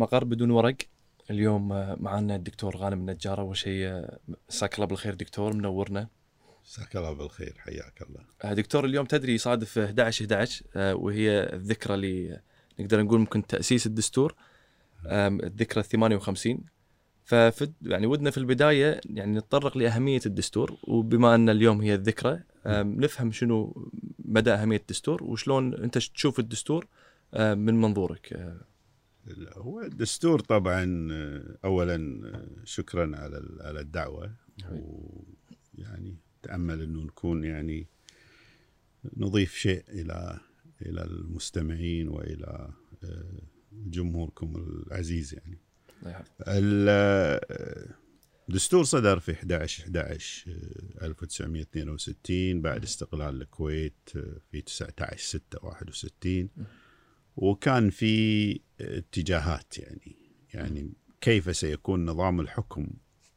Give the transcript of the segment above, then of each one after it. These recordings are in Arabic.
مقر بدون ورق. اليوم آه، معنا الدكتور غانم النجار. أول شيء آه، مساك الله بالخير دكتور منورنا. مساك الله بالخير حياك الله. آه، دكتور اليوم تدري يصادف 11 11 آه، وهي الذكرى اللي نقدر نقول ممكن تأسيس الدستور الذكرى ال 58 ففي يعني ودنا في البداية يعني نتطرق لأهمية الدستور. وبما أن اليوم هي الذكرى نفهم شنو مدى أهمية الدستور وشلون أنت تشوف الدستور من منظورك. هو الدستور طبعا آه، اولا آه، شكرا على على الدعوة. ويعني تأمل إنه نكون يعني نضيف شيء إلى إلى المستمعين وإلى آه، جمهوركم العزيز يعني. ال- الدستور صدر في 11 11 آه، 1962 بعد استقلال الكويت آه، في 19 6 61 وكان في اتجاهات يعني يعني كيف سيكون نظام الحكم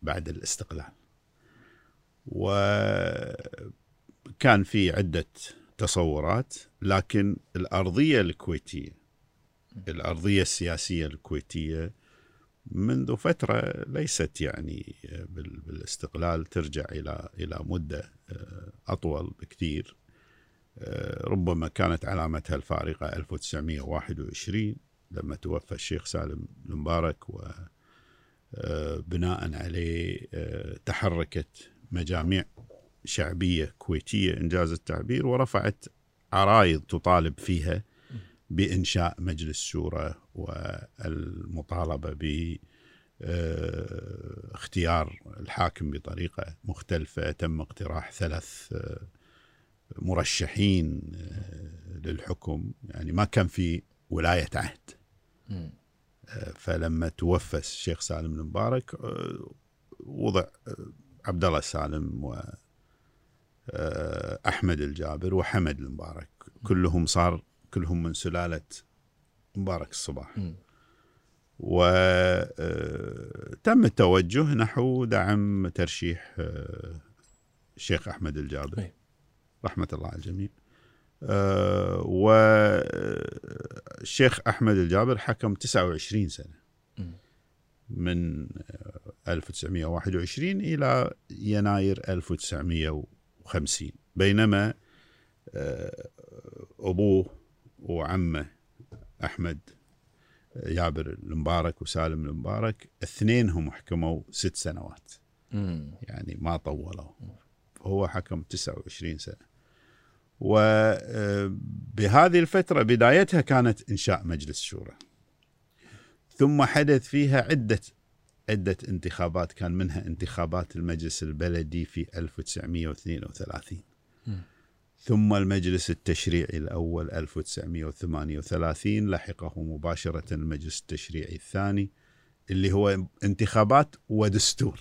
بعد الاستقلال. وكان في عدة تصورات لكن الأرضية الكويتية الأرضية السياسية الكويتية منذ فترة ليست يعني بال- بالاستقلال ترجع إلى إلى مدة آه، أطول بكثير. ربما كانت علامتها الفارقة 1921 لما توفى الشيخ سالم المبارك وبناء عليه آه، تحركت مجاميع شعبية كويتية إنجاز التعبير ورفعت عرايض تطالب فيها بإنشاء مجلس شورى والمطالبة ب آه، اختيار الحاكم بطريقة مختلفة. تم اقتراح ثلاث آه، مرشحين آه، للحكم يعني ما كان في ولاية عهد. آه، فلما توفى الشيخ سالم المبارك آه، وضع عبد الله السالم و أحمد الجابر وحمد المبارك كلهم صار كلهم من سلالة مبارك الصباح. وتم التوجه نحو دعم ترشيح الشيخ أحمد الجابر أي. رحمة الله على الجميع. والشيخ أحمد الجابر حكم 29 سنة. من آه، 1921 إلى يناير 1950 بينما آه، أبوه وعمه أحمد جابر المبارك وسالم المبارك اثنينهم حكموا ست سنوات. يعني ما طولوا. هو حكم 29 سنة. وبهذه الفترة بدايتها كانت إنشاء مجلس شورى ثم حدث فيها عدة عدة انتخابات كان منها انتخابات المجلس البلدي في 1932 مم. ثم المجلس التشريعي الأول 1938 لحقه مباشرة المجلس التشريعي الثاني اللي هو انتخابات ودستور.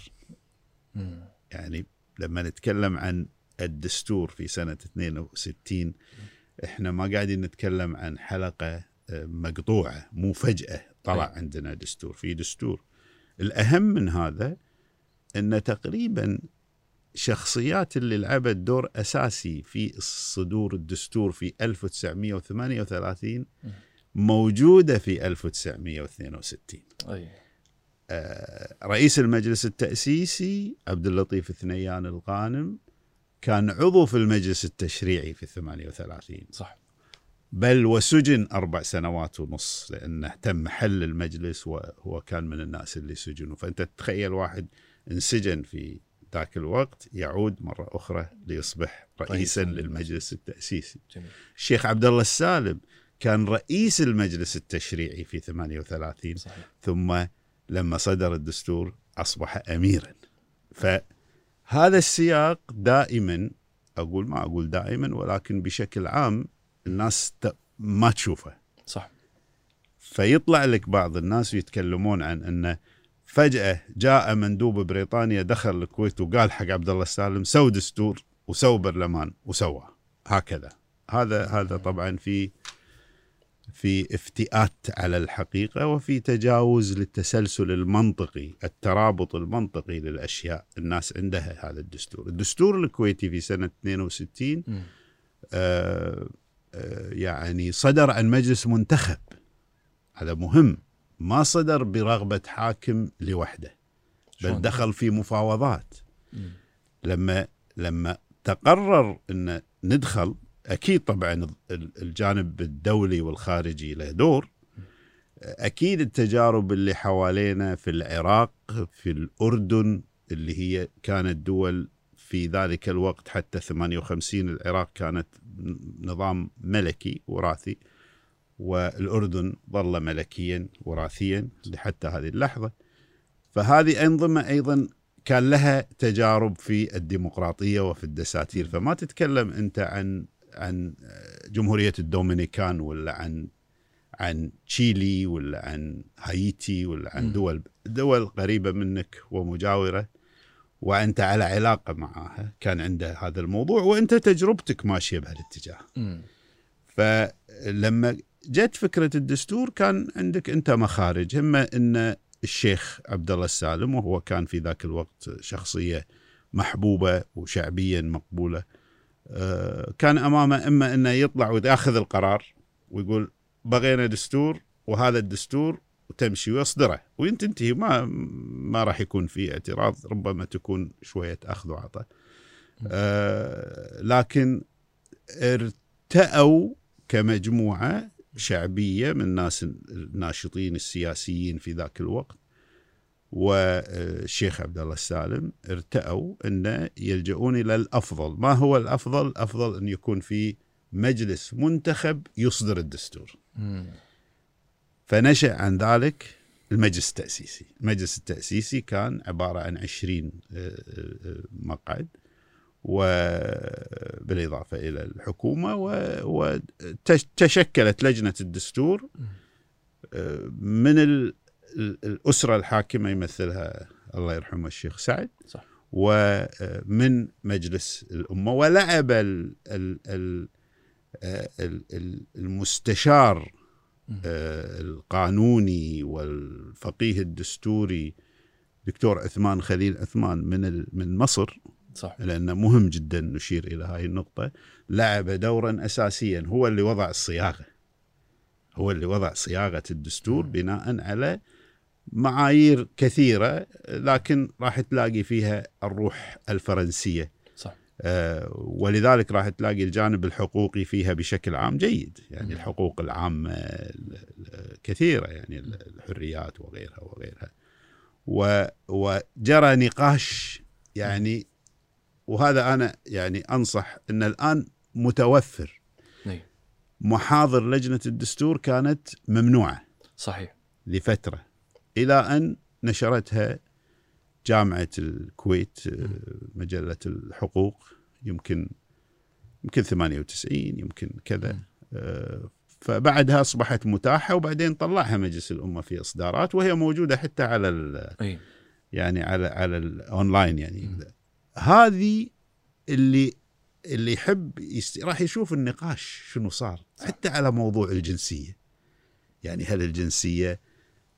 يعني لما نتكلم عن الدستور في سنة 62 إحنا ما قاعدين نتكلم عن حلقة آه، مقطوعة مو فجأة. طلع أي. عندنا دستور. في دستور. الأهم من هذا أن تقريبا شخصيات اللي لعبت دور أساسي في صدور الدستور في 1938 موجودة في 1962 أي. آه، رئيس المجلس التأسيسي عبد اللطيف الثنيان الغانم كان عضو في المجلس التشريعي في 38 صح. بل وسجن أربع سنوات ونص لأنه تم حل المجلس وهو كان من الناس اللي سجنوا. فأنت تتخيل واحد انسجن في ذاك الوقت يعود مرة أخرى ليصبح رئيسا رئيساً. للمجلس التأسيسي. جميل. الشيخ عبد الله السالم كان رئيس المجلس التشريعي في 38 صحيح. ثم لما صدر الدستور أصبح اميرا. فهذا السياق دائما أقول ما أقول دائما ولكن بشكل عام الناس ما تشوفه. صح. فيطلع لك بعض الناس ويتكلمون عن أنه فجأة جاء مندوب بريطانيا دخل الكويت وقال حق عبد الله السالم سو دستور وسو برلمان وسوى هكذا. هذا هذا طبعا في في افتئات على الحقيقة وفي تجاوز للتسلسل المنطقي الترابط المنطقي للأشياء الناس عندها هذا الدستور الدستور الكويتي في سنة 62 مم. آه، آه، يعني صدر عن مجلس منتخب هذا مهم ما صدر برغبة حاكم لوحده بل؟ دخل في مفاوضات. لما لما تقرر إن ندخل أكيد طبعا ال- الجانب الدولي والخارجي له دور. أكيد التجارب اللي حوالينا في العراق في الأردن اللي هي كانت دول في ذلك الوقت حتى 58 العراق كانت نظام ملكي وراثي والأردن ظل ملكيا وراثيا حتى هذه اللحظة. فهذه أنظمة أيضا كان لها تجارب في الديمقراطية وفي الدساتير. فما تتكلم أنت عن عن جمهورية الدومينيكان ولا عن عن تشيلي ولا عن هايتي ولا عن. دول دول قريبة منك ومجاورة وأنت على علاقة معها كان عنده هذا الموضوع وأنت تجربتك ماشية بهالاتجاه. فلما جت فكرة الدستور كان عندك أنت مخارج إما أن الشيخ عبد الله السالم وهو كان في ذاك الوقت شخصية محبوبة وشعبيا مقبولة كان أمامه إما إنه يطلع ويأخذ القرار ويقول بغينا دستور وهذا الدستور وتمشي ويصدره. وتنتهي ما ما راح يكون في اعتراض ربما تكون شوية أخذ وعطاء. آه، لكن ارتأوا كمجموعة شعبية من الناس الناشطين السياسيين في ذاك الوقت. والشيخ عبد الله السالم ارتأوا أن يلجؤون إلى الأفضل، ما هو الأفضل؟ الافضل أن يكون في مجلس منتخب يصدر الدستور. مم. فنشأ عن ذلك المجلس التأسيسي المجلس التأسيسي كان عبارة عن 20 آه، آه، مقعد وبالإضافة إلى الحكومة وتشكلت لجنة الدستور آه، من ال- ال- الأسرة الحاكمة يمثلها الله يرحمه الشيخ سعد. صح. ومن مجلس الأمة ولعب ال- ال- ال- آه، ال- ال- المستشار آه، القانوني والفقيه الدستوري دكتور عثمان خليل عثمان من من مصر. صح. لأنه مهم جدا نشير إلى هاي النقطة. لعب دورا اساسيا هو اللي وضع الصياغه هو اللي وضع صياغة الدستور بناء على معايير كثيرة لكن راح تلاقي فيها الروح الفرنسية. صح. آه، ولذلك راح تلاقي الجانب الحقوقي فيها بشكل عام جيد. يعني مم. الحقوق العامة ال- ال- كثيرة يعني ال- الحريات وغيرها وغيرها. و- وجرى نقاش يعني وهذا أنا يعني أنصح أن الآن متوفر. إي. محاضر لجنة الدستور كانت ممنوعة. صحيح. لفترة. إلى أن نشرتها جامعة الكويت آه، مجلة الحقوق يمكن يمكن 98 يمكن كذا آه، فبعدها أصبحت متاحة وبعدين طلعها مجلس الأمة في إصدارات وهي موجودة حتى على ال- يعني على على الاونلاين يعني. هذه اللي اللي يحب يست... راح يشوف النقاش شنو صار حتى على موضوع الجنسية. يعني هل الجنسية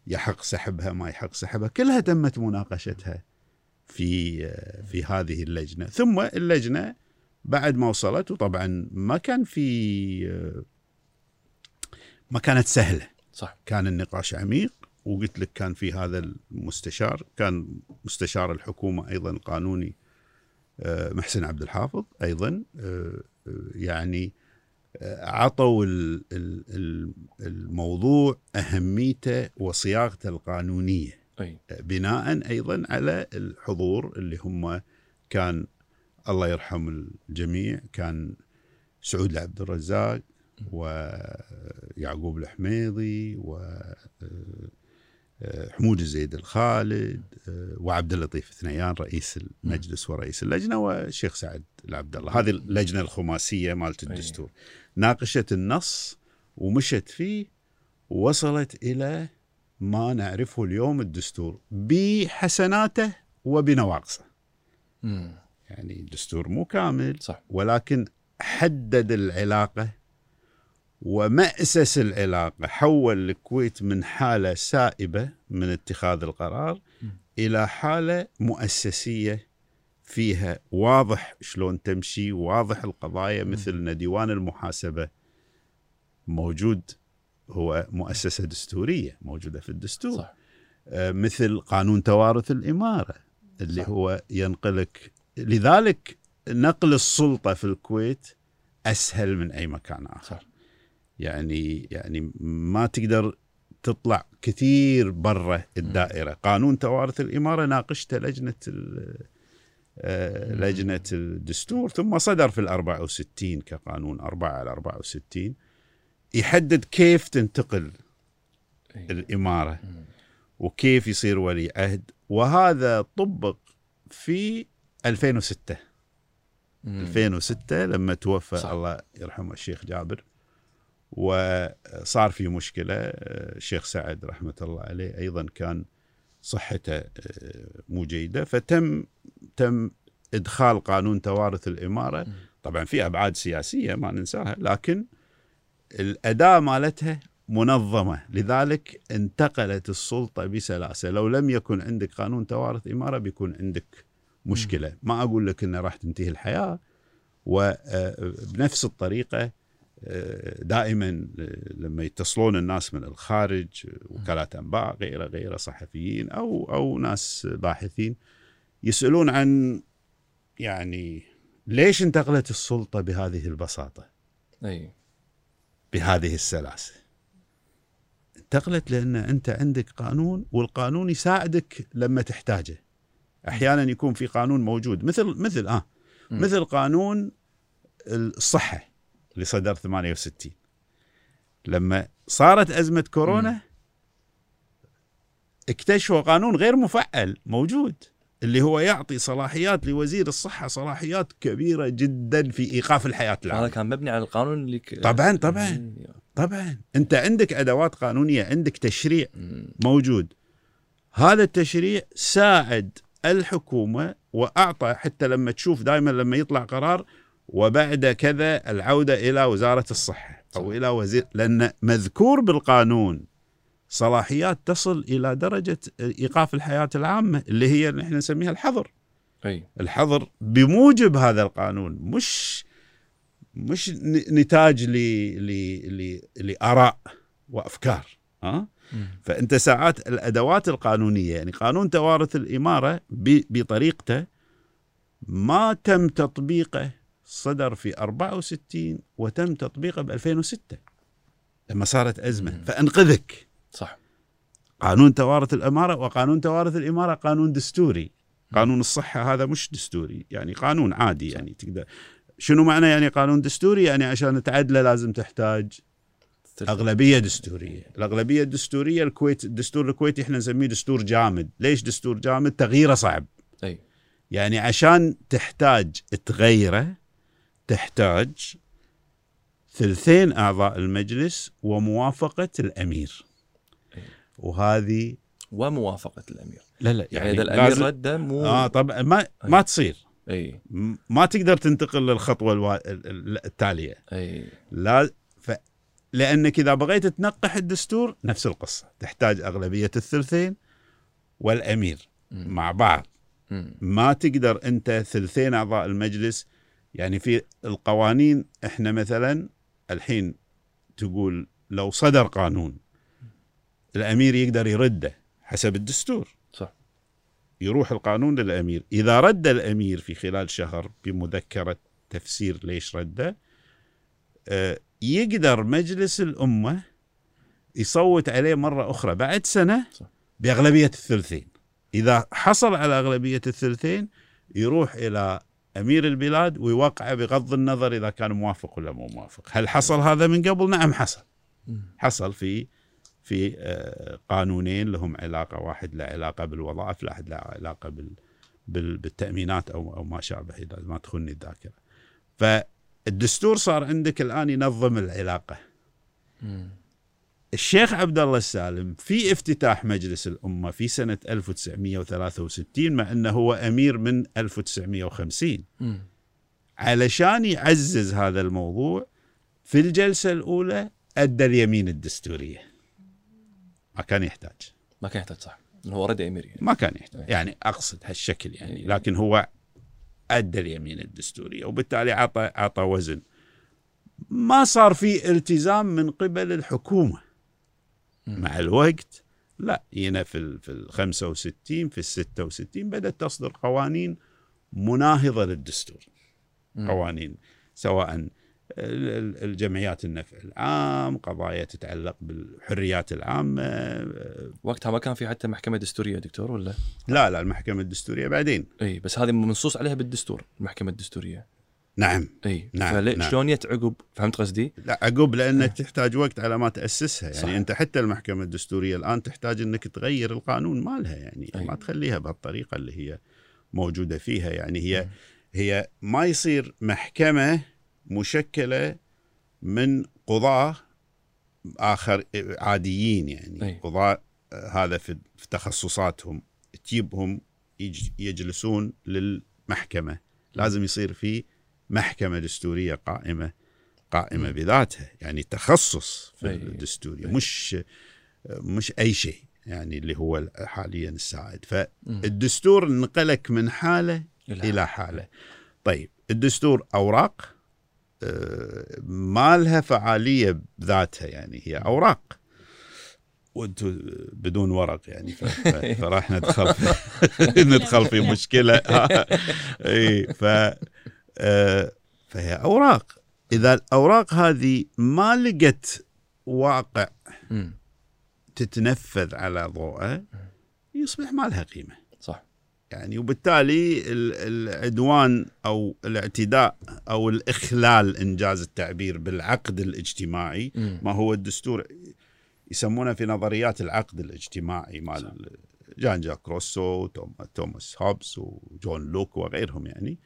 يحق سحبها ما يحق سحبها كلها تمت مناقشتها في في هذه اللجنة. ثم اللجنة بعد ما وصلت وطبعا ما كان في ما كانت سهلة. صح. كان النقاش عميق وقلت لك كان في هذا المستشار كان مستشار الحكومة أيضا قانوني آه، محسن عبد الحافظ أيضا آه، آه، يعني عطوا ال- ال- ال- الموضوع أهميته وصياغته آه، بناء أيضا على الحضور اللي هم كان الله يرحم الجميع كان سعود العبد الرزاق ويعقوب الحميضي وحمود الزيد الخالد آه، وعبد اللطيف الثنيان رئيس المجلس ورئيس اللجنة والشيخ سعد العبد الله. هذه اللجنة الخماسية مالت أي. ناقشت النص ومشت فيه ووصلت إلى ما نعرفه اليوم الدستور بحسناته وبنواقصه مم. يعني الدستور مو كامل صح ولكن حدد العلاقة ومأسس العلاقة حول الكويت من حالة سائبة من اتخاذ القرار م. إلى حالة مؤسسية فيها واضح شلون تمشي واضح القضايا مثل ديوان المحاسبة موجود هو مؤسسة دستورية موجودة في الدستور. صح. آه، مثل قانون توارث الإمارة اللي صح. هو ينقلك. لذلك نقل السلطة في الكويت أسهل من أي مكان آخر. صح. يعني يعني ما تقدر تطلع كثير برا الدائرة. قانون توارث الإمارة ناقشته لجنة آه، مم. لجنة الدستور ثم صدر في ال 64 كقانون 4 على 64 يحدد كيف تنتقل إيه. الإمارة مم. وكيف يصير ولي عهد وهذا طبق في 2006 مم. 2006 لما توفى صح. صح. الله يرحمه الشيخ جابر وصار في مشكلة الشيخ سعد رحمة الله عليه أيضا كان صحته آه، مو جيده فتم تم إدخال قانون توارث الإمارة. طبعا في أبعاد سياسية ما ننساها لكن الاداء مالتها منظمة. لذلك انتقلت السلطة بسلاسة. لو لم يكن عندك قانون توارث إمارة بيكون عندك مشكلة. ما أقول لك إنه راح تنتهي الحياة. وبنفس الطريقة آه، دائما آه، لما يتصلون الناس من الخارج وكالات أنباء غيره غيره صحفيين أو أو ناس باحثين يسألون عن يعني ليش انتقلت السلطة بهذه البساطة؟ أي بهذه السلاسة. انتقلت لأن أنت عندك قانون والقانون يساعدك لما تحتاجه. أحيانا يكون في قانون موجود مثل مثل آه. مثل قانون الصحة اللي صدر 68 لما صارت أزمة كورونا اكتشفوا قانون غير مفعل موجود اللي هو يعطي صلاحيات لوزير الصحة صلاحيات كبيرة جدا في إيقاف الحياة هذا العامه كان مبني على القانون اللي ك... طبعا طبعا طبعا. أنت عندك أدوات قانونية عندك تشريع. موجود. هذا التشريع ساعد الحكومة وأعطى حتى لما تشوف دائما لما يطلع قرار وبعد كذا العودة إلى وزارة الصحة أو صح. إلى وزير لأن مذكور بالقانون صلاحيات تصل إلى درجة إيقاف الحياة العامة اللي هي اللي إحنا نسميها الحظر أي الحظر بموجب هذا القانون مش مش نتاج ل ل ل لآراء وأفكار ها مم. فأنت ساعات الأدوات القانونية يعني قانون توارث الإمارة ب- بطريقته ما تم تطبيقه صدر في 64 وتم تطبيقه ب 2006 لما صارت أزمة. مم. فأنقذك. صح. قانون توارث الإمارة وقانون توارث الإمارة قانون دستوري. قانون الصحة هذا مش دستوري يعني قانون عادي صح. يعني تقدر. شنو معنى يعني قانون دستوري؟ يعني عشان تعدله لازم تحتاج أغلبية دستورية. الأغلبية الدستورية الكويت الدستور الكويتي إحنا نسميه دستور جامد. ليش دستور جامد؟ تغييره صعب. أي. يعني عشان تحتاج تغيره تحتاج ثلثين أعضاء المجلس وموافقة الأمير. وهذه وموافقة الأمير. لا لا يعني إذا الأمير لازم- رده مو آه طبعا ما ما تصير. أي. م- ما تقدر تنتقل للخطوة الوا... ال- ال- التالية. أي. لا ف... لأنك إذا بغيت تنقح الدستور نفس القصة. تحتاج أغلبية الثلثين والأمير مم. مع بعض. مم. ما تقدر أنت ثلثين أعضاء المجلس يعني في القوانين إحنا مثلا الحين تقول لو صدر قانون الأمير يقدر يرده حسب الدستور. صح. يروح القانون للأمير. إذا رد الأمير في خلال شهر بمذكرة تفسير ليش رده آه، يقدر مجلس الأمة يصوت عليه مرة أخرى بعد سنة صح. بأغلبية الثلثين. إذا حصل على أغلبية الثلثين يروح إلى أمير البلاد ويوقعه بغض النظر إذا كان موافق ولا مو موافق هل حصل هذا من قبل نعم حصل. حصل في في آه، قانونين لهم علاقة واحد له علاقة بالوظائف واحد له علاقة بال- بالتأمينات أو أو ما شابه إذا ما تخني الذاكرة. فالدستور صار عندك الآن ينظم العلاقة. الشيخ عبد الله السالم في افتتاح مجلس الأمة في سنة 1963 مع أنه هو أمير من 1950 مم. علشان يعزز هذا الموضوع في الجلسة الأولى أدى اليمين الدستورية. ما كان يحتاج. ما كان يحتاج صح هو رد أمير يعني ما كان يحتاج يعني أقصد هالشكل يعني لكن هو أدى اليمين الدستورية وبالتالي عطى عطى وزن ما صار في التزام من قبل الحكومة. مع الوقت لا هنا في ال في ال 65 في ال 66 بدأت تصدر قوانين مناهضة للدستور. قوانين سواء ال- ال- الجمعيات النفع العام قضايا تتعلق بالحريات العامة وقتها ما كان في حتى محكمة دستورية دكتور ولا؟ لا لا المحكمة الدستورية بعدين اي بس هذه منصوص عليها بالدستور المحكمة الدستورية نعم. إي. نعم، نعم. شلون جت عقب؟ فهمت قصدي؟ لا عقب لانك تحتاج وقت على ما تأسسها. يعني صح. أنت حتى المحكمة الدستورية الآن تحتاج إنك تغير القانون مالها. يعني أي. ما تخليها بهالطريقة اللي هي موجودة فيها. يعني هي هي ما يصير محكمة مشكلة من قضاة آخر عاديين. يعني أي. قضاة آه، هذا في تخصصاتهم. تجيبهم يج- يجلسون للمحكمة. لازم يصير في محكمة دستورية قائمة قائمة بذاتها يعني تخصص في أي. الدستوري أي. مش مش أي شيء يعني اللي هو حاليا السائد. فالدستور نقلك من حالة إلى حالة طيب الدستور أوراق آه، ما لها فعالية بذاتها يعني هي أوراق وأنتم بدون ورق يعني فراح ندخل في ندخل في مشكلة اي ف فهي أوراق. إذا الأوراق هذه ما لقت واقع. تتنفذ على ضوءه يصبح ما لها قيمة. صح. يعني وبالتالي ال- العدوان أو الاعتداء أو الإخلال إنجاز التعبير بالعقد الاجتماعي. ما هو الدستور يسمونه في نظريات العقد الاجتماعي مال جان جاك روسو توم- توماس هوبز وجون لوك وغيرهم يعني. آه،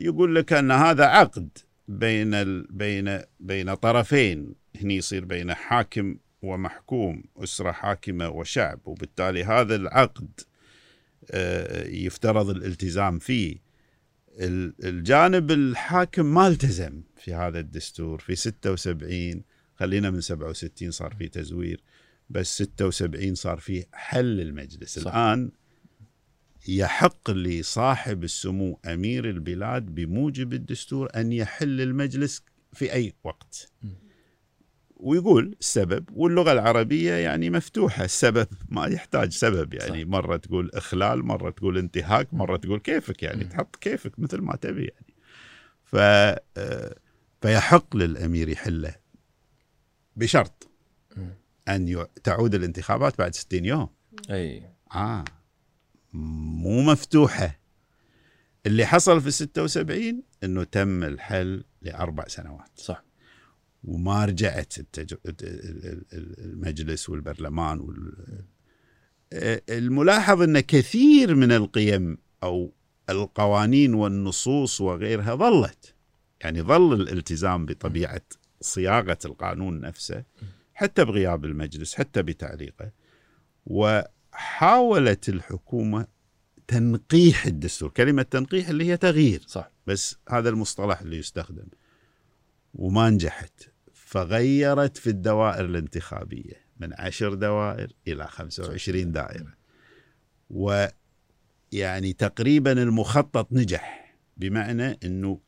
يقول لك أن هذا عقد بين ال... بين بين طرفين. هني يصير بين حاكم ومحكوم أسرة حاكمة وشعب وبالتالي هذا العقد آه، يفترض الالتزام فيه. ال- الجانب الحاكم ما التزم في هذا الدستور. في 76 خلينا من 67 صار في تزوير بس 76 صار في حل المجلس. صح. الآن يحق لصاحب السمو أمير البلاد بموجب الدستور أن يحل المجلس في أي وقت. ويقول السبب واللغة العربية يعني مفتوحة. السبب ما يحتاج سبب. يعني صح. مرة تقول إخلال مرة تقول انتهاك مرة تقول كيفك يعني؟ مم. تحط كيفك مثل ما تبي يعني. ف آه، فيحق للأمير يحله بشرط يع- تعود الانتخابات بعد 60 يوم. أي. آه. مو مفتوحة. اللي حصل في 76 أنه تم الحل لأربع سنوات. صح. وما رجعت التج... ال- ال- ال- المجلس والبرلمان وال... الملاحظ أن كثير من القيم أو القوانين والنصوص وغيرها ظلت. يعني ظل الالتزام بطبيعة صياغة القانون نفسه حتى بغياب المجلس حتى بتعليقه. وحاولت الحكومة تنقيح الدستور كلمة تنقيح اللي هي تغيير. صح. بس هذا المصطلح اللي يستخدم. وما نجحت. فغيرت في الدوائر الانتخابية من عشر دوائر إلى 25 دائرة. ويعني تقريبا المخطط نجح بمعنى أنه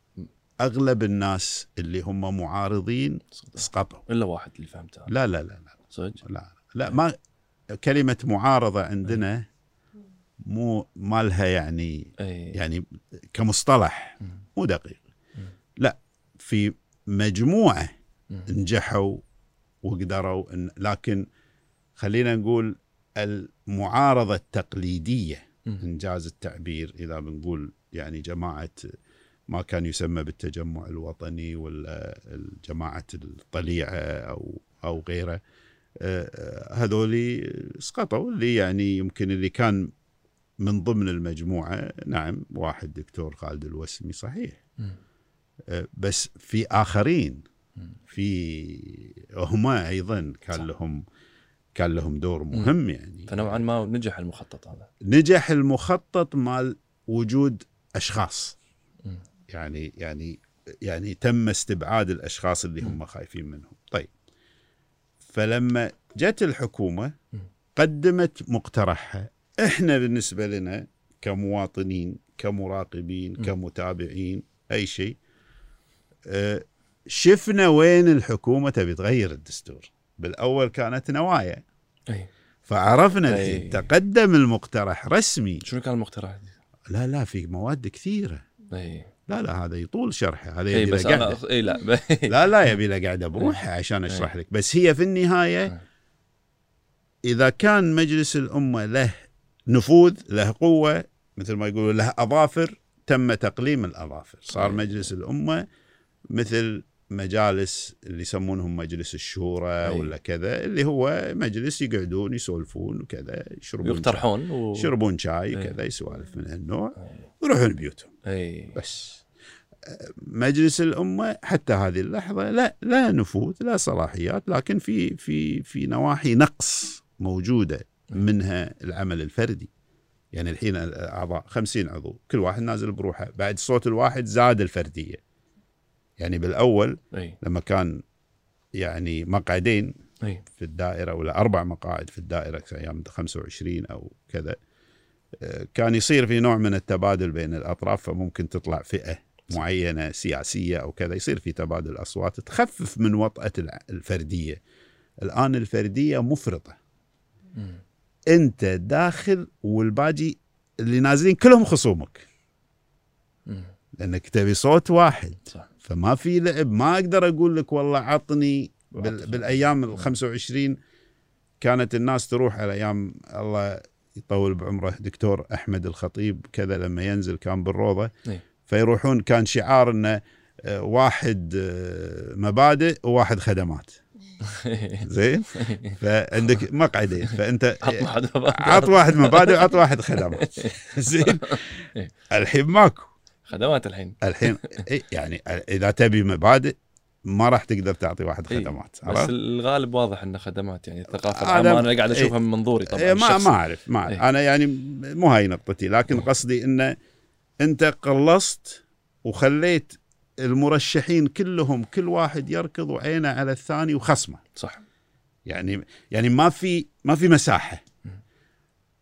أغلب الناس اللي هم معارضين صدق. اسقطوا إلا واحد اللي فهمته. لا لا لا لا. صدق؟ لا لا. ما كلمة معارضة عندنا مو ما لها يعني يعني كمصطلح. مو دقيق. لا في مجموعة مم. نجحوا وقدروا إن لكن خلينا نقول المعارضة التقليدية مم. إنجاز التعبير إذا بنقول يعني جماعة ما كان يسمى بالتجمع الوطني ولا جماعة الطليعة أو أو غيره هذولي سقطوا اللي يعني يمكن اللي كان من ضمن المجموعة نعم واحد دكتور خالد الوسمي صحيح. آه، بس في آخرين مم. في هما أيضا كان. لهم كان لهم دور مهم يعني فنوعا ما نجح المخطط هذا نجح المخطط مال وجود أشخاص. يعني يعني يعني تم استبعاد الأشخاص اللي هم خايفين منهم فلما جت الحكومة. قدمت مقترحها إحنا بالنسبة لنا كمواطنين كمراقبين. كمتابعين أي شيء آه، شفنا وين الحكومة تبي تغير الدستور بالأول كانت نوايا أي فعرفنا أي. الحين تقدم المقترح رسمي شنو كان المقترح؟ لا لا في مواد كثيرة أي لا لا هذا يطول شرحه هذا اي يبي بس له قعدة. اي لا لا لا يبي له قاعدة بروحه عشان أشرح لك. بس هي في النهاية. إذا كان مجلس الأمة له نفوذ له قوة مثل ما يقولوا له أظافر تم تقليم الأظافر. صار. مجلس الأمة مثل مجالس اللي يسمونهم مجلس الشورى أي. ولا كذا اللي هو مجلس يقعدون يسولفون وكذا يشربون يقترحون و... يشربون شاي. وكذا يسوالف من هالنوع ويروحون بيوتهم. اي بس. مجلس الأمة حتى هذه اللحظة لا لا نفوذ لا صلاحيات لكن في في في نواحي نقص موجودة منها العمل الفردي. يعني الحين الاعضاء 50 عضو كل واحد نازل بروحه. بعد صوت الواحد زاد الفردية. يعني بالأول لما كان يعني مقعدين في الدائرة ولا أربع مقاعد في الدائرة أيام 25 أو كذا آه، كان يصير في نوع من التبادل بين الأطراف فممكن تطلع فئة معينة سياسية أو كذا يصير في تبادل اصوات تخفف من وطأة الع- الفردية الآن الفردية مفرطة مم. أنت داخل والباقي اللي نازلين كلهم خصومك مم. لأنك تبي صوت واحد صح فما في لعب ما أقدر أقول لك والله عطني بال عطني. بالأيام ال 25 كانت الناس تروح على أيام الله يطول بعمره دكتور أحمد الخطيب كذا لما ينزل كان بالروضة إيه. فيروحون كان شعار إنه آه، واحد آه، مبادئ وواحد خدمات زين فعندك مقعدين فأنت عط واحد مبادئ وعط واحد خدمات زين إيه. الحين ماكو خدمات الحين الحين إيه يعني إذا تبي مبادئ ما راح تقدر تعطي واحد إيه، خدمات بس عرفت؟ الغالب واضح إنه خدمات يعني الثقافه هذا- العامه أنا قاعد أشوفها إيه. من منظوري طبعا إيه ما. ما أعرف ما أعرف. إيه. أنا يعني مو هاي نقطتي لكن قصدي إنه انت قلصت وخليت المرشحين كلهم كل واحد يركض وعينه على الثاني وخصمه. صح. يعني يعني ما في ما في مساحة.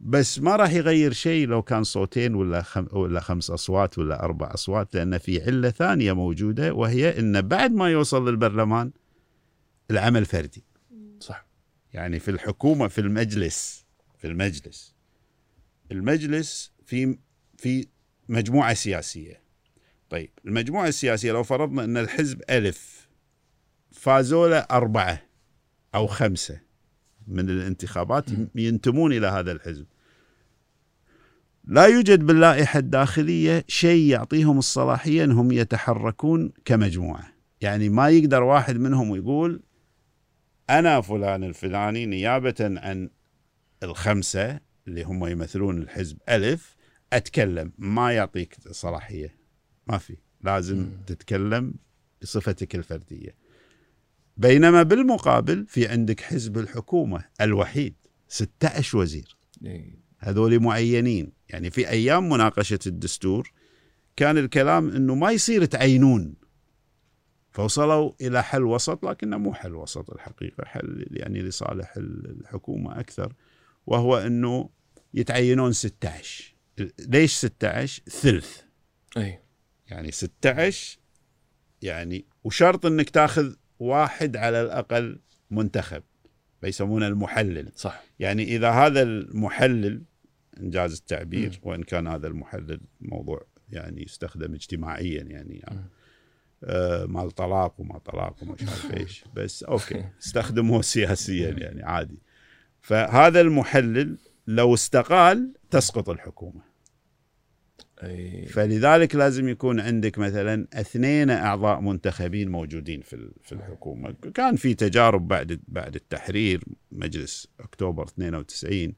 بس ما راح يغير شيء لو كان صوتين ولا خم ولا خمس أصوات ولا أربع أصوات لأن في علة ثانية موجودة وهي إن بعد ما يوصل للبرلمان العمل فردي. صح. يعني في الحكومة في المجلس في المجلس. المجلس في في مجموعة سياسية. طيب المجموعة السياسية لو فرضنا أن الحزب ألف فازوا له أربعة أو خمسة من الانتخابات ينتمون إلى هذا الحزب. لا يوجد باللائحة الداخلية شيء يعطيهم الصلاحية أنهم يتحركون كمجموعة. يعني ما يقدر واحد منهم يقول أنا فلان الفلاني نيابة عن الخمسة اللي هم يمثلون الحزب ألف أتكلم ما يعطيك صلاحية. ما في لازم مم. تتكلم بصفتك الفردية. بينما بالمقابل في عندك حزب الحكومة الوحيد 16 وزير. إيه. هذول معينين. يعني في أيام مناقشة الدستور كان الكلام إنه ما يصير تعينون. فوصلوا إلى حل وسط لكنه مو حل وسط الحقيقة حل يعني لصالح الحكومة أكثر وهو إنه يتعينون 16 ليش 16 ثلث. أي. يعني 16 يعني وشرط إنك تاخذ واحد على الأقل منتخب فيسمونه المحلل. صح. يعني إذا هذا المحلل إنجاز التعبير مم. وإن كان هذا المحلل موضوع يعني يستخدم اجتماعيا يعني, يعني. آه مال طلاق وما طلاق وما عارف إيش. بس أوكي استخدموه سياسيا يعني عادي. فهذا المحلل لو استقال تسقط الحكومة. أي. فلذلك لازم يكون عندك مثلا اثنين أعضاء منتخبين موجودين في في الحكومة. كان في تجارب بعد بعد التحرير مجلس أكتوبر 92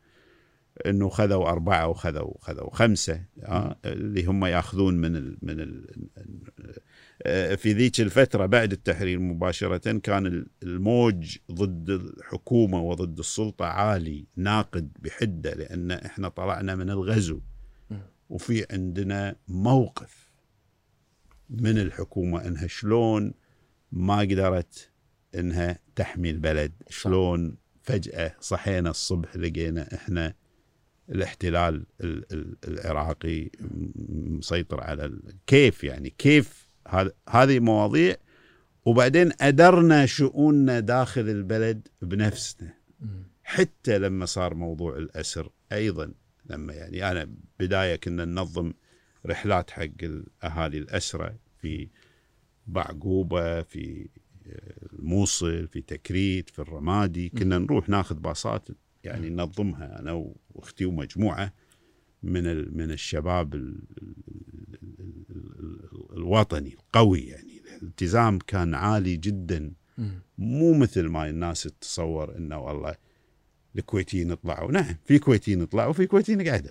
إنه خذوا أربعة وخذوا خذوا خمسة آه اللي هم يأخذون من ال من ال في ذيك الفترة بعد التحرير مباشرة كان ال- الموج ضد الحكومة وضد السلطة عالي ناقد بحدة لأن إحنا طلعنا من الغزو. وفي عندنا موقف من الحكومة إنها شلون ما قدرت إنها تحمي البلد شلون فجأة صحينا الصبح لقينا إحنا الاحتلال ال- ال- العراقي مسيطر على كيف يعني؟ كيف هذه مواضيع وبعدين أدرنا شؤوننا داخل البلد بنفسنا. حتى لما صار موضوع الأسر أيضا لما يعني أنا بداية كنا ننظم رحلات حق الأهالي الأسرة في بعقوبة في الموصل في تكريت في الرمادي. كنا نروح ناخذ باصات يعني ننظمها أنا وأختي ومجموعة من من الشباب ال- ال- ال- الوطني القوي يعني. الالتزام كان عالي جدا. مو مثل ما الناس تتصور إنه والله الكويتيين طلعوا نعم في كويتيين طلعوا وفي كويتيين قعدوا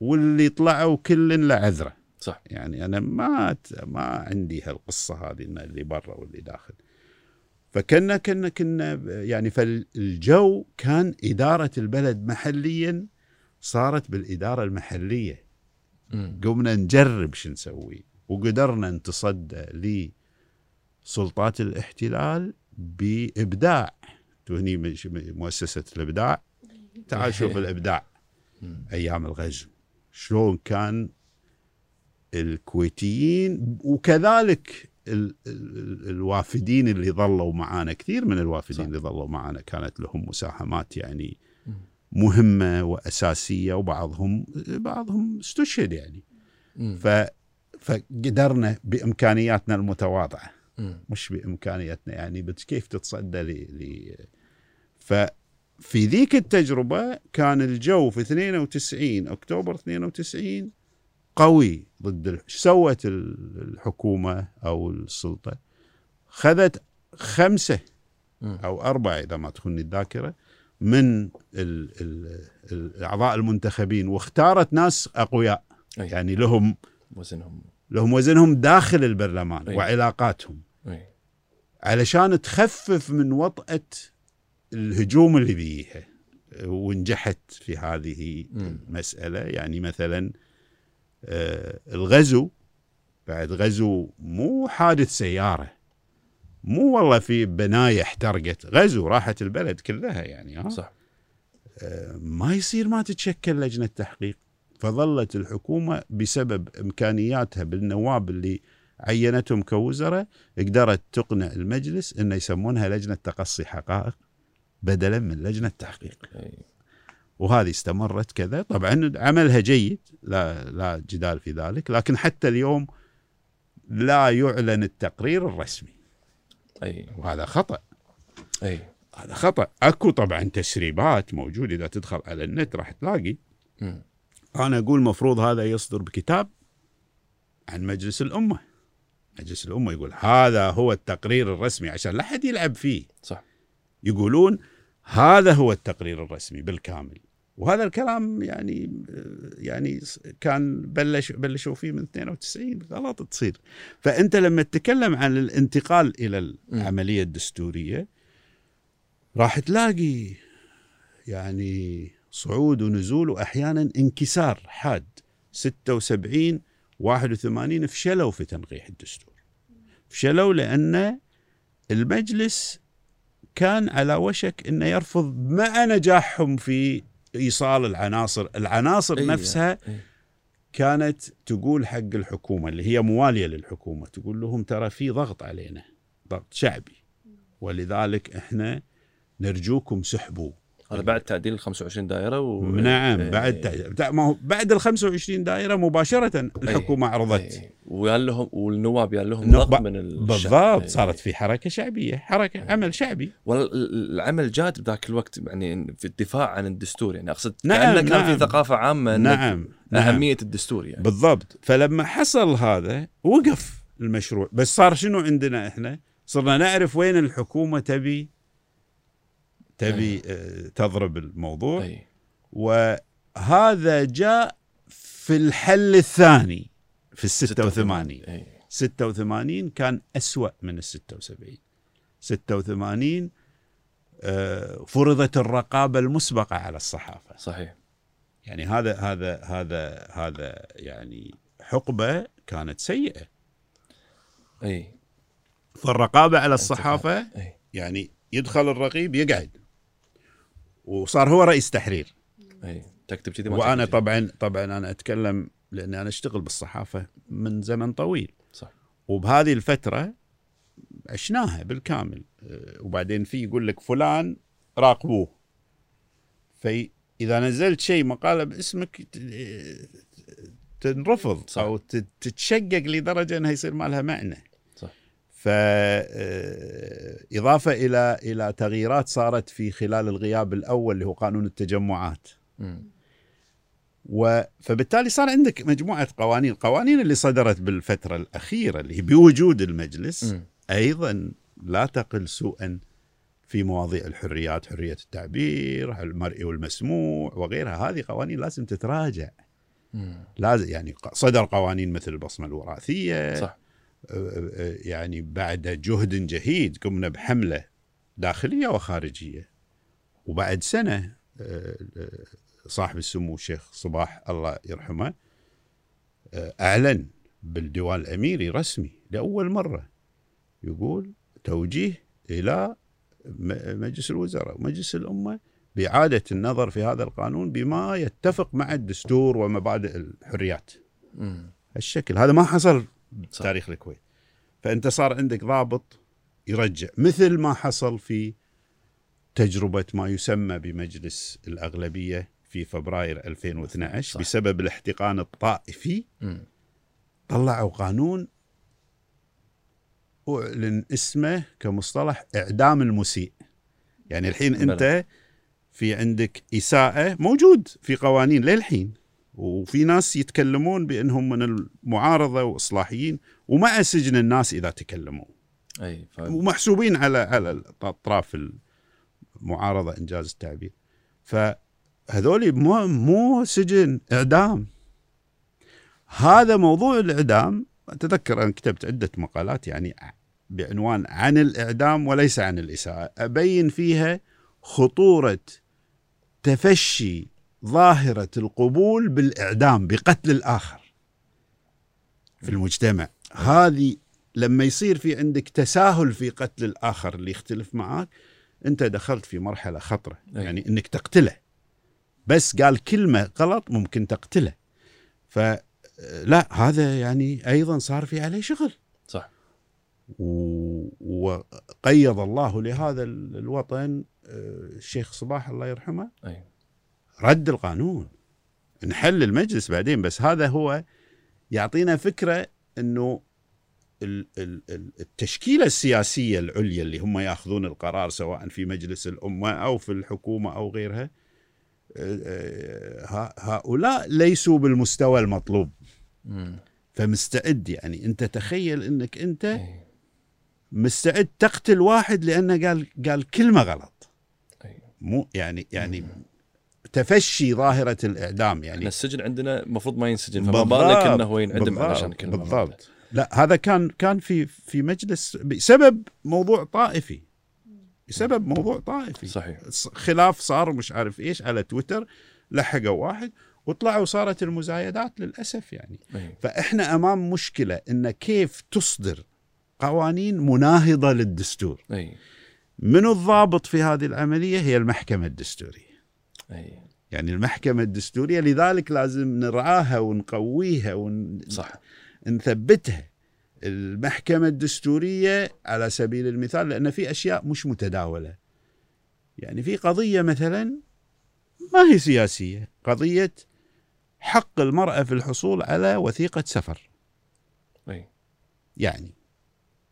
واللي طلعوا كل له عذرة. صح. يعني أنا ما ما عندي هالقصة هذه ان اللي برا واللي داخل. فكنا كنا كنا يعني فالجو كان إدارة البلد محليا صارت بالإدارة المحلية. قمنا نجرب شو نسوي. وقدرنا نتصدى لسلطات الاحتلال بإبداع تهني مؤسسة الإبداع تعال شوف الإبداع. أيام الغزو شلون كان الكويتيين وكذلك ال ال الوافدين اللي ظلوا معانا كثير من الوافدين صح. اللي ظلوا معانا كانت لهم مساهمات يعني. مهمة وأساسية وبعضهم بعضهم استشهد يعني. ف فقدرنا بإمكانياتنا المتواضعة. مش بإمكانياتنا يعني بس كيف تتصدى ل ففي ذيك التجربة كان الجو في 92 أكتوبر 92 قوي ضد إيش سوت ال- الحكومة أو السلطة؟ خذت خمسة. أو أربعة إذا ما تخني الذاكرة من ال ال الاعضاء المنتخبين واختارت ناس أقوياء. يعني لهم وزنهم لهم وزنهم داخل البرلمان أي. وعلاقاتهم أي. علشان تخفف من وطأة الهجوم اللي بيها ونجحت في هذه. المسألة يعني مثلا آه، الغزو بعد غزو مو حادث سيارة مو والله في بناية احترقت غزو راحت البلد كلها يعني ها صح آه، ما يصير ما تتشكل لجنة تحقيق فظلت الحكومة بسبب إمكانياتها بالنواب اللي عينتهم كوزراء قدرت تقنع المجلس إنه يسمونها لجنة تقصي حقائق بدلا من لجنة تحقيق. أي. وهذه استمرت كذا. طبعا عملها جيد لا لا جدال في ذلك لكن حتى اليوم لا يعلن التقرير الرسمي. أي. وهذا خطأ. أي. هذا خطأ. أكو طبعا تسريبات موجود إذا تدخل على النت راح تلاقي. مم. أنا أقول مفروض هذا يصدر بكتاب عن مجلس الأمة. مجلس الأمة يقول هذا هو التقرير الرسمي عشان لا حد يلعب فيه. صح. يقولون هذا هو التقرير الرسمي بالكامل. وهذا الكلام يعني يعني كان بلش بلشوا فيه من 92 غلط تصير. فأنت لما تتكلم عن الانتقال إلى العملية الدستورية راح تلاقي يعني صعود ونزول وأحيانا انكسار حاد 76 81 فشلوا في تنقيح الدستور فشلوا لأن المجلس كان على وشك إنه يرفض مع نجاحهم في إيصال العناصر، العناصر أي. نفسها أي. كانت تقول حق الحكومة اللي هي موالية للحكومة، تقول لهم ترى في ضغط علينا، ضغط شعبي ولذلك إحنا نرجوكم سحبوا. هذا بعد تعديل ال 25 دائرة و... نعم إي. بعد تع- ما هو بعد ال 25 دائرة مباشرة الحكومة عرضت إي. ويان لهم والنواب يان لهم. ضغط من. بالضبط إي. صارت في حركة شعبية، حركة عمل شعبي. والعمل جاد بذاك الوقت يعني في الدفاع عن الدستور يعني أقصد نعم، كان نعم. في ثقافة عامة نعم نعم أهمية الدستور يعني بالضبط فلما حصل هذا وقف المشروع بس صار شنو عندنا إحنا صرنا نعرف وين الحكومة تبي تبي آه، تضرب الموضوع. اي وهذا جاء في الحل الثاني في ال 86 اي 86 كان أسوأ من ال 76 86 آه، فرضت الرقابة المسبقة على الصحافة. صحيح. يعني هذا هذا هذا هذا يعني حقبة كانت سيئة. اي فالرقابة على الصحافة اي يعني يدخل الرقيب يقعد. وصار هو رئيس تحرير. اي تكتب كذي وأنا. طبعا طبعا أنا أتكلم لأني أنا أشتغل بالصحافة من زمن طويل. صح. وبهذه الفترة عشناها بالكامل. آه، وبعدين في يقول لك فلان راقبوه فاذا نزلت شيء مقالة باسمك ت- تنرفض صح. أو تتشقق لدرجة إنها يصير ما لها معنى. صح. ف آه، إلى إلى تغييرات صارت في خلال الغياب الأول اللي هو قانون التجمعات. و... فبالتالي صار عندك مجموعة قوانين، القوانين اللي صدرت بالفترة الأخيرة اللي هي بوجود المجلس مم. أيضا لا تقل سوءا في مواضيع الحريات، حرية التعبير، المرئي والمسموع وغيرها، هذه قوانين لازم تتراجع،. لازم يعني صدر قوانين مثل البصمة الوراثية صح يعني بعد جهد جهيد قمنا بحملة داخلية وخارجية. وبعد سنة آه، آه، صاحب السمو الشيخ صباح الله يرحمه آه، أعلن بالديوان الأميري رسمي لأول مرة يقول توجيه إلى م- مجلس الوزراء ومجلس الأمة بإعادة النظر في هذا القانون بما يتفق مع الدستور ومبادئ الحريات. مم. هالشكل. هذا ما حصل صح. تاريخ الكويت فأنت صار عندك ضابط يرجع مثل ما حصل في تجربة ما يسمى بمجلس الأغلبية في فبراير 2012 صح. بسبب الاحتقان الطائفي مم. طلعوا قانون أعلن اسمه كمصطلح إعدام المسيء يعني الحين. أنت في عندك إساءة موجود في قوانين للحين وفي ناس يتكلمون بأنهم من المعارضة وإصلاحيين ومع سجن الناس إذا تكلموا. أي ف... ومحسوبين على على اطراف المعارضة إنجاز التعبير. فهذول مو مو سجن إعدام. هذا موضوع الإعدام أتذكر أنا كتبت عدة مقالات يعني بعنوان عن الإعدام وليس عن الإساءة أبين فيها خطورة تفشي ظاهرة القبول بالإعدام بقتل الآخر في المجتمع. هذه لما يصير في عندك تساهل في قتل الآخر اللي يختلف معك أنت دخلت في مرحلة خطرة أي. يعني إنك تقتله. بس قال كلمة غلط ممكن تقتله. فلا هذا يعني أيضا صار في عليه شغل. صح. و- وقيض الله لهذا ال- الوطن آه، الشيخ صباح الله يرحمه. أي. رد القانون. نحل المجلس بعدين بس هذا هو يعطينا فكرة إنه ال- ال- ال- التشكيلة السياسية العليا اللي هم يأخذون القرار سواء في مجلس الأمة أو في الحكومة أو غيرها آه، آه، هؤلاء ليسوا بالمستوى المطلوب. فمستعد يعني. أنت تخيل إنك أنت اي مستعد تقتل واحد لأنه قال قال كلمة غلط. اي مو يعني يعني تفشي ظاهرة الإعدام يعني. السجن عندنا المفروض ما ينسجن فما بالك إنه ينعدم بالضبط، علشان كلمة. بالضبط. لا هذا كان كان في في مجلس بسبب موضوع طائفي. بسبب موضوع طائفي. صحيح. خلاف صار مش عارف إيش على تويتر لحقوا واحد وطلعوا صارت المزايدات للأسف يعني. اي فإحنا أمام مشكلة إن كيف تصدر قوانين مناهضة للدستور. اي من الضابط في هذه العملية؟ هي المحكمة الدستورية. اي يعني المحكمة الدستورية لذلك لازم نرعاها ونقويها ون... صح. نثبتها المحكمة الدستورية على سبيل المثال لأن في أشياء مش متداولة. يعني في قضية مثلا ما هي سياسية قضية حق المرأة في الحصول على وثيقة سفر. أي. يعني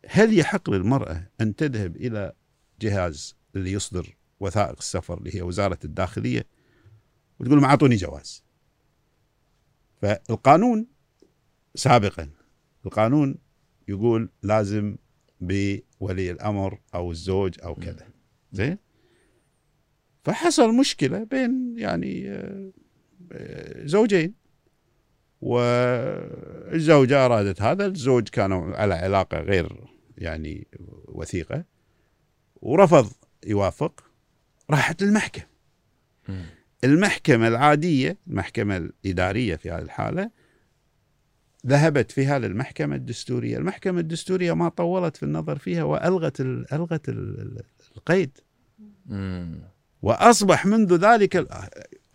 هل يحق للمرأة أن تذهب إلى جهاز اللي يصدر وثائق السفر اللي هي وزارة الداخلية؟ وتقول لهم أعطوني جواز. فالقانون سابقا القانون يقول لازم بولي الأمر أو الزوج أو كذا. زين؟ فحصل مشكلة بين يعني آه، زوجين. والزوجة أرادت هذا الزوج كانوا على علاقة غير يعني وثيقة. ورفض يوافق راحت للمحكمة. مم. المحكمة العادية المحكمة الإدارية في هذه الحالة ذهبت فيها للمحكمة الدستورية. المحكمة الدستورية ما طولت في النظر فيها وألغت ألغت ال- ال- القيد. وأصبح منذ ذلك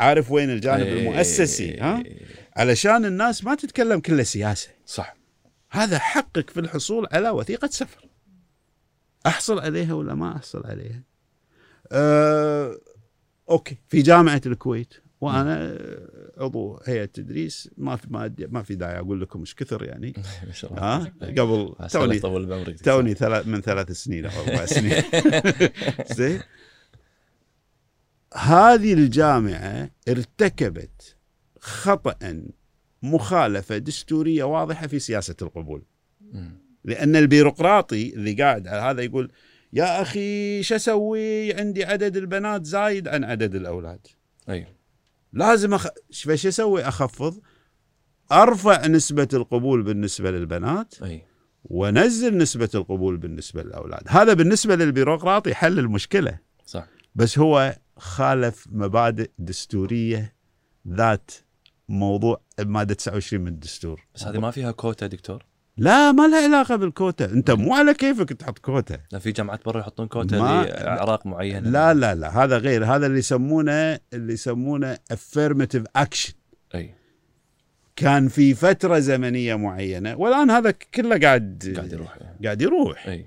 عارف وين الجانب إي- المؤسسي ها؟ علشان الناس ما تتكلم كله سياسة. صح. هذا حقك في الحصول على وثيقة سفر. أحصل عليها ولا ما أحصل عليها؟ أه okay. في جامعة الكويت. وأنا عضو هيئة تدريس. ما في ما, ما في داعي أقول لكم إيش كثر يعني. ما شاء الله. ها؟ قبل توني يطول بعمرك توني ثلاث من ثلاث سنين أو أربع سنين. زين. هذه الجامعة ارتكبت خطأ مخالفة دستورية واضحة في سياسة القبول. لأن البيروقراطي اللي قاعد على هذا يقول يا أخي شو أسوي؟ عندي عدد البنات زايد عن عدد الأولاد. أي. لازم أخ... فش أسوي؟ أخفض أرفع نسبة القبول بالنسبة للبنات أي. ونزل نسبة القبول بالنسبة للأولاد. هذا بالنسبة للبيروقراطي حل المشكلة. صح. بس هو خالف مبادئ دستورية ذات موضوع الماده 29 من الدستور. بس هذه ما فيها كوتا دكتور؟ لا ما لها علاقة بالكوتا. انت مو على كيفك تحط كوتا. لا في جامعات برا يحطون كوتا لاعراق معينة. لا لا لا هذا غير. هذا اللي يسمونه اللي يسمونه affirmative action. أي. كان في فترة زمنية معينة والآن هذا كله قاعد قاعد يروح. قاعد يروح. أي.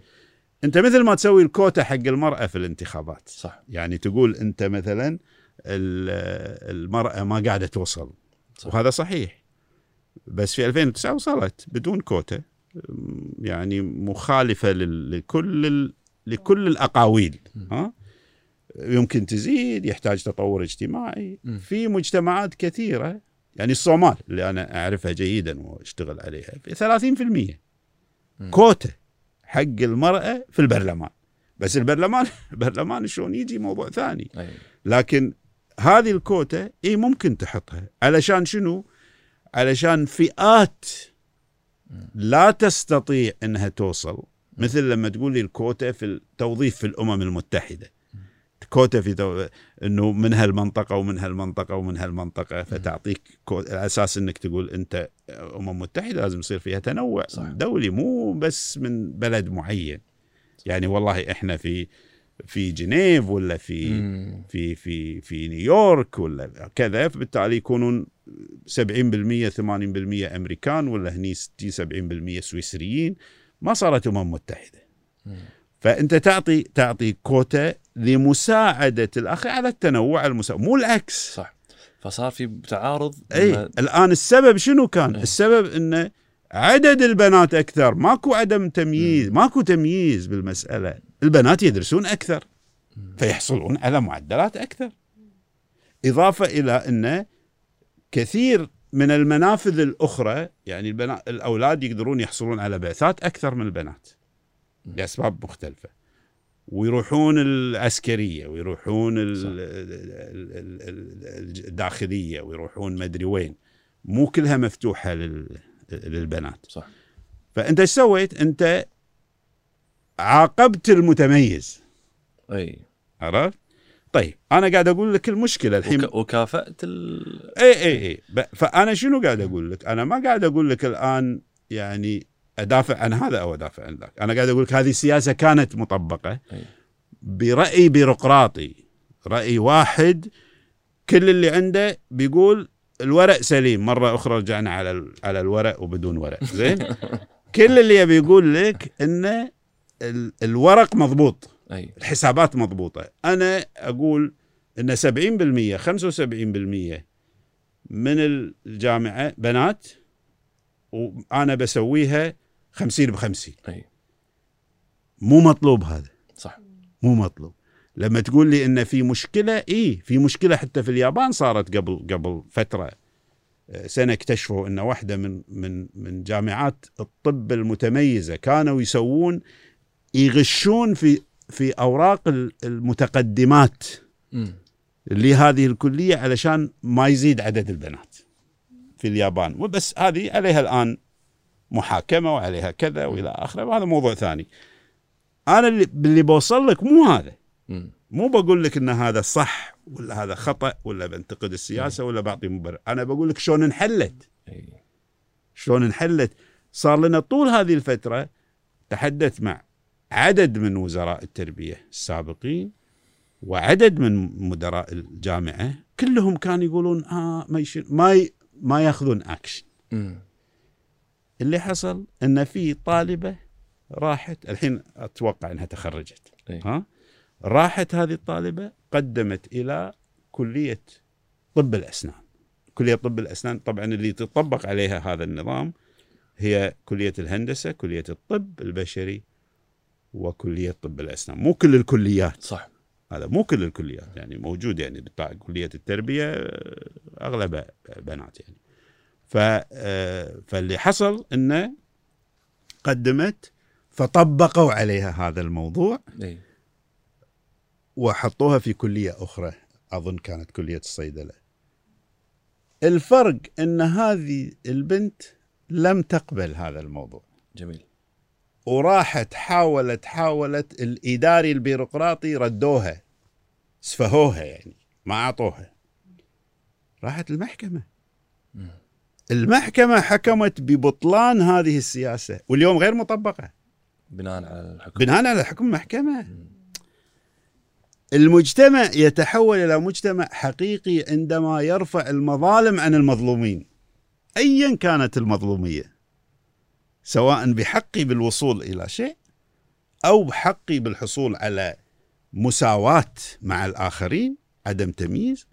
انت مثل ما تسوي الكوتا حق المرأة في الانتخابات. صح. يعني تقول انت مثلا ال- المرأة ما قاعدة توصل. صح. وهذا صحيح. بس في 2009 وصلت بدون كوتا يعني مخالفة لكل لكل الأقاويل ها؟ يمكن تزيد يحتاج تطور اجتماعي. في مجتمعات كثيرة يعني الصومال اللي أنا أعرفها جيدا وأشتغل عليها في 30% مم. كوتا حق المرأة في البرلمان. بس البرلمان البرلمان شلون يجي موضوع ثاني. اي لكن هذه الكوتا اي ممكن تحطها. علشان شنو؟ علشان فئات لا تستطيع إنها توصل. مثل لما تقول لي الكوتا في التوظيف في الأمم المتحدة. كوتا في تو... إنه من هالمنطقة ومن هالمنطقة ومن هالمنطقة فتعطيك كو... على أساس إنك تقول أنت أمم متحدة لازم يصير فيها تنوع. صح. دولي مو بس من بلد معين. يعني والله إحنا في في جنيف ولا في مم. في في في نيويورك ولا كذا فبالتالي يكونون 70% 80% أمريكان ولا هني 60 70% سويسريين ما صارت أمم متحدة مم. فأنت تعطي تعطي كوتا لمساعدة الأخ على التنوع المسا... مو العكس صح فصار في تعارض اي لما- الآن السبب شنو كان؟ إيه. السبب انه عدد البنات أكثر ماكو عدم تمييز ماكو تمييز بالمسألة البنات يدرسون أكثر فيحصلون على معدلات أكثر. إضافة إلى أن كثير من المنافذ الأخرى يعني البنات الأولاد يقدرون يحصلون على بعثات أكثر من البنات لأسباب مختلفة. ويروحون العسكرية ويروحون الداخلية ويروحون مدري وين. مو كلها مفتوحة لل- للبنات. صح. فأنت إيش سويت؟ أنت عاقبت المتميز. أي. عرفت؟ طيب أنا قاعد أقول لك المشكلة الحين. وك... وكافأت ال... إي إي إي. ب- فأنا شنو قاعد أقول لك؟ أنا ما قاعد أقول لك الآن يعني أدافع عن هذا أو أدافع عن ذاك، أنا قاعد أقول لك هذه السياسة كانت مطبقة. أي. برأي بيروقراطي، رأي واحد كل اللي عنده بيقول الورق سليم، مرة أخرى رجعنا على ال- على الورق وبدون ورق، زين؟ كل اللي يبي يقول لك إنه الورق مضبوط أي. الحسابات مضبوطة. أنا أقول أن 70% 75% من الجامعة بنات وأنا بسويها 50 ب 50 أي. مو مطلوب هذا. صح. مو مطلوب. لما تقول لي إن في مشكلة اي في مشكلة حتى في اليابان صارت قبل قبل فترة. سنة اكتشفوا إن واحدة من من من جامعات الطب المتميزة كانوا يسوون يغشون في في أوراق ال- المتقدمات. لهذه الكلية علشان ما يزيد عدد البنات في اليابان. وبس هذه عليها الآن محاكمة وعليها كذا وإلى آخره وهذا موضوع ثاني. أنا اللي, اللي بوصل لك مو هذا. مو بقول لك إن هذا صح ولا هذا خطأ ولا بنتقد السياسة ولا بعطي مبرر. أنا بقول لك شلون انحلت. شلون انحلت. صار لنا طول هذه الفترة تحدث مع عدد من وزراء التربية السابقين وعدد من مدراء الجامعة كلهم كانوا يقولون آه ما يش... ما ي... ما ياخذون اكشن. اللي حصل إن في طالبة راحت الحين أتوقع إنها تخرجت إيه. ها راحت هذه الطالبة قدمت إلى كلية طب الأسنان كلية طب الأسنان طبعا اللي تطبق عليها هذا النظام هي كلية الهندسة كلية الطب البشري وكلية طب الأسنان. مو كل الكليات. صح. هذا مو كل الكليات. يعني موجود يعني بتاع كلية التربية أغلبها بنات يعني. ف آه، فاللي حصل إنه قدمت فطبقوا عليها هذا الموضوع. اي وحطوها في كلية أخرى. أظن كانت كلية الصيدلة. الفرق إن هذه البنت لم تقبل هذا الموضوع. جميل. وراحت حاولت حاولت الإداري البيروقراطي ردوها سفهوها يعني ما أعطوها. راحت المحكمة. المحكمة حكمت ببطلان هذه السياسة واليوم غير مطبقة. بناء على الحكم. بناء على حكم المحكمة. المجتمع يتحول إلى مجتمع حقيقي عندما يرفع المظالم عن المظلومين ايا كانت المظلومية. سواء بحقي بالوصول إلى شيء أو بحقي بالحصول على مساواة مع الآخرين عدم تمييز.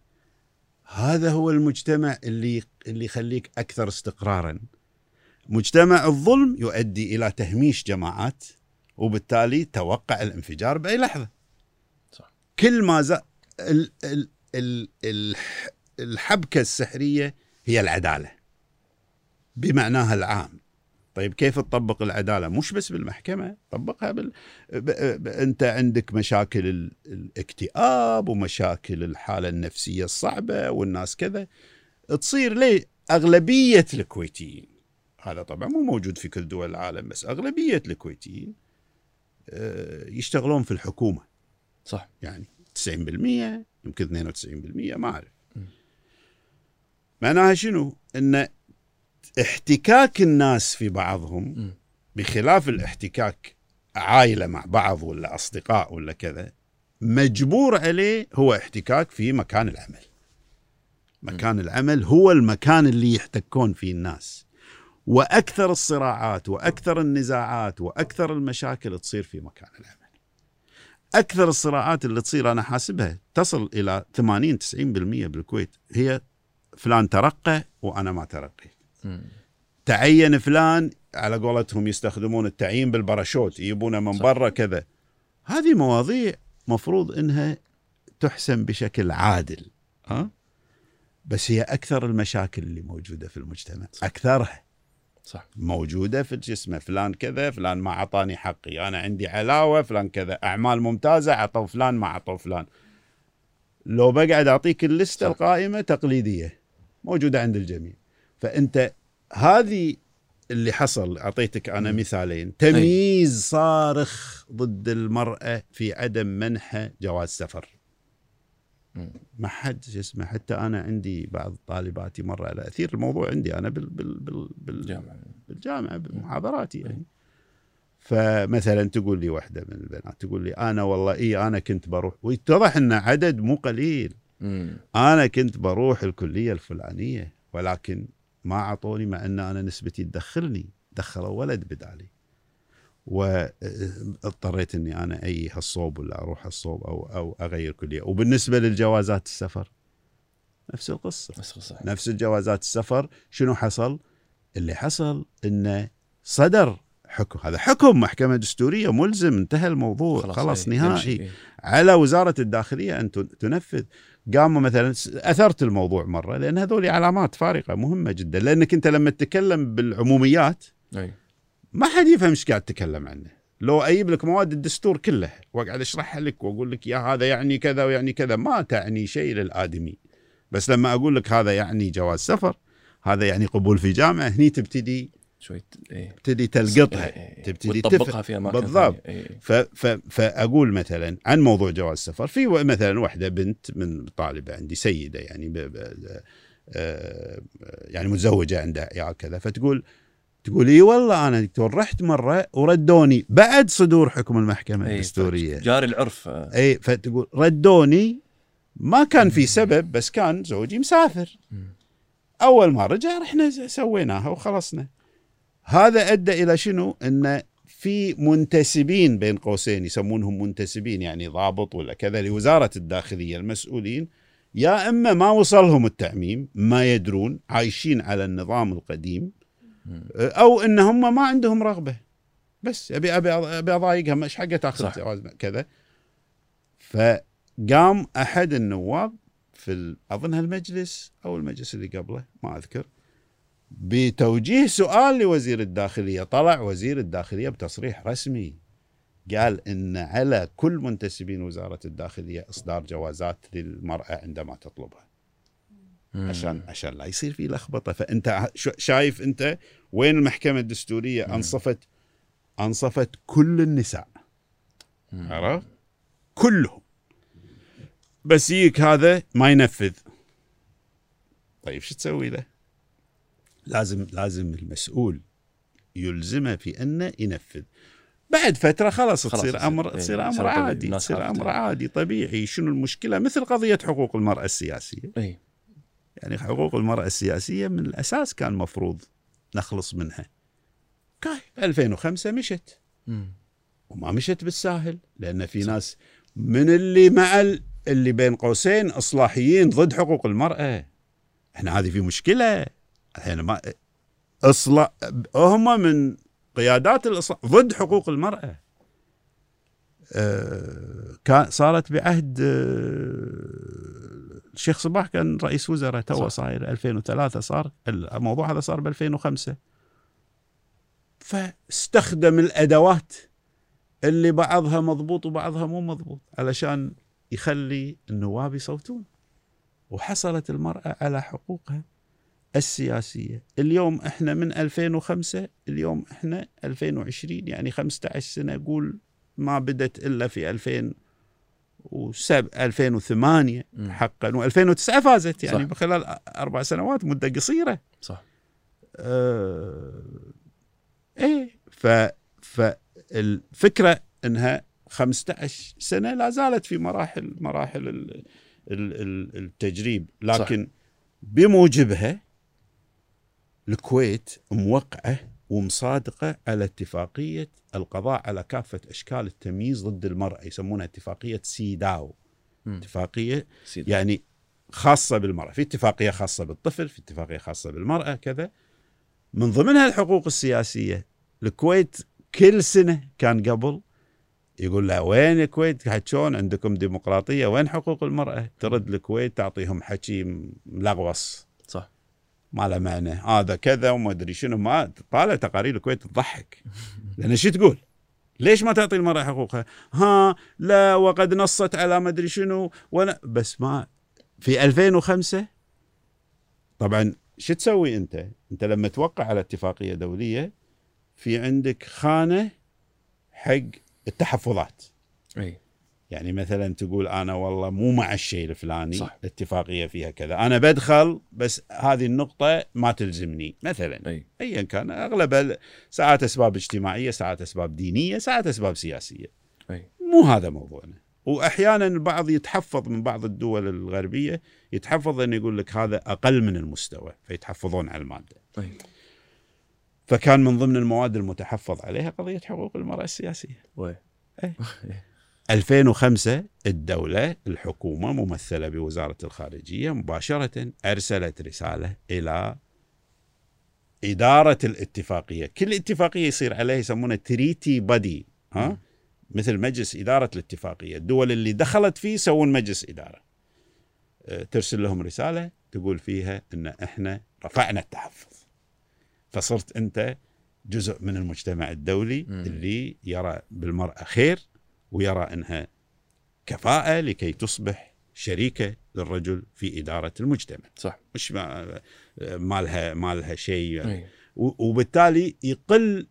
هذا هو المجتمع اللي اللي يخليك أكثر استقرارا. مجتمع الظلم يؤدي إلى تهميش جماعات وبالتالي توقع الانفجار بأي لحظة. صح. كل ما ز... ال... ال... ال... ال... الحبكة السحرية هي العدالة. بمعناها العام. طيب كيف تطبق العدالة؟ مش بس بالمحكمة طبقها بال... ب... ب... أنت عندك مشاكل ال... الاكتئاب ومشاكل الحالة النفسية الصعبة والناس كذا. تصير ليه أغلبية الكويتيين هذا طبعا مو موجود في كل دول العالم بس أغلبية الكويتيين آه، يشتغلون في الحكومة. صح. يعني 90% يمكن 92% ما أعرف. معناها شنو؟ إن احتكاك الناس في بعضهم. بخلاف الاحتكاك عائلة مع بعض ولا أصدقاء ولا كذا مجبور عليه هو احتكاك في مكان العمل. مكان العمل هو المكان اللي يحتكون فيه الناس. وأكثر الصراعات وأكثر النزاعات وأكثر المشاكل تصير في مكان العمل. أكثر الصراعات اللي تصير أنا حاسبها تصل إلى 80 90% بالكويت هي فلان ترقى وأنا ما ترقيت. تعين فلان على قولتهم يستخدمون التعيين بالباراشوت يجيبونه من صح. برا كذا. هذه مواضيع مفروض إنها تحسم بشكل عادل ها؟ بس هي أكثر المشاكل اللي موجودة في المجتمع أكثرها. صح. موجودة في جسمه فلان كذا فلان ما أعطاني حقي أنا عندي علاوة فلان كذا أعمال ممتازة عطوا فلان ما عطوا فلان. لو بقعد أعطيك اللستة صح. القائمة تقليدية موجودة عند الجميع. فأنت هذه اللي حصل أعطيتك أنا. مثالين. تمييز صارخ ضد المرأة في عدم منحها جواز سفر. ما حد شو اسمه حتى أنا عندي بعض طالباتي مرة على أثير الموضوع عندي أنا بال بال بال بال جامعة بالجامعة بمحاضراتي يعني. فمثلا تقول لي واحدة من البنات تقول لي أنا والله إي أنا كنت بروح. ويتضح إن عدد مو قليل. أنا كنت بروح الكلية الفلانية ولكن ما أعطوني مع أن أنا نسبتي تدخلني دخلوا ولد بدالي واضطريت إني أنا اي هالصوب ولا أروح هالصوب أو أو أغير كليه وبالنسبة للجوازات السفر نفس القصة. بس صح نفس الجوازات السفر شنو حصل؟ اللي حصل انه صدر حكم. هذا حكم محكمة دستورية ملزم انتهى الموضوع خلاص, خلاص إيه، نهائي. إيه. على وزارة الداخلية أن تن- تنفذ. قاموا مثلا أثرت الموضوع مرة لأن هذول علامات فارقة مهمة جدا. لأنك أنت لما تتكلم بالعموميات أي. ما حد يفهم إيش قاعد تتكلم عنه. لو أجيب لك مواد الدستور كلها وأقعد أشرحها لك وأقول لك يا هذا يعني كذا ويعني كذا ما تعني شيء للآدمي. بس لما أقول لك هذا يعني جواز سفر هذا يعني قبول في جامعة هني تبتدي شوي إيه. تبتدي تلقطها إيه، إيه. تبتدي وتطبقها تفهم في اماكن بالضبط. إيه. ف ف فأقول مثلا عن موضوع جواز السفر. في مثلا واحدة بنت من طالبة عندي سيدة يعني ب ب آه، يعني متزوجة عندها عيال كذا فتقول تقول إي والله أنا دكتور رحت مرة وردوني بعد صدور حكم المحكمة إيه، الدستورية. جاري العرف آه، إي فتقول ردوني. ما كان في سبب بس كان زوجي مسافر. أول ما رجع رحنا سويناها وخلصنا. هذا أدى إلى شنو؟ إن في منتسبين بين قوسين يسمونهم منتسبين يعني ضابط ولا كذا لوزارة الداخلية المسؤولين. يا إما ما وصلهم التعميم ما يدرون عايشين على النظام القديم أو إن هم ما عندهم رغبة. بس ابي ابي أبي اضايقها مش حقه تأخذ كذا. فقام أحد النواب في ال- أظنها المجلس أو المجلس اللي قبله ما أذكر. بتوجيه سؤال لوزير الداخلية. طلع وزير الداخلية بتصريح رسمي. قال إن على كل منتسبين وزارة الداخلية إصدار جوازات للمرأة عندما تطلبها. عشان عشان لا يصير في لخبطة. فأنت شايف أنت وين المحكمة الدستورية أنصفت أنصفت كل النساء؟ عرفت؟ كلهم. بس يجيك هذا ما ينفذ. طيب شو تسوي له؟ لازم لازم المسؤول يلزمه في أنه ينفذ. بعد فترة خلاص خلاص تصير أمر إيه، تصير أمر. عادي تصير. أمر عادي طبيعي. شنو المشكلة؟ مثل قضية حقوق المرأة السياسية. اي يعني حقوق المرأة السياسية من الأساس كان مفروض نخلص منها. كاي 2005 مشت. مم. وما مشت بالساهل لأن في ناس من اللي مع ال- اللي بين قوسين إصلاحيين ضد حقوق المرأة. إحنا هذه في مشكلة. الحين ما إصلاح هم من قيادات الإصلاح ضد حقوق المرأة. آه، كان صارت بعهد آه، الشيخ صباح كان رئيس وزراء تو. صاير 2003 صار الموضوع هذا صار ب 2005 فاستخدم الأدوات اللي بعضها مضبوط وبعضها مو مضبوط علشان يخلي النواب يصوتون. وحصلت المرأة على حقوقها. السياسية اليوم إحنا من 2005 اليوم إحنا 2020 يعني 15 سنة قول ما بدت إلا في 2007 2008 مم. حقا و2009 فازت يعني صح. خلال أربع سنوات مدة قصيرة صح آه إيه ف فالفكرة إنها 15 سنة لا زالت في مراحل مراحل ال- ال- ال- التجريب لكن بموجبها الكويت موقعة ومصادقة على اتفاقية القضاء على كافة أشكال التمييز ضد المرأة يسمونها اتفاقية سيداو مم. اتفاقية سيدي. يعني خاصة بالمرأة في اتفاقية خاصة بالطفل في اتفاقية خاصة بالمرأة كذا. من ضمنها الحقوق السياسية. الكويت كل سنة كان قبل يقول له وين الكويت؟ شلون عندكم ديمقراطية؟ وين حقوق المرأة؟ ترد الكويت تعطيهم حكي ملغوص ما له معنى. هذا كذا وما أدري شنو. ما طالع تقارير الكويت تضحك. لأن شو تقول؟ ليش ما تعطي المرأة حقوقها؟ ها لا وقد نصت على ما أدري شنو وأنا بس ما في 2005 طبعا شو تسوي أنت؟ أنت لما توقع على اتفاقية دولية في عندك خانة حق التحفظات. إي. يعني مثلا تقول أنا والله مو مع الشيء الفلاني صح. الاتفاقيه فيها كذا. أنا بدخل بس هذه النقطة ما تلزمني. مثلا أي. ايا كان أغلب ساعات أسباب اجتماعية ساعات أسباب دينية ساعات أسباب سياسية. أي. مو هذا موضوعنا. واحيانا البعض يتحفظ من بعض الدول الغربية يتحفظ انه يقول لك هذا أقل من المستوى فيتحفظون على المادة. أي. فكان من ضمن المواد المتحفظ عليها قضية حقوق المرأة السياسية. وي. 2005 الدولة الحكومة ممثلة بوزارة الخارجية مباشرة أرسلت رسالة إلى إدارة الاتفاقية. كل اتفاقية يصير عليها يسمونها تريتي بادي ها؟ مثل مجلس إدارة الاتفاقية. الدول اللي دخلت فيه يسوون مجلس إدارة. أه، ترسل لهم رسالة تقول فيها أن إحنا رفعنا التحفظ. فصرت أنت جزء من المجتمع الدولي. اللي يرى بالمرأة خير ويرى أنها كفاءة لكي تصبح شريكة للرجل في إدارة المجتمع. صح. مش ما ما لها ما لها شيء. وبالتالي يقل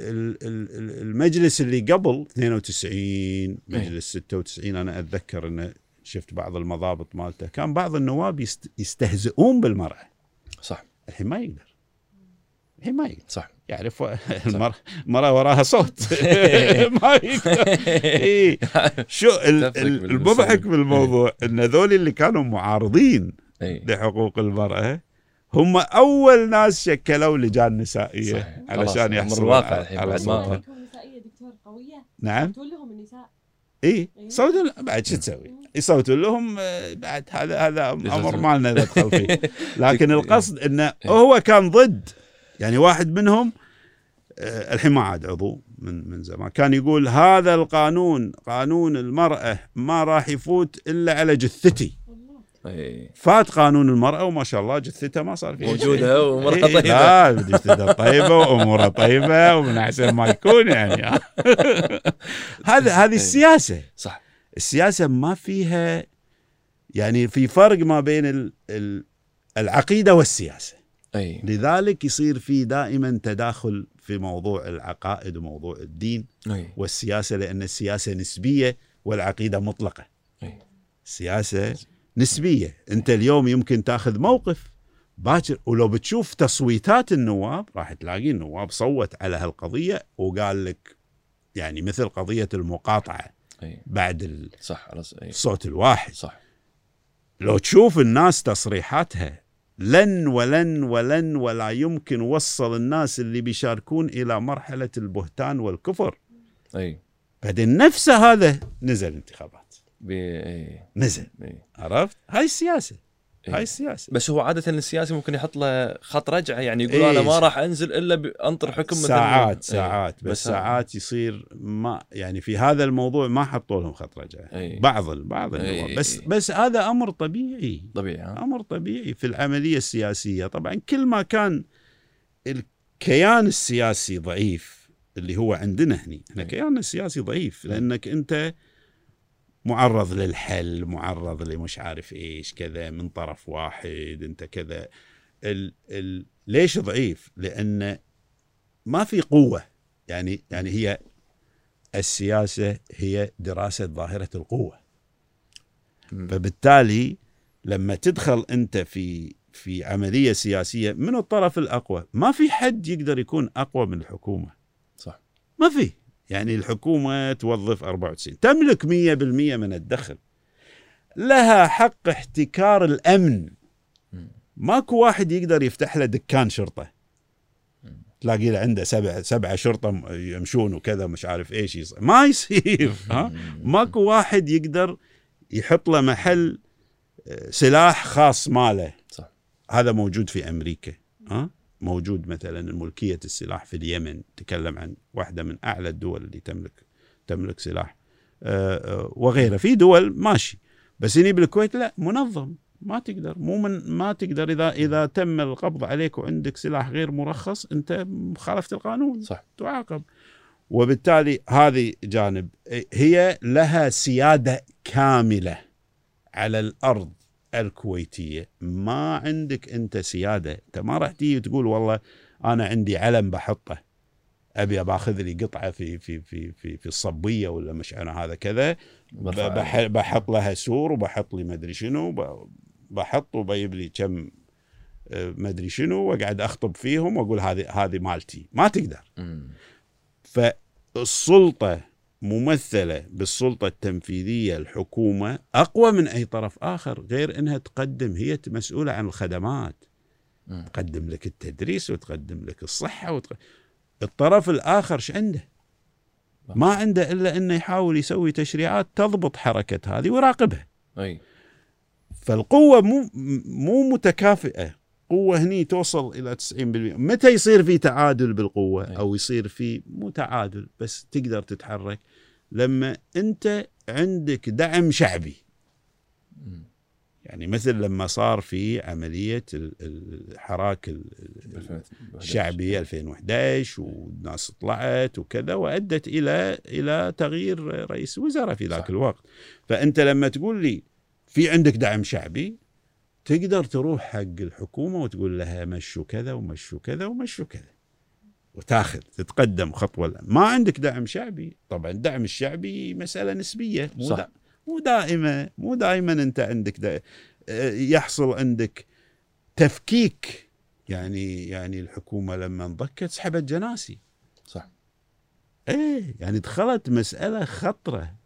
ال- ال- ال- المجلس اللي قبل 92 مجلس 96 أنا أتذكر إنه شفت بعض المضابط مالته كان بعض النواب يست- يستهزئون بالمرأة. صح. الحين ما يقدر. الحين ما يقدر صح. يعرف المرأة المرأة وراها صوت. ما يقدر إيه. شو المضحك. بالموضوع إن ذول اللي كانوا معارضين اي لحقوق المرأة هم أول ناس شكلوا لجان نسائية صحيح. علشان يحصلوا على, الحين على بعد ما- صوتها نسائيه دكتور قوية؟ نعم. تقول لهم النساء. إي. إيه. صوتوا بعد شو تسوي؟ يصوتوا لهم آه، بعد هذا هذا أمر. ما لنا ندخل فيه لكن القصد إنه إيه. هو كان ضد. يعني واحد منهم آه، الحين ما عاد عضو من من زمان. كان يقول هذا القانون قانون المرأة ما راح يفوت إلا على جثتي. اي فات قانون المرأة وما شاء الله جثتها ما صار فيها. موجودة ومرأة إيه، طيبة. لا جثتها طيبة وأمورها طيبة ومن أحسن ما يكون يعني. هذا هذه السياسة. صح. السياسة ما فيها يعني في فرق ما بين ال ال أي. لذلك يصير في دائما تداخل في موضوع العقائد وموضوع الدين أي. والسياسة لأن السياسة نسبية والعقيدة مطلقة. أي. السياسة نسبية. أنت اليوم يمكن تأخذ موقف باكر ولو بتشوف تصويتات النواب راح تلاقي النواب صوت على هالقضية وقال لك يعني مثل قضية المقاطعة أي. بعد ال- صح الصوت الواحد. صح. لو تشوف الناس تصريحاتها لن ولن ولن ولا يمكن وصل الناس اللي بيشاركون إلى مرحلة البهتان والكفر. أي. بعدين نفسه هذا نزل انتخابات. بي نزل. إي. عرفت؟ هاي السياسة. هاي السياسة بس هو عادة السياسي ممكن يحط له خط رجعه يعني يقول إيه. أنا ما راح أنزل إلا بأنطر حكم مثلا ساعات إيه. ساعات بس بس ساعات يصير ما يعني في هذا الموضوع ما حطوا لهم خط رجعه إيه. بعض ال- بعض إيه. بس بس هذا أمر طبيعي طبيعي أمر طبيعي في العملية السياسية طبعا كل ما كان الكيان السياسي ضعيف اللي هو عندنا هني إحنا إيه. كياننا السياسي ضعيف لأنك أنت معرض للحل معرض لمش عارف إيش كذا من طرف واحد أنت كذا. ال ال ليش ضعيف؟ لأن ما في قوة. يعني يعني هي السياسة هي دراسة ظاهرة القوة. فبالتالي لما تدخل أنت في في عملية سياسية من الطرف الأقوى ما في حد يقدر يكون أقوى من الحكومة. صح. ما في. يعني الحكومة توظف 94 تملك 100% من الدخل. لها حق احتكار الأمن. مم. ماكو واحد يقدر يفتح له دكان شرطة. تلاقي له عنده سبع سبعة شرطة يمشون وكذا مش عارف إيش يصير ما يصير ها؟ ماكو واحد يقدر يحط له محل آه، سلاح خاص ماله. صح. هذا موجود في أمريكا ها؟ موجود مثلا ملكية السلاح في اليمن تكلم عن واحدة من أعلى الدول اللي تملك تملك سلاح. آه، آه، وغيره في دول ماشي. بس هني بالكويت لا منظم. ما تقدر. مو من ما تقدر. إذا إذا تم القبض عليك وعندك سلاح غير مرخص أنت خالفت القانون. صح. تعاقب. وبالتالي هذه جانب هي لها سيادة كاملة على الأرض. الكويتية. ما عندك أنت سيادة. أنت ما راح تيجي تقول والله أنا عندي علم بحطه. أبي باخذ لي قطعة في في في في في الصبية ولا مش أنا هذا كذا. بحط لها سور وبحط لي مدري شنو. بحط وبجيب لي كم آه، مدري شنو وأقعد أخطب فيهم وأقول هذه هذه مالتي. ما تقدر. فالسلطة ممثلة بالسلطة التنفيذية الحكومة أقوى من أي طرف آخر غير إنها تقدم هي مسؤولة عن الخدمات. تقدم لك التدريس وتقدم لك الصحة وتق... الطرف الآخر ش عنده؟ ما عنده إلا إنه يحاول يسوي تشريعات تضبط حركة هذه ويراقبها أي. فالقوة مو مو متكافئة. قوة هني توصل إلى 90% متى يصير في تعادل بالقوة أي. أو يصير في مو تعادل بس تقدر تتحرك لما أنت عندك دعم شعبي. يعني مثل لما صار في ال- الحراك ال- ال- 2011. الشعبي 2011 والناس طلعت وكذا وأدت إلى إلى تغيير رئيس وزراء في ذاك. الوقت فأنت لما تقول لي في عندك دعم شعبي تقدر تروح حق الحكومة وتقول لها مشوا كذا ومشوا كذا ومشوا كذا. وتاخذ تتقدم خطوة. ما عندك دعم شعبي. طبعا الدعم الشعبي مسألة نسبية. مو صح. دا مو دائمه مو دائما أنت عندك دا يحصل عندك تفكيك. يعني يعني الحكومة لما انضكت سحبت جناسي. صح. إيه يعني دخلت مسألة خطرة.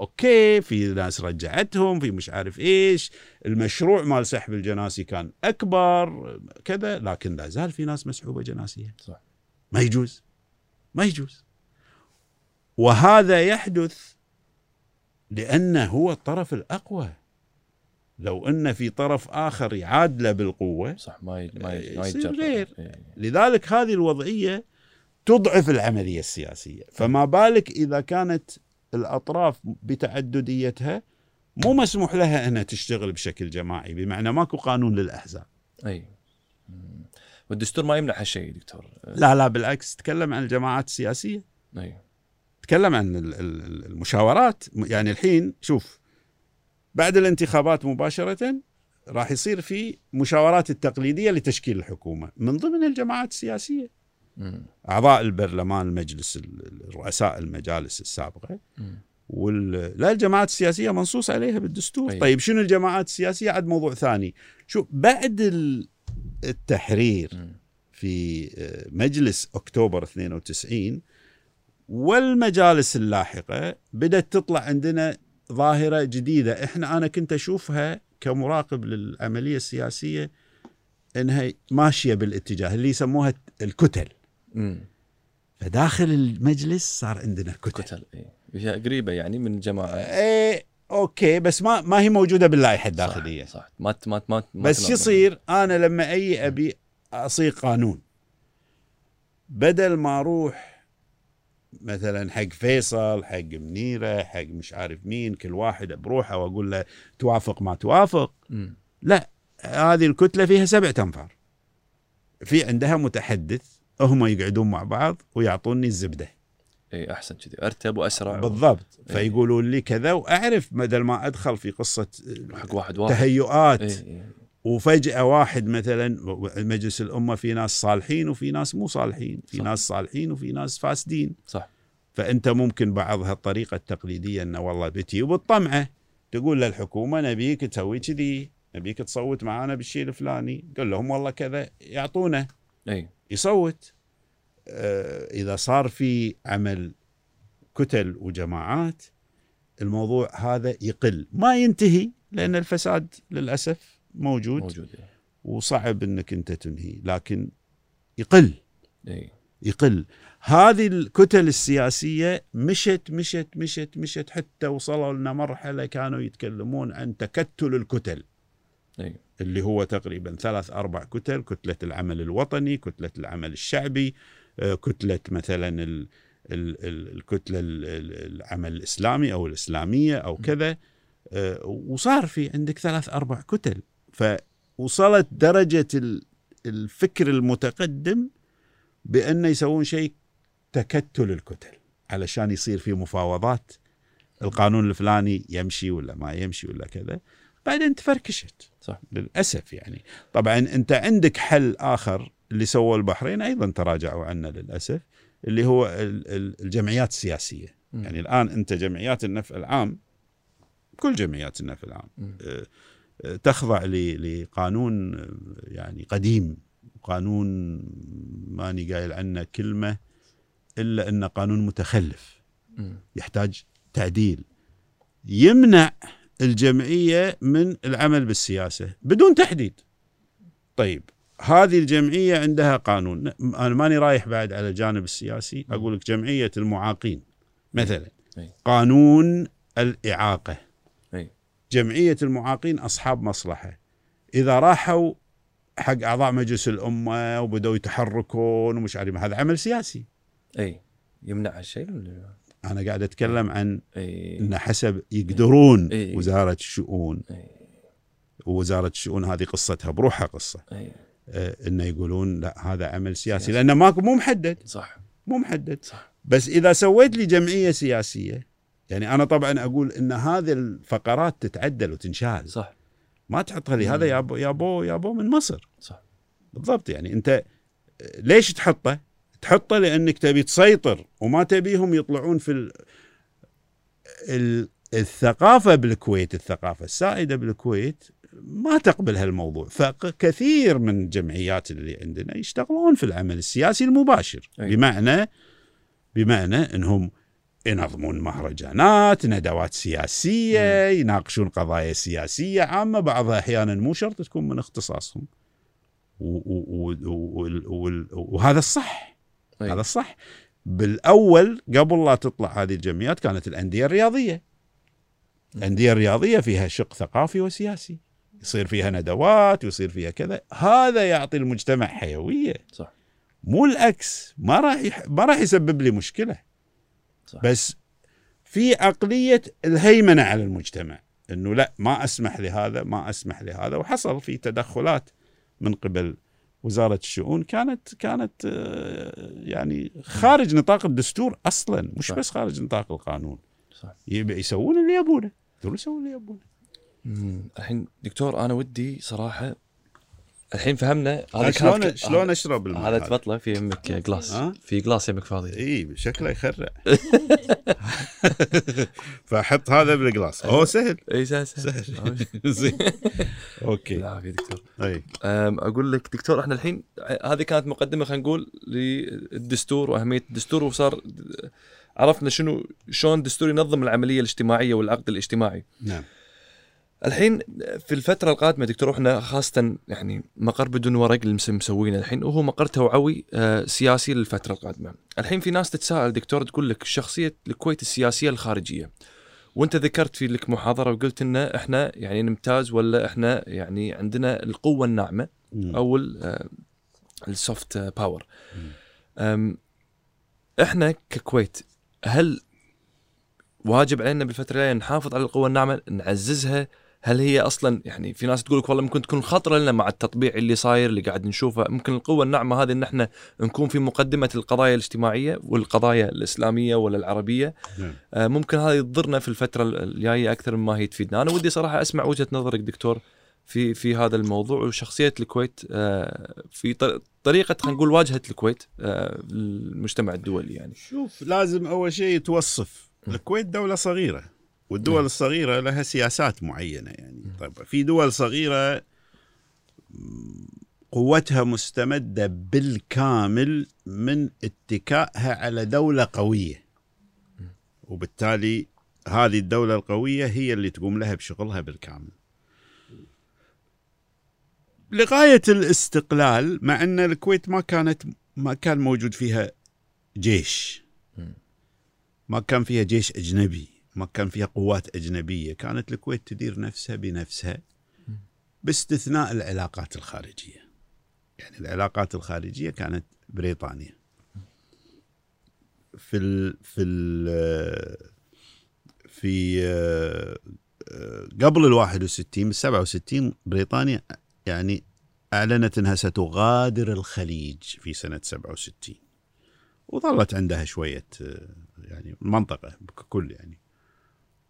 أوكي في ناس رجعتهم في مش عارف إيش. المشروع مال سحب الجناسي كان أكبر كذا لكن لا زال في ناس مسحوبة جناسيه صح. ما يجوز. ما يجوز. وهذا يحدث لأنه هو الطرف الأقوى. لو ان في طرف آخر يعادله بالقوة صح ما ي... ما ي... ما يصير غير. إيه. لذلك هذه الوضعية تضعف العملية السياسية. فما بالك إذا كانت الأطراف بتعدديتها مو مسموح لها أنها تشتغل بشكل جماعي بمعنى ماكو قانون للأحزاب. أي. والدستور ما يمنع هالشيء دكتور. لا لا بالعكس تكلم عن الجماعات السياسية. أي. تكلم عن ال- ال- المشاورات. يعني الحين شوف بعد الانتخابات مباشرة راح يصير في مشاورات التقليدية لتشكيل الحكومة من ضمن الجماعات السياسية. أعضاء البرلمان المجلس ال- رؤساء المجالس السابقة. وال... لا الجماعات السياسية منصوص عليها بالدستور أي. طيب شنو الجماعات السياسية عاد موضوع ثاني شوف بعد ال- التحرير مم. في آه، مجلس أكتوبر 92 والمجالس اللاحقة بدأت تطلع عندنا ظاهرة جديدة إحنا أنا كنت أشوفها كمراقب للعملية السياسية إنها ماشية بالاتجاه اللي يسموها الكتل مم. فداخل المجلس صار عندنا كتل كتل اي هي قريبة يعني من جماعة إيه أوكي بس ما ما هي موجودة باللائحة الداخلية صح, صح. ما ما ما بس تنظم. يصير أنا لما أي أبي أصيغ قانون بدل ما أروح مثلا حق فيصل حق منيرة حق مش عارف مين كل واحد بروحه وأقول له توافق ما توافق مم. لا هذه الكتلة فيها سبع تنفار في عندها متحدث هم يقعدون مع بعض ويعطوني الزبدة. إي أحسن كذي. أرتب وأسرع. بالضبط. إيه. فيقولون لي كذا وأعرف بدل ما أدخل في قصة حق واحد واحد. تهيؤات. إي إي. وفجأة واحد مثلا مجلس الأمة في ناس صالحين وفي ناس مو صالحين في صح. ناس صالحين وفي ناس فاسدين. صح. فأنت ممكن بعض هالطريقة التقليدية أنه والله بتي وبالطمعة تقول للحكومة نبيك تسوي كذي نبيك تصوت معانا بالشيء الفلاني. قل لهم والله كذا يعطونه إي. يصوت. آه، إذا صار في عمل كتل وجماعات الموضوع هذا يقل. ما ينتهي لأن الفساد للأسف موجود, موجود. موجود إي. وصعب إنك أنت تنهي لكن يقل. اي يقل. هذه الكتل السياسية مشت مشت مشت مشت حتى وصلوا لنا مرحلة كانوا يتكلمون عن تكتل الكتل. اي اللي هو تقريبا ثلاث أربع كتل كتلة العمل الوطني كتلة العمل الشعبي آه، كتلة مثلا ال ال- ال- الكتلة ال- ال- العمل الإسلامي أو الإسلامية أو كذا. آه، وصار في عندك ثلاث أربع كتل. فوصلت درجة ال- الفكر المتقدم بانه يسوون شيء تكتل الكتل علشان يصير في مفاوضات. القانون الفلاني يمشي ولا ما يمشي ولا كذا. بعدين تفركشت صح. للأسف يعني طبعا أنت عندك حل آخر اللي سووا البحرين أيضا تراجعوا عنه للأسف اللي هو ال- ال- الجمعيات السياسية مم. يعني الآن أنت جمعيات النفع العام كل جمعيات النفع العام مم. آه، آه، تخضع لقانون آه، يعني قديم قانون ماني قايل عنه كلمة إلا أنه قانون متخلف. يحتاج تعديل يمنع الجمعية من العمل بالسياسة بدون تحديد. طيب هذه الجمعية عندها قانون. أنا ماني رايح بعد على الجانب السياسي أقول لك جمعية المعاقين مثلا. قانون الإعاقة. جمعية المعاقين أصحاب مصلحة. إذا راحوا حق أعضاء مجلس الأمة وبدأوا يتحركون ومش عارف هذا عمل سياسي. أي. يمنع هالشيء ولا أنا قاعد أتكلم عن اي إن حسب يقدرون إيه. وزارة الشؤون. ووزاره الشؤون هذه قصتها بروحها قصة. آه، إنه يقولون لا هذا عمل سياسي سياسي. لأنه ماكو مو محدد. صح. مو محدد. صح. بس إذا سويت لي جمعية سياسية يعني أنا طبعا أقول إن هذه الفقرات تتعدل وتنشال. صح. ما تحطها لي هذا يابو يابو يابو من مصر. صح. بالضبط يعني أنت ليش تحطه؟ تحطه لأنك تبي تسيطر وما تبيهم يطلعون في ال... ال... الثقافة بالكويت الثقافة السائدة بالكويت ما تقبل هالموضوع. فكثير من الجمعيات اللي عندنا يشتغلون في العمل السياسي المباشر. أي. بمعنى بمعنى إنهم ينظمون مهرجانات ندوات سياسية يناقشون قضايا سياسية عامة بعضها أحيانا مو شرط تكون من اختصاصهم. و- و- و- و- و- وهذا الصح. أي. هذا الصح. بالأول قبل لا تطلع هذه الجمعيات كانت الأندية الرياضية. الأندية الرياضية فيها شق ثقافي وسياسي. يصير فيها ندوات ويصير فيها كذا. هذا يعطي المجتمع حيوية. صح. مو العكس. ما راح يح... ما راح يسبب لي مشكلة. صح. بس في عقلية الهيمنة على المجتمع. إنه لا ما أسمح لهذا ما أسمح لهذا. وحصل في تدخلات من قبل وزارة الشؤون كانت كانت آه، يعني خارج نطاق الدستور أصلا مش صح. بس خارج نطاق القانون صح يسوون اللي يبونه يسوون اللي يبونه. الحين دكتور أنا ودي صراحة الحين فهمنا هذا شلون شلون أشرب الماء هذا؟ تبطله في يمك جلاس ها؟ في جلاس يمك فاضي. إي شكله يخرع. فاحط هذا بالجلاس أوه سهل. إي سهل سهل. زين. okay. العافيه دكتور. إي. أقول لك دكتور إحنا الحين هذه كانت مقدمة خلينا نقول للدستور وأهمية الدستور وصار عرفنا شنو شلون الدستور ينظم العملية الاجتماعية والعقد الاجتماعي. نعم. الحين في الفترة القادمة دكتور إحنا خاصة يعني مقر بدون ورق اللي مس- مسوينه الحين وهو مقر توعوي آه، سياسي للفترة القادمة. الحين في ناس تتساءل دكتور تقول لك شخصيه الكويت السياسية الخارجية. وانت ذكرت في لك محاضرة وقلت إن إحنا يعني نمتاز ولا إحنا يعني عندنا القوة الناعمة مم. أو ال soft power إحنا ككويت هل واجب علينا بالفترة الجاية نحافظ على القوة الناعمة نعززها هل هي أصلا يعني في ناس تقول لك والله ممكن تكون خطرة لنا مع التطبيع اللي صاير اللي قاعد نشوفه. ممكن القوة الناعمة هذه إن إحنا نكون في مقدمة القضايا الاجتماعية والقضايا الإسلامية ولا العربية. نعم. آه، ممكن هذا يضرنا في الفترة الجاية أكثر مما هي تفيدنا. أنا ودي صراحة أسمع وجهة نظرك دكتور في في هذا الموضوع وشخصية الكويت آه، في طريقة خلينا نقول واجهة الكويت آه، المجتمع الدولي يعني. شوف لازم أول شيء يتوصف الكويت دولة صغيرة. والدول الصغيرة لها سياسات معينة يعني. طيب في دول صغيرة مم، قوتها مستمدة بالكامل من اتكائها على دولة قوية. وبالتالي هذه الدولة القوية هي اللي تقوم لها بشغلها بالكامل. لغاية الاستقلال مع أن الكويت ما كانت ما كان موجود فيها جيش. ما كان فيها جيش أجنبي. ما كان فيها قوات أجنبية كانت الكويت تدير نفسها بنفسها باستثناء العلاقات الخارجية. يعني العلاقات الخارجية كانت بريطانيا. في ال في ال في آه، قبل ال 61 بال 67 بريطانيا يعني أعلنت إنها ستغادر الخليج في سنة 67 وظلت عندها شوية آه، يعني المنطقة ككل يعني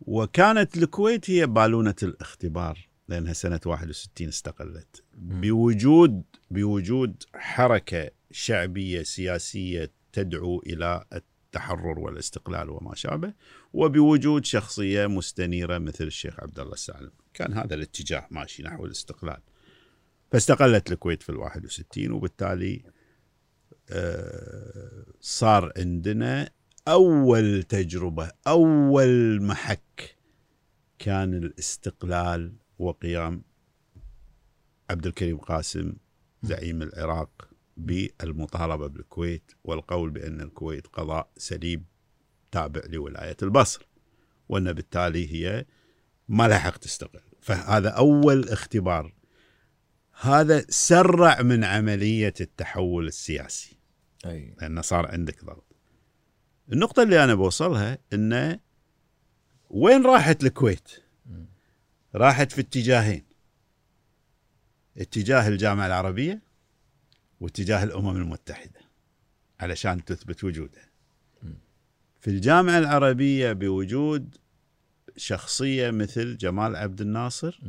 وكانت الكويت هي بالونة الاختبار لأنها سنة 61 استقلت. بوجود بوجود حركة شعبية سياسية تدعو إلى التحرر والاستقلال وما شابه وبوجود شخصية مستنيرة مثل الشيخ عبد الله السالم. كان هذا الاتجاه ماشي نحو الاستقلال. فاستقلت الكويت في ال 61 وبالتالي آه، صار عندنا أول تجربة أول محك كان الاستقلال وقيام عبد الكريم قاسم زعيم العراق بالمطالبة بالكويت والقول بأن الكويت قضاء سليم تابع لولاية البصر وأن بالتالي هي ما لها حق تستقل. فهذا أول اختبار. هذا سرع من عملية التحول السياسي. أي. لأنه صار عندك ضغط. النقطة اللي أنا بوصلها إنه وين راحت الكويت؟ راحت في اتجاهين. اتجاه الجامعة العربية واتجاه الأمم المتحدة علشان تثبت وجودها. في الجامعة العربية بوجود شخصية مثل جمال عبد الناصر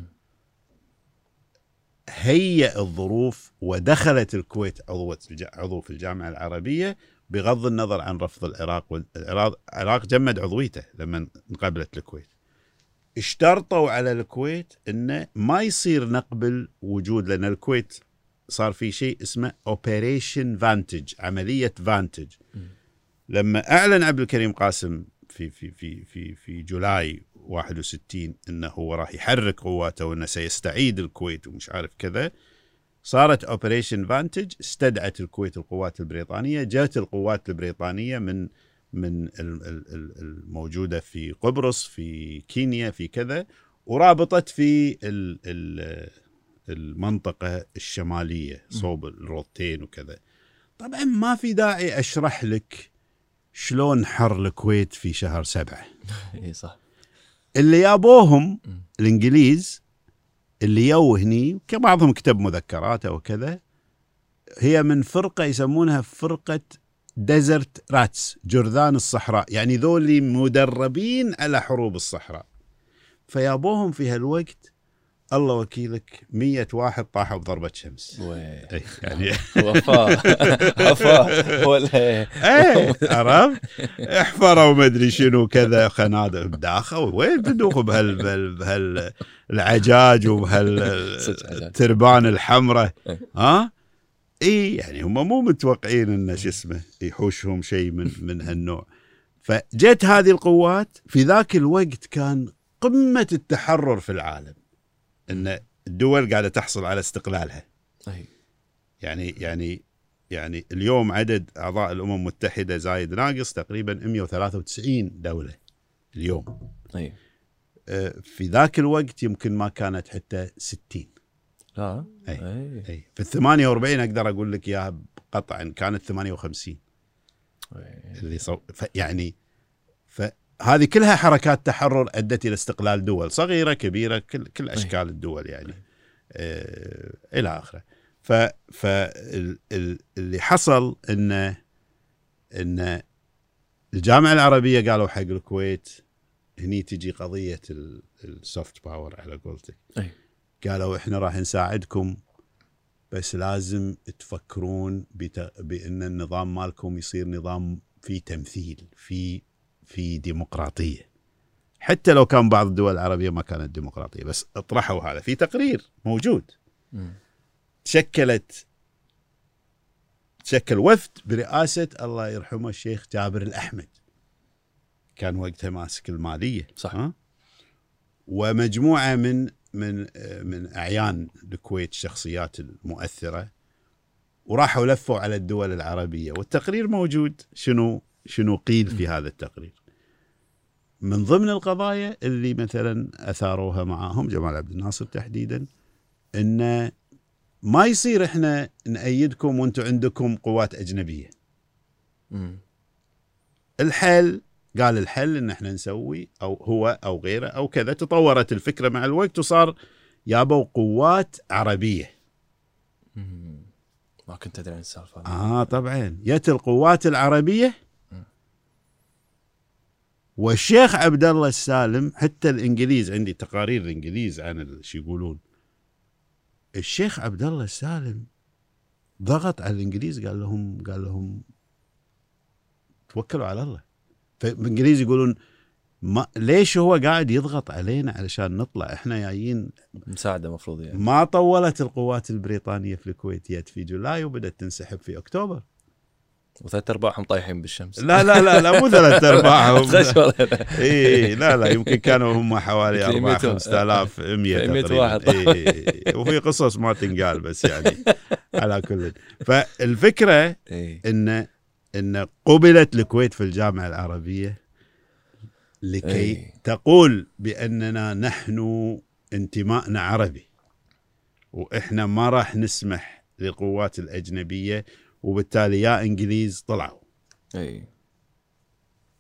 هيئ الظروف ودخلت الكويت الج- عضو في الجامعة العربية بغض النظر عن رفض العراق والعراق العراق جمد عضويته لما انقبلت الكويت. اشترطوا على الكويت إنه ما يصير نقبل وجود لأن الكويت صار في شيء اسمه Operation Vantage عملية Vantage لما أعلن عبد الكريم قاسم في في في في في July 61 إنه هو راح يحرك قواته وإنه سيستعيد الكويت ومش عارف كذا صارت Operation Vantage استدعت الكويت القوات البريطانية جاءت القوات البريطانية من من ال- ال- ال- الموجودة في قبرص في كينيا في كذا ورابطت في ال ال المنطقة الشمالية صوب الروضتين وكذا. طبعا ما في داعي أشرح لك شلون حر الكويت في شهر سبعة. اي صح. اللي يابوهم. الإنجليز اللي يو هني بعضهم كتب مذكراته وكذا هي من فرقة يسمونها فرقة Desert Rats جرذان الصحراء يعني ذولي مدربين على حروب الصحراء. فيابوهم في هالوقت الله وكيلك مية واحد طاحوا بضربة شمس. أي يعني وفاء وفاء ولا إيه عرفت؟ احفروا ما أدري شنو كذا خنادق داخل وين بدوخ بهال بهال, العجاج. وبهالتربان الحمراء؟ ها؟ اي يعني هم مو متوقعين إن شو اسمه يحوشهم شيء من من هالنوع. فجت هذه القوات في ذاك الوقت كان قمة التحرر في العالم. إن الدول قاعدة تحصل على استقلالها. يعني يعني يعني اليوم عدد أعضاء الأمم المتحدة زايد ناقص تقريبا 193 دولة اليوم. اي آه، في ذاك الوقت يمكن ما كانت حتى 60 لا. أي. اي اي في ال 48 أقدر أقول لك إياها قطعا كانت 58 إي. اللي صو... ف يعني فهذه كلها حركات تحرر أدت إلى استقلال دول صغيرة كبيرة كل كل أشكال الدول يعني آه إلى آخره ف فاللي حصل انه إن الجامعة العربية قالوا حق الكويت هني تجي قضية ال- ال soft power على قولتك أي. قالوا إحنا راح نساعدكم بس لازم تفكرون. بإن النظام مالكم يصير نظام فيه تمثيل في في ديمقراطية. حتى لو كان بعض الدول العربية ما كانت ديمقراطية بس اطرحوا هذا. في تقرير موجود. تشكلت تشكل وفد برئاسة الله يرحمه الشيخ جابر الأحمد. كان وقتها ماسك المالية. صح. ها؟ ومجموعة من من من أعيان الكويت الشخصيات المؤثرة وراحوا لفوا على الدول العربية. والتقرير موجود. شنو؟ شنو قيل في هذا التقرير من ضمن القضايا اللي مثلا أثاروها معاهم جمال عبد الناصر تحديدا إن ما يصير إحنا نأيدكم وأنتم عندكم قوات أجنبية مم. الحل قال الحل إن إحنا نسوي أو هو أو غيره أو كذا تطورت الفكرة مع الوقت وصار يابوا قوات عربية مم. ما كنت أدري عن السالفة. آه طبعا جت القوات العربية والشيخ عبد الله السالم حتى الإنجليز عندي تقارير الإنجليز عن شو يقولون. الشيخ عبد الله السالم ضغط على الإنجليز قال لهم قال لهم توكلوا على الله. فالإنجليز يقولون ما ليش هو قاعد يضغط علينا علشان نطلع؟ إحنا جايين مساعدة المفروض يعني. ما طولت القوات البريطانية في الكويت جت في July وبدأت تنسحب في أكتوبر. وثلاث أرباعهم طايحين بالشمس لا لا لا لا مو ثلاث أرباعهم. إي لا لا يمكن كانوا هم حوالي في 4 مية 5100 مية تقريبا واحد. إي، وفي قصص ما تنقال بس يعني على كل فالفكرة إي إن إن قبلت الكويت في الجامعة العربية لكي أي. تقول بأننا نحن انتمائنا عربي وإحنا ما راح نسمح للقوات الأجنبية وبالتالي يا إنجليز طلعوا. إي.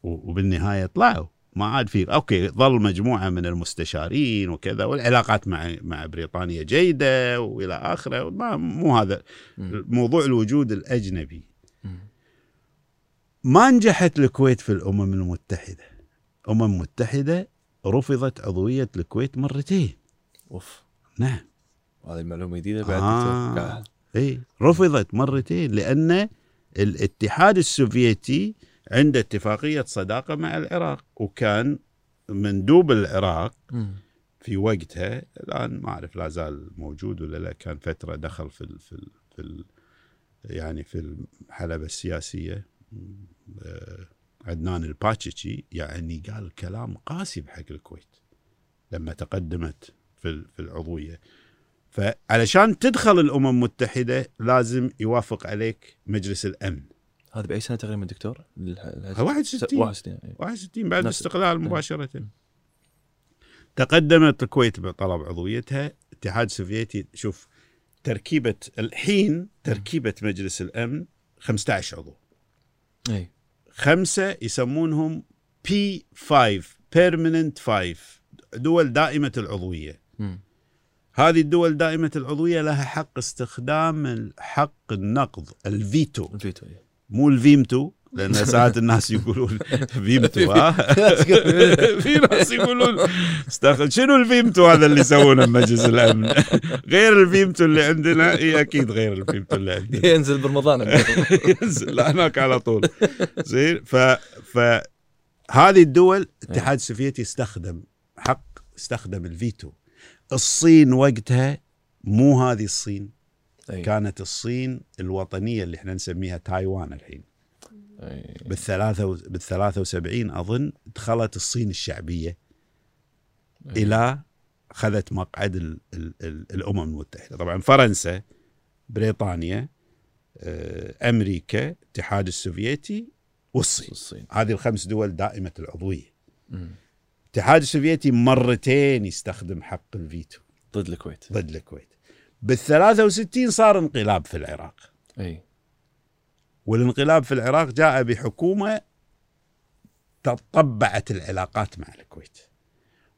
وبالنهاية طلعوا. ما عاد في okay ظل مجموعة من المستشارين وكذا والعلاقات مع مع بريطانيا جيدة وإلى آخره. ما مو هذا. موضوع الوجود الأجنبي. ما نجحت الكويت في الأمم المتحدة. الامم المتحده رفضت عضوية الكويت مرتين. أوف. نعم. هذه المعلومه جديدة بعد آه. اي رفضت مرتين لأن الاتحاد السوفيتي عنده اتفاقية صداقة مع العراق وكان مندوب العراق. في وقتها الآن ما أعرف لا زال موجود ولا لا كان فترة دخل في ال في ال في ال يعني في الحلبة السياسية. آه، عدنان الباتشيشي يعني قال كلام قاسي بحق الكويت لما تقدمت في ال- في العضوية. فعلشان تدخل الأمم المتحدة لازم يوافق عليك مجلس الأمن هذا بأي سنة تقريبا دكتور؟ الح- الح- 61. 61 إيه. 61 بعد الاستقلال مباشرة تقدمت الكويت بطلب عضويتها الاتحاد السوفيتي شوف تركيبة الحين تركيبة مجلس الأمن 15 عضو اي خمسة يسمونهم P 5 permanent 5 دول دائمة العضوية مم. هذه الدول دائمة العضوية لها حق استخدام حق النقض الفيتو. الفيتو إيه. مو الفيمتو لأن ساعات الناس يقولون فيمتو ها؟ في ناس يقولون استخدم شنو الفيمتو هذا اللي يسوونه بمجلس الأمن؟ غير الفيمتو اللي عندنا هي أكيد غير الفيمتو اللي عندنا. ينزل برمضان. ينزل هناك على طول. زين ف ف هذه الدول الاتحاد السوفيتي استخدم حق استخدم الفيتو. الصين وقتها مو هذه الصين أي. كانت الصين الوطنية اللي إحنا نسميها تايوان الحين أي. بالثلاثة و- بالثلاثة وسبعين أظن دخلت الصين الشعبية أي. اللي خذت مقعد ال ال ال الأمم المتحدة طبعا فرنسا بريطانيا آه، أمريكا الاتحاد السوفيتي والصين الصين هذه الخمس دول دائمة العضوية مم. الاتحاد السوفيتي مرتين يستخدم حق الفيتو. ضد الكويت. ضد الكويت. بالثلاثة وستين صار انقلاب في العراق. أي. والانقلاب في العراق جاء بحكومة طبعت العلاقات مع الكويت.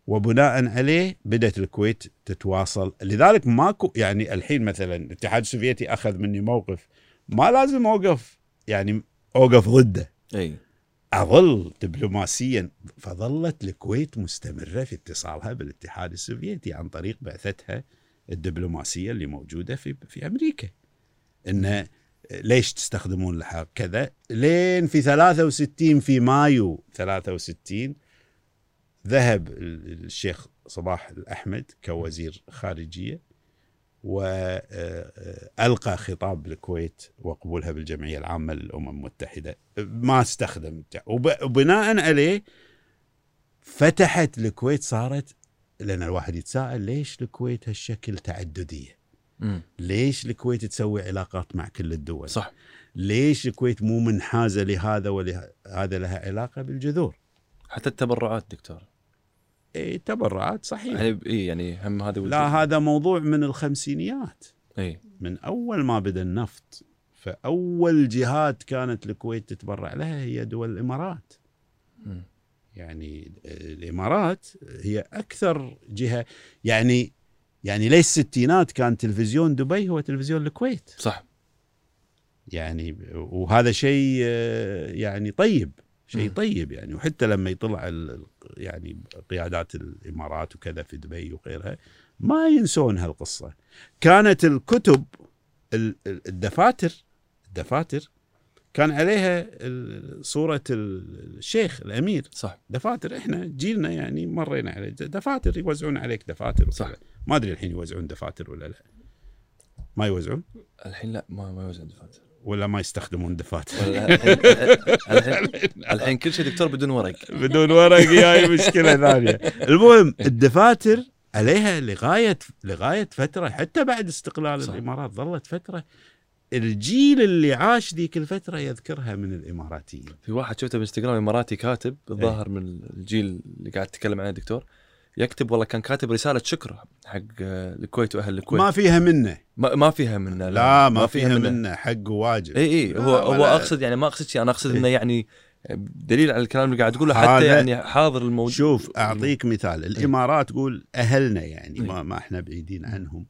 وبناء عليه بدأت الكويت تتواصل. لذلك ماكو يعني الحين مثلا الاتحاد السوفيتي أخذ مني موقف. ما لازم أوقف. يعني أوقف ضده. أي. أظل دبلوماسيا فظلت الكويت مستمرة في اتصالها بالاتحاد السوفيتي عن طريق بعثتها الدبلوماسية اللي موجودة في في أمريكا. انه ليش تستخدمون الحق كذا؟ لين في 63 في مايو 63 ذهب ال- الشيخ صباح الأحمد كوزير خارجية وألقى خطاب بالكويت وقبولها بالجمعية العامة للأمم المتحدة ما استخدم وب- وبناء عليه فتحت الكويت صارت لأن الواحد يتساءل ليش الكويت هالشكل تعددية؟ ليش الكويت تسوي علاقات مع كل الدول؟ صح ليش الكويت مو منحازة لهذا ولهذا لها علاقة بالجذور؟ حتى التبرعات دكتور اي تبرعات صحيح. يعني اي يعني هم هذا لا هذا موضوع من الخمسينيات. اي من أول ما بدأ النفط فأول جهات كانت الكويت تتبرع لها هي دول الإمارات. مم. يعني الإمارات هي أكثر جهة يعني يعني ليش الستينات كان تلفزيون دبي هو تلفزيون الكويت؟ صح. يعني وهذا شيء آه، يعني طيب. شيء. طيب يعني. وحتى لما يطلع يعني قيادات الإمارات وكذا في دبي وغيرها ما ينسون هالقصة. كانت الكتب ال- ال- الدفاتر الدفاتر كان عليها ال- الشيخ الأمير. صح. دفاتر إحنا جيلنا يعني مرينا عليه. دفاتر يوزعون عليك دفاتر. صح. ما أدري الحين يوزعون دفاتر ولا لا. ما يوزعون؟ الحين لا ما ما يوزع دفاتر. ولا ما يستخدمون دفاتر. ولا الحين كل شيء دكتور بدون ورق. بدون ورق هاي مشكلة ثانية. المهم الدفاتر عليها لغايه لغاية فترة حتى بعد استقلال صح. الإمارات ظلت فترة الجيل اللي عاش ذيك الفترة يذكرها من الإماراتيين. في واحد شفته بالانستغرام إماراتي كاتب الظاهر من الجيل اللي قاعد تتكلم عنه دكتور يكتب والله كان كاتب رسالة شكر حق الكويت وأهل الكويت. ما فيها منه. ما, ما فيها منه لا ما فيها منه. حق وواجب اي اي لا، هو هو أقصد يعني ما أقصد شيء أنا أقصد إيه. إنه يعني دليل على الكلام اللي قاعد تقوله حتى يعني حاضر الموجود شوف أعطيك مثال الإمارات تقول أهلنا يعني ما, ما إحنا بعيدين عنهم.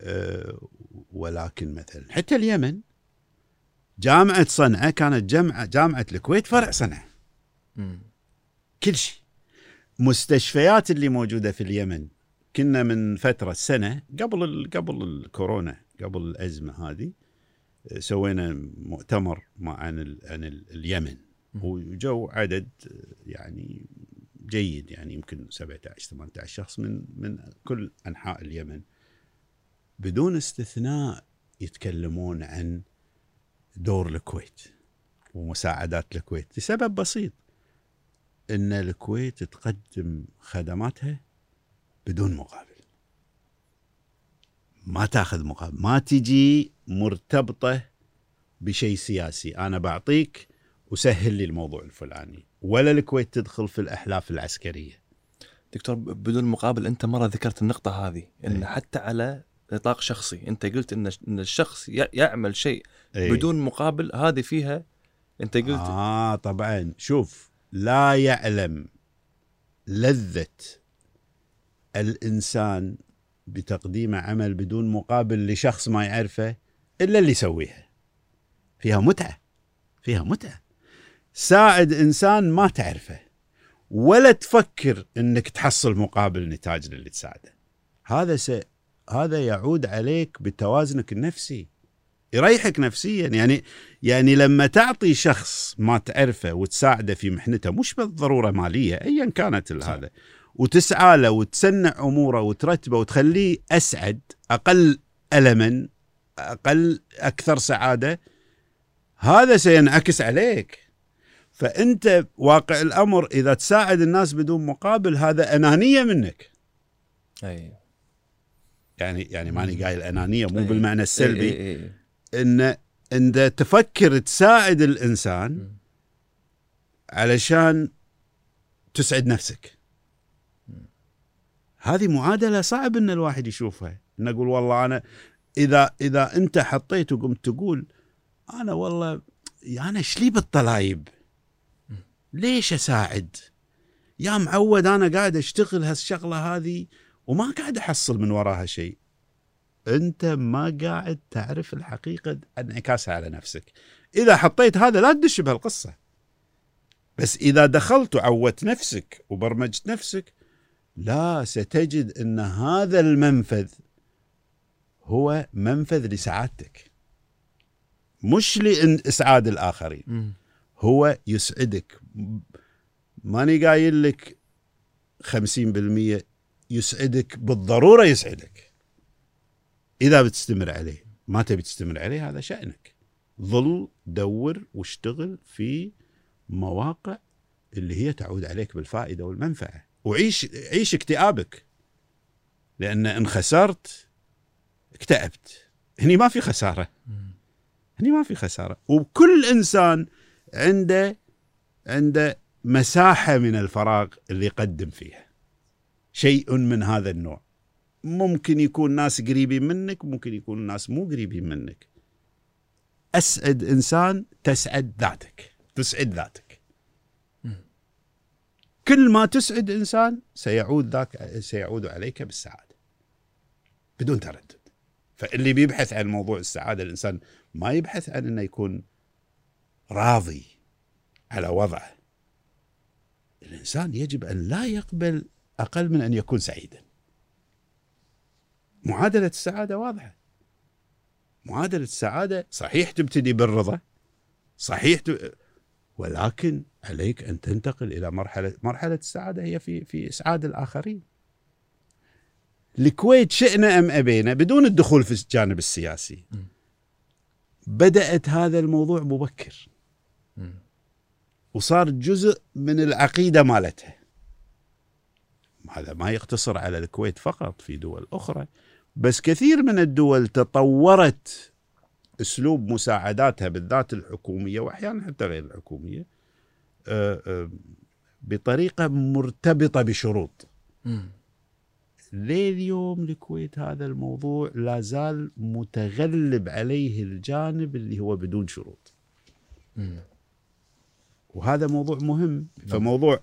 أه ولكن مثلا حتى اليمن جامعة صنعاء كانت جامعه جامعة الكويت فرع صنعاء. كل شيء. مستشفيات اللي موجودة في اليمن. كنا من فترة سنة قبل ال- قبل الكورونا قبل الأزمة هذه أه، سوينا مؤتمر مع عن ال عن ال اليمن. وجو عدد أه، يعني جيد يعني يمكن 17 18 شخص من من كل أنحاء اليمن. بدون استثناء يتكلمون عن دور الكويت ومساعدات الكويت. لسبب بسيط. إن الكويت تقدم خدماتها بدون مقابل. ما تاخذ مقابل ما تجي مرتبطة بشيء سياسي. أنا بعطيك وسهل لي الموضوع الفلاني. ولا الكويت تدخل في الأحلاف العسكرية. دكتور بدون مقابل أنت مرة ذكرت النقطة هذه إن إيه. حتى على نطاق شخصي. أنت قلت إن إن الشخص يعمل شيء إيه. بدون مقابل هذه فيها أنت قلت آه طبعا. شوف لا يعلم لذة الإنسان بتقديم عمل بدون مقابل لشخص ما يعرفه إلا اللي يسويها. فيها متعة فيها متعة. ساعد إنسان ما تعرفه ولا تفكر إنك تحصل مقابل نتاج للي تساعده. هذا س... هذا يعود عليك بتوازنك النفسي. يريحك نفسيا. يعني يعني لما تعطي شخص ما تعرفه وتساعده في محنته مش بالضرورة مالية ايا كانت هذا. وتسعى له وتسنع أموره وترتبه وتخليه أسعد أقل الما أقل أكثر سعادة هذا سينعكس عليك. فأنت واقع الأمر إذا تساعد الناس بدون مقابل هذا أنانية منك. أي. يعني يعني ماني قايل أنانية مو إي. بالمعنى السلبي. إي إي إي. إن انت تفكر تساعد الإنسان. علشان تسعد نفسك. هذه معادلة صعب إن الواحد يشوفها. ان أقول والله أنا إذا إذا أنت حطيت وقمت تقول أنا والله أنا إيش لي بالطلايب؟ ليش أساعد؟ يا معود أنا قاعد أشتغل هالشغلة هذه وما قاعد أحصل من وراها شيء. أنت ما قاعد تعرف الحقيقة انعكاسها على نفسك. إذا حطيت هذا لا تدش بهالقصة. بس إذا دخلت وعودت نفسك وبرمجت نفسك لا ستجد إن هذا المنفذ هو منفذ لسعادتك. مش لاسعاد الآخرين. هو يسعدك. ماني قايل لك 50% يسعدك بالضرورة يسعدك. إذا بتستمر عليه ما تبي تستمر عليه هذا شأنك. ظل دور واشتغل في مواقع اللي هي تعود عليك بالفائدة والمنفعة. وعيش عيش اكتئابك. لأن إن خسرت اكتئبت. هني ما في خسارة. هني ما في خسارة. وكل إنسان عنده عنده مساحة من الفراغ اللي يقدم فيها. شيء من هذا النوع. ممكن يكون ناس قريبين منك ممكن يكون ناس مو قريبين منك. أسعد إنسان تسعد ذاتك تسعد ذاتك. كل ما تسعد إنسان سيعود ذاك سيعود عليك بالسعادة بدون تردد. فاللي بيبحث عن موضوع السعادة الإنسان ما يبحث عن إنه يكون راضي على وضعه. الإنسان يجب أن لا يقبل أقل من أن يكون سعيدا. معادلة السعادة واضحة. معادلة السعادة صحيح تبتدي بالرضا صحيح ت... ولكن عليك أن تنتقل إلى مرحلة مرحلة السعادة هي في في إسعاد الآخرين. الكويت شئنا أم أبينا بدون الدخول في الجانب السياسي. بدأت هذا الموضوع مبكر. وصار جزء من العقيدة مالتها. هذا ما يقتصر على الكويت فقط في دول أخرى. بس كثير من الدول تطورت أسلوب مساعداتها بالذات الحكومية وأحيانا حتى غير الحكومية آه، آه، بطريقة مرتبطة بشروط. مم. لليوم الكويت هذا الموضوع لا زال متغلب عليه الجانب اللي هو بدون شروط. مم. وهذا موضوع مهم. فموضوع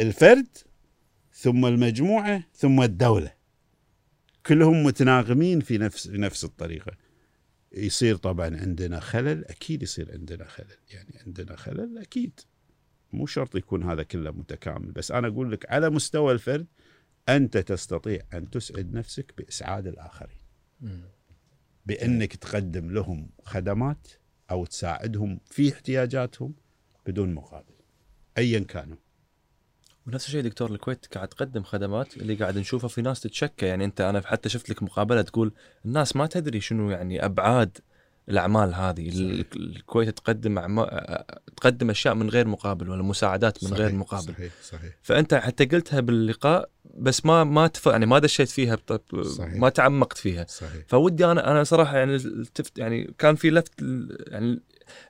الفرد ثم المجموعة ثم الدولة. كلهم متناغمين في نفس في نفس الطريقة. يصير طبعا عندنا خلل أكيد يصير عندنا خلل. يعني عندنا خلل أكيد. مو شرط يكون هذا كله متكامل. بس أنا أقول لك على مستوى الفرد أنت تستطيع أن تسعد نفسك بإسعاد الآخرين. بأنك تقدم لهم خدمات أو تساعدهم في احتياجاتهم بدون مقابل. ايا كانوا. ونفس الشيء دكتور الكويت قاعد تقدم خدمات اللي قاعد نشوفها في ناس تتشكى يعني انت أنا حتى شفت لك مقابلة تقول الناس ما تدري شنو يعني أبعاد الأعمال هذه صحيح. الكويت تقدم أعما- تقدم أشياء من غير مقابل ولا مساعدات من صحيح غير مقابل صحيح صحيح فأنت حتى قلتها باللقاء بس ما ما تف... يعني ما دشيت فيها بط... صحيح. ما تعمقت فيها صحيح فودي أنا أنا صراحة يعني التفت يعني كان في لفت يعني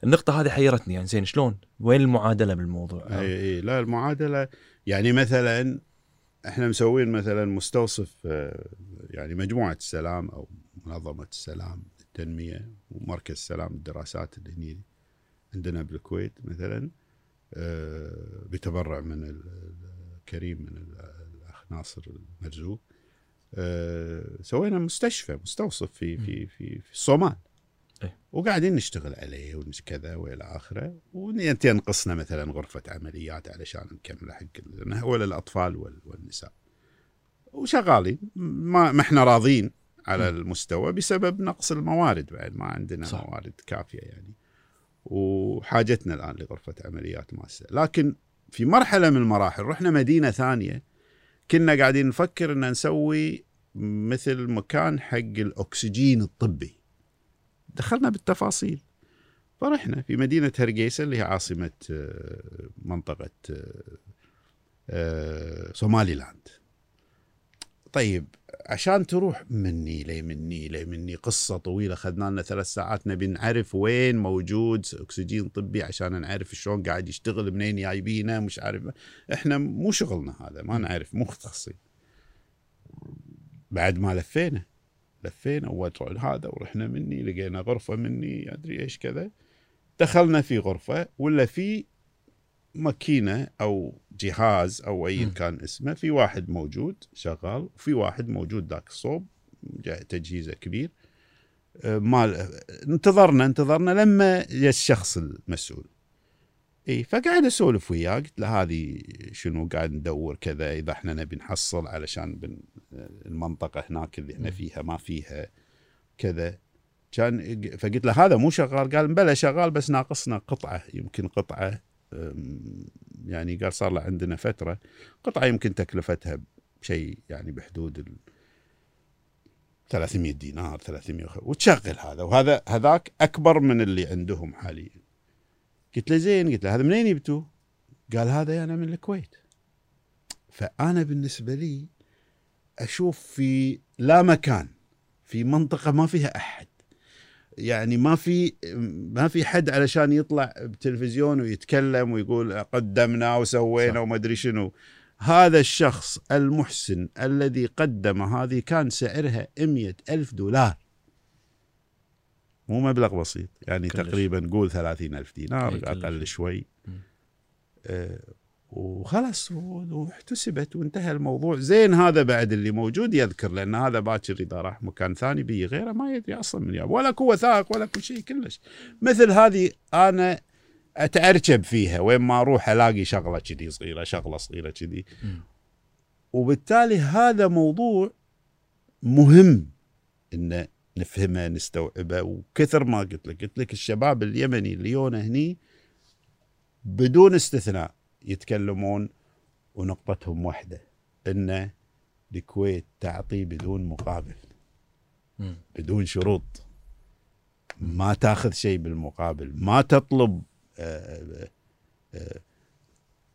النقطة هذه حيرتني يعني زين شلون؟ وين المعادلة بالموضوع؟ اي اي لا المعادلة يعني مثلا إحنا مسوين مثلا مستوصف آه، يعني مجموعة السلام أو منظمة السلام التنمية ومركز السلام الدراسات اللي هني عندنا بالكويت مثلا آه، بتبرع من ال- الكريم من ال- الأخ ناصر المرزوق. آه، سوينا مستشفى مستوصف في في في في الصومال. إيه. وقاعدين نشتغل عليه وكذا وإلى آخره. وينقصنا مثلا غرفة عمليات علشان نكمل حق ال- هو للأطفال وال- والنساء. وشغالين. ما ما إحنا راضين على المستوى بسبب نقص الموارد. بعد ما عندنا. صح. موارد كافية يعني. وحاجتنا الآن لغرفة عمليات ماسه لكن في مرحلة من المراحل رحنا مدينة ثانية. كنا قاعدين نفكر إن نسوي مثل مكان حق الأكسجين الطبي. دخلنا بالتفاصيل. فرحنا في مدينة هرقيسه اللي هي عاصمة آه، منطقة آه، آه، سومالي لاند طيب عشان تروح مني لي مني؟ لي مني؟ قصة طويلة خذنا لنا ثلاث ساعات. نبي نعرف وين موجود أكسجين طبي عشان نعرف شلون قاعد يشتغل منين جايبينه مش عارف. إحنا مو شغلنا هذا ما نعرف مو مختصين. بعد ما لفينا. لفينا ووضعوا هذا ورحنا مني لقينا غرفة مني أدري إيش كذا. دخلنا في غرفة ولا في ماكينة أو جهاز أو أي م. كان اسمه في واحد موجود شغال وفي واحد موجود ذاك الصوب تجهيزه كبير. آه، مال انتظرنا انتظرنا لما الشخص المسؤول. اي فقاعد أسولف وياه. قلت له هذه شنو؟ قاعد ندور كذا. إذا إحنا نبي نحصل علشان بن المنطقة هناك اللي إحنا. فيها ما فيها كذا. كان فقلت له هذا مو شغال. قال بلى شغال بس ناقصنا قطعة. يمكن قطعة يعني قال صار له عندنا فترة. قطعة يمكن تكلفتها شيء يعني بحدود ال 300 دينار 300 وخ- وتشغل هذا. وهذا هذاك أكبر من اللي عندهم حاليا. قلت له زين قلت له هذا منين جبتوه؟ قال هذا أنا من الكويت فأنا بالنسبة لي أشوف في لا مكان في منطقة ما فيها أحد يعني ما في ما في حد علشان يطلع بتلفزيون ويتكلم ويقول قدمنا وسوينا. وما ادري شنو هذا الشخص المحسن الذي قدم هذه كان سعرها مية ألف دولار مو مبلغ بسيط يعني كلش. تقريبا قول ثلاثين ألف دينار إي كلش. أقل شوي. آه وخلاص و- واحتسبت وانتهى الموضوع زين هذا بعد اللي موجود يذكر لأن هذا باكر إذا راح مكان ثاني بيجي غيره ما يدري أصلا من ياب ولا هو وثائق ولا كل شيء كلش مثل هذه أنا اتعرجب فيها وين ما أروح ألاقي شغلة كذي صغيرة شغلة صغيرة كذي. وبالتالي هذا موضوع مهم ان نفهمه نستوعبه وكثر ما قلت لك قلت لك الشباب اليمني اللي يونا هني بدون استثناء يتكلمون ونقطتهم واحدة إن الكويت تعطي بدون مقابل. بدون شروط ما تاخذ شيء بالمقابل ما تطلب آه، آه،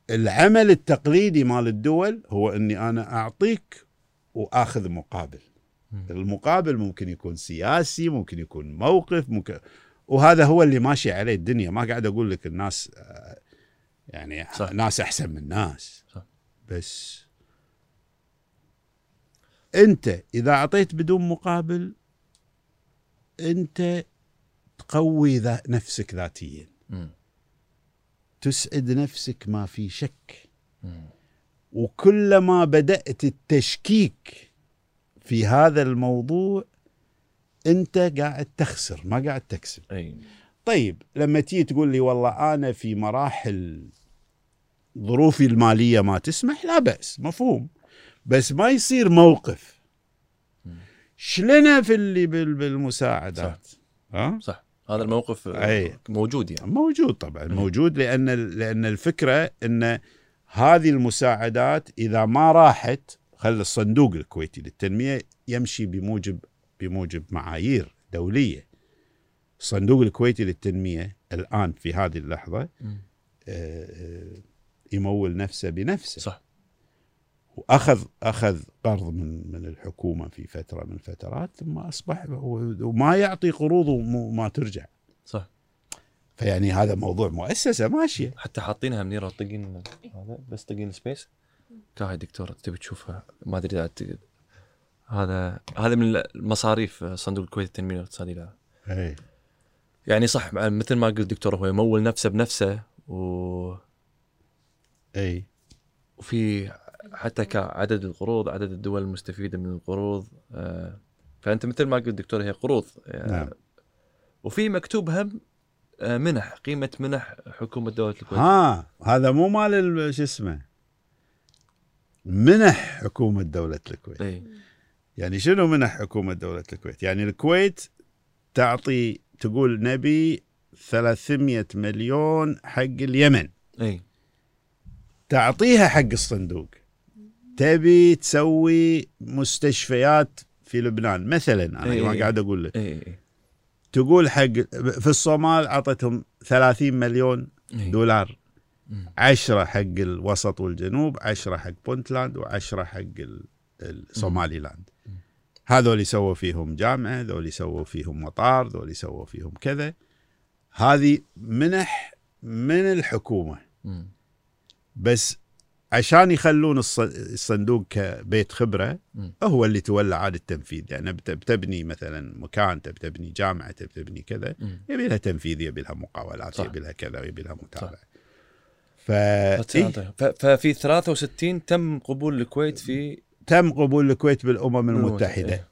العمل التقليدي مال الدول هو إني أنا أعطيك وآخذ مقابل. المقابل ممكن يكون سياسي ممكن يكون موقف ممكن وهذا هو اللي ماشي عليه الدنيا ما قاعد أقول لك الناس آه، يعني صح. ناس أحسن من ناس صح. بس أنت إذا أعطيت بدون مقابل أنت تقوي ذا نفسك ذاتيا مم. تسعد نفسك ما في شك مم. وكلما بدأت التشكيك في هذا الموضوع أنت قاعد تخسر ما قاعد تكسب. أي. طيب لما تيجي تقول لي والله أنا في مراحل ظروفي المالية ما تسمح لا بأس مفهوم. بس ما يصير موقف. شلنا في اللي بال- بالمساعدات؟ ها؟ صح. هذا الموقف أي. موجود يعني. موجود طبعا. موجود لأن لأن الفكرة إن هذه المساعدات إذا ما راحت خلي الصندوق الكويتي للتنمية يمشي بموجب بموجب معايير دولية. الصندوق الكويتي للتنمية الآن في هذه اللحظة مم. آه، يمول نفسه بنفسه. صح. واخذ أخذ قرض من من الحكومة في فترة من الفترات ثم أصبح وما يعطي قروض وما ترجع. صح. فيعني هذا موضوع مؤسسة ماشية. حتى حاطينها منيره طقين هذا بس طقين سبيس. كاهي دكتور تبي تشوفها ما أدري إذا هذا هذا من المصاريف صندوق الكويت التنمية الاقتصادية لها. اي يعني صح مثل ما قلت دكتور هو يمول نفسه بنفسه و... اي وفي حتى كعدد القروض عدد الدول المستفيدة من القروض آه، فأنت مثل ما قلت دكتور هي قروض آه، نعم. وفي مكتوب هم آه، منح قيمة منح حكومة دوله الكويت ها هذا مو مال ال- شو اسمه منح حكومة دولة الكويت. اي يعني شنو منح حكومة دولة الكويت؟ يعني الكويت تعطي تقول نبي 300 مليون حق اليمن. اي تعطيها حق الصندوق. تبي تسوي مستشفيات في لبنان مثلا أنا إي ما إي. قاعد أقول لك. اي اي تقول حق في الصومال أعطتهم 30 مليون إي. دولار. عشرة حق الوسط والجنوب عشرة حق بونتلاند وعشرة حق ال- الصومالي لاند هذول سووا فيهم جامعة ذول سووا فيهم مطار ذول سووا فيهم كذا هذه منح من الحكومة. بس عشان يخلون الص- الصندوق كبيت خبرة. هو اللي تولى عاد التنفيذ يعني بت- بتبني مثلا مكان تبني جامعة تبني كذا. يبي لها تنفيذ يبي لها مقاولات. يبي لها كذا يبي لها متابعة ف... إيه؟ ف- ففي 63 تم قبول الكويت في تم قبول الكويت بالأمم المتحدة.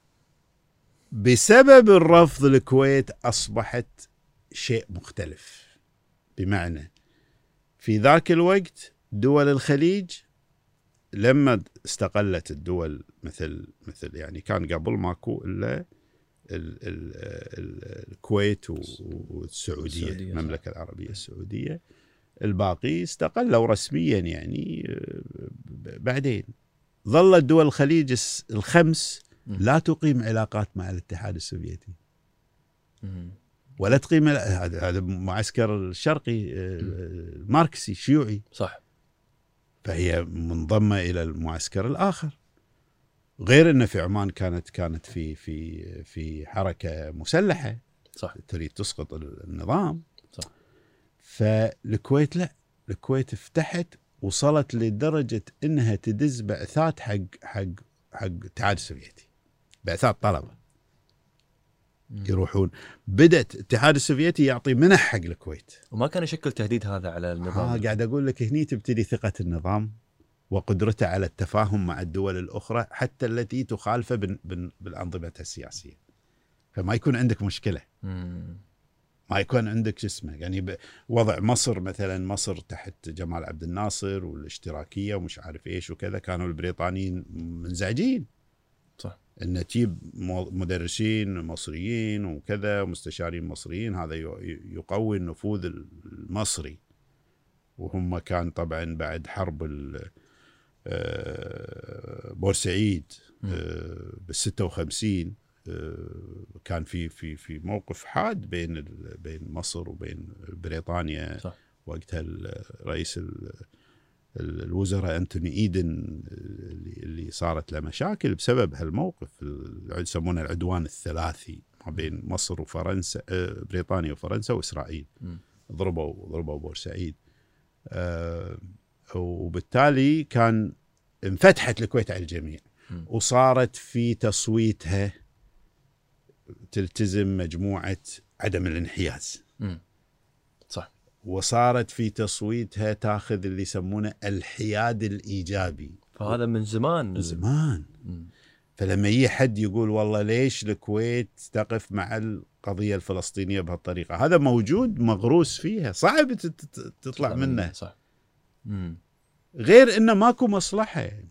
بسبب الرفض الكويت أصبحت شيء مختلف بمعنى في ذاك الوقت دول الخليج لما استقلت الدول مثل مثل يعني كان قبل ماكو إلا ال ال ال الكويت والسعودية. المملكة العربية السعودية الباقي استقلوا رسميا يعني آه، بعدين. ظلت دول الخليج الخمس. لا تقيم علاقات مع الاتحاد السوفيتي. ولا تقيم هذا معسكر الشرقي آه، الماركسي الشيوعي صح. فهي منضمة إلى المعسكر الآخر. غير إن في عمان كانت كانت في في في حركة مسلحة. صح. تريد تسقط النظام. فالكويت لا الكويت افتحت وصلت لدرجة إنها تدز بعثات حق حق حق الاتحاد السوفيتي. بعثات طلبة. يروحون. بدأت الاتحاد السوفيتي يعطي منح حق الكويت. وما كان يشكل تهديد هذا على النظام؟ قاعد أقول لك هني تبتدي ثقة النظام وقدرته على التفاهم مع الدول الأخرى حتى التي تخالفه بال- بال- بالأنظمة السياسية. فما يكون عندك مشكلة. مم. ما يكون عندك شو اسمه يعني وضع مصر مثلا مصر تحت جمال عبد الناصر والاشتراكية ومش عارف إيش وكذا كانوا البريطانيين منزعجين. صح. إن تجيب مدرسين مصريين وكذا ومستشارين مصريين هذا يقوي النفوذ المصري. وهم كان طبعا بعد حرب آه، بورسعيد بال 56 كان في في في موقف حاد بين بين مصر وبين بريطانيا صح. وقتها رئيس ال- ال- الوزراء أنتوني إيدن اللي صارت له مشاكل بسبب هالموقف ال- يسمونه العدوان الثلاثي ما بين مصر وفرنسا آه، بريطانيا وفرنسا وإسرائيل. ضربوا ضربوا بورسعيد آه، وبالتالي كان انفتحت الكويت على الجميع. وصارت في تصويتها تلتزم مجموعة عدم الانحياز. مم. صح. وصارت في تصويتها تاخذ اللي يسمونه الحياد الإيجابي. فهذا من زمان. من زمان. فلما يجي حد يقول والله ليش الكويت تقف مع القضية الفلسطينية بهالطريقة؟ هذا موجود مغروس فيها. صعب تطلع منه صح. مم. غير إنه ماكو مصلحة. يعني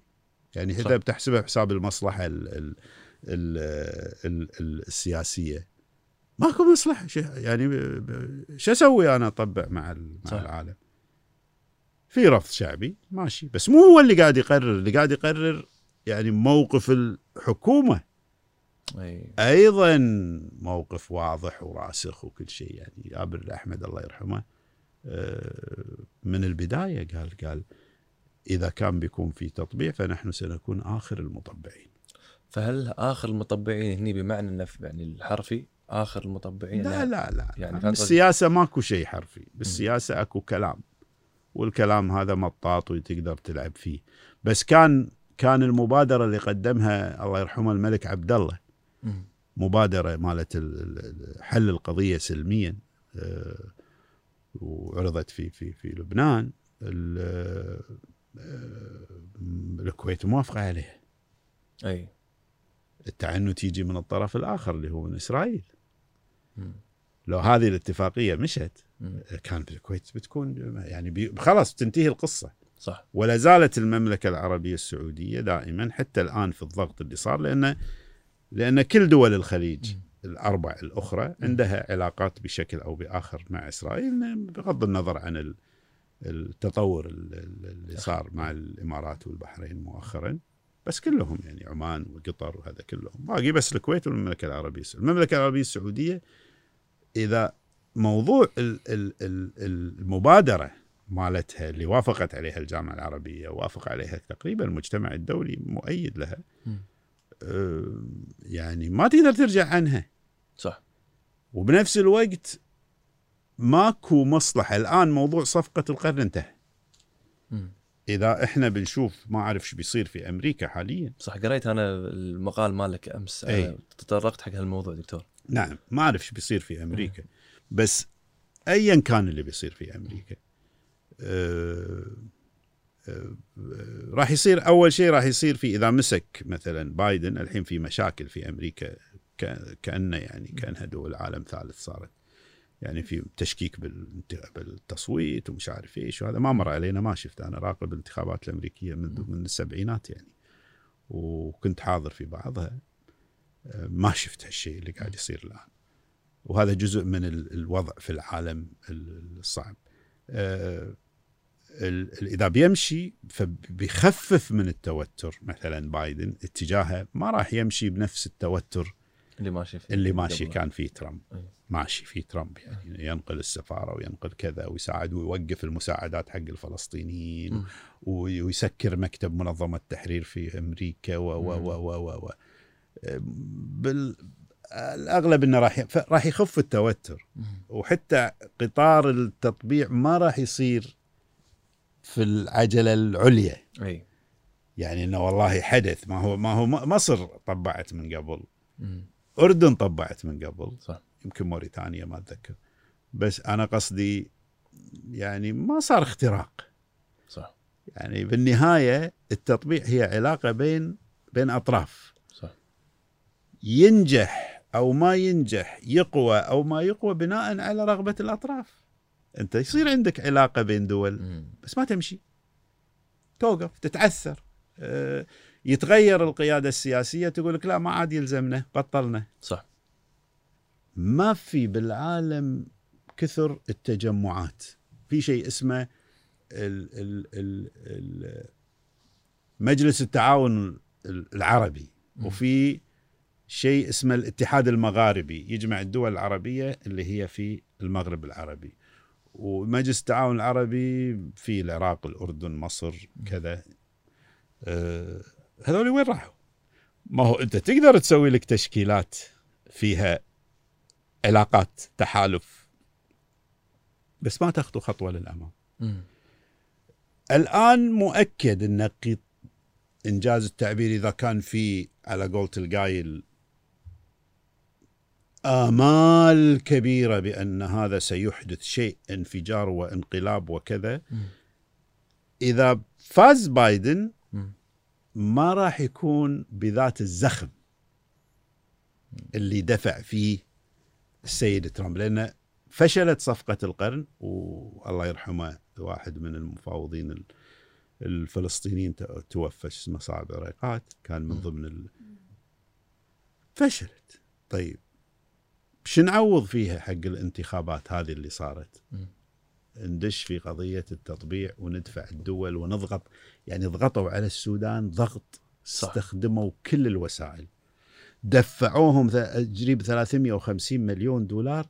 يعني. اذا بتحسبها بحساب المصلحة ال ال ال ال ال السياسية. ماكو مصلحة. يعني شو أسوي أنا أطبع مع مع. العالم؟ في رفض شعبي. ماشي. بس مو هو اللي قاعد يقرر. اللي قاعد يقرر يعني موقف الحكومة. إي. أيضا موقف واضح وراسخ وكل شيء. يعني جابر الأحمد الله يرحمه آه، من البداية قال قال إذا كان بيكون في تطبيع فنحن سنكون آخر المطبعين. فهل آخر المطبعين هني بمعنى النف يعني الحرفي آخر المطبعين لا لا لا يعني يعني بالسياسة ماكو شيء حرفي بالسياسة أكو كلام والكلام هذا مطاط وتقدر تلعب فيه. بس كان كان المبادرة اللي قدمها الله يرحمه الملك عبد الله. مبادرة مالت ال- ال- حل القضية سلميا آه، وعرضت في في في لبنان ال- آه، الكويت موافقة عليها. أي. التعنت يجي من الطرف الآخر اللي هو من إسرائيل مم. لو هذه الاتفاقية مشت مم. كان في الكويت بتكون يعني بي خلاص تنتهي القصة صح ولا زالت المملكة العربية السعودية دائما حتى الآن في الضغط اللي صار لأن لأن كل دول الخليج مم. الأربع الأخرى عندها علاقات بشكل أو بآخر مع إسرائيل بغض النظر عن ال- التطور ال- ال- اللي صار مع الإمارات والبحرين مؤخرا بس كلهم يعني عمان وقطر وهذا كلهم. باقي بس الكويت والمملكة العربية السعوديه المملكة العربية السعودية إذا موضوع ال- ال- ال- المبادرة مالتها اللي وافقت عليها الجامعة العربية وافق عليها تقريبا المجتمع الدولي مؤيد لها. أه، يعني ما تقدر ترجع عنها. صح. وبنفس الوقت ماكو مصلحة. الآن موضوع صفقة القرن انتهى. إذا إحنا بنشوف ما أعرف إيش بيصير في أمريكا حاليا. صح قريت أنا المقال مالك أمس أي. أنا تطرقت حق هالموضوع دكتور. نعم ما أعرف إيش بيصير في أمريكا. بس ايا كان اللي بيصير في أمريكا. أه أه راح يصير أول شيء راح يصير في إذا مسك مثلا بايدن الحين في مشاكل في أمريكا كأنه يعني كأنها دول عالم ثالث صارت. يعني في تشكيك بالتصويت ومش عارف إيش وهذا ما مر علينا ما شفت أنا راقب الانتخابات الأمريكية منذ من السبعينات يعني. وكنت حاضر في بعضها. ما شفت هالشيء اللي قاعد يصير الآن. وهذا جزء من ال- الوضع في العالم ال- الصعب. آه، إذا بيمشي فبيخفف من التوتر. مثلا بايدن اتجاهه ما راح يمشي بنفس التوتر اللي ماشي فيه اللي ماشي. كان فيه ترامب أي. ماشي فيه ترامب يعني ينقل السفارة وينقل كذا ويساعد ويوقف المساعدات حق الفلسطينيين ويسكر مكتب منظمة التحرير في أمريكا و و و و و, و. بال الأغلب إنه راح راح يخف التوتر. وحتى قطار التطبيع ما راح يصير في العجلة العليا إي يعني إنه والله حدث ما هو ما هو مصر طبعت من قبل. أردن طبعت من قبل صح. يمكن موريتانيا ما أتذكر. بس أنا قصدي يعني ما صار اختراق. صح. يعني بالنهاية التطبيع هي علاقة بين بين أطراف. صح. ينجح أو ما ينجح يقوى أو ما يقوى بناء على رغبة الأطراف. أنت يصير عندك علاقة بين دول. بس ما تمشي. توقف تتعثر. آه، يتغير القيادة السياسية تقول لك لا ما عاد يلزمنا بطلنا. صح. ما في بالعالم كثر التجمعات. في شيء اسمه ال ال ال ال مجلس التعاون العربي. وفي شيء اسمه الاتحاد المغاربي. يجمع الدول العربية اللي هي في المغرب العربي. ومجلس التعاون العربي في العراق الأردن مصر كذا. آه هذول وين راحوا ما هو أنت تقدر تسوي لك تشكيلات فيها علاقات تحالف بس ما تخطو خطوة للأمام مم. الآن مؤكد أن قي- إنجاز التعبير إذا كان في على قولة القايل آمال كبيرة بأن هذا سيحدث شيء انفجار وانقلاب وكذا. إذا فاز بايدن. ما راح يكون بذات الزخم اللي دفع فيه السيد ترامب لأن فشلت صفقة القرن والله يرحمه واحد من المفاوضين ال- الفلسطينيين توفى اسمه صعب عريقات كان من. ضمن ال... فشلت طيب شو نعوض فيها حق الانتخابات هذه اللي صارت. ندش في قضية التطبيع وندفع الدول ونضغط يعني ضغطوا على السودان ضغط صح. استخدموا كل الوسائل. دفعوهم قريب 350 مليون دولار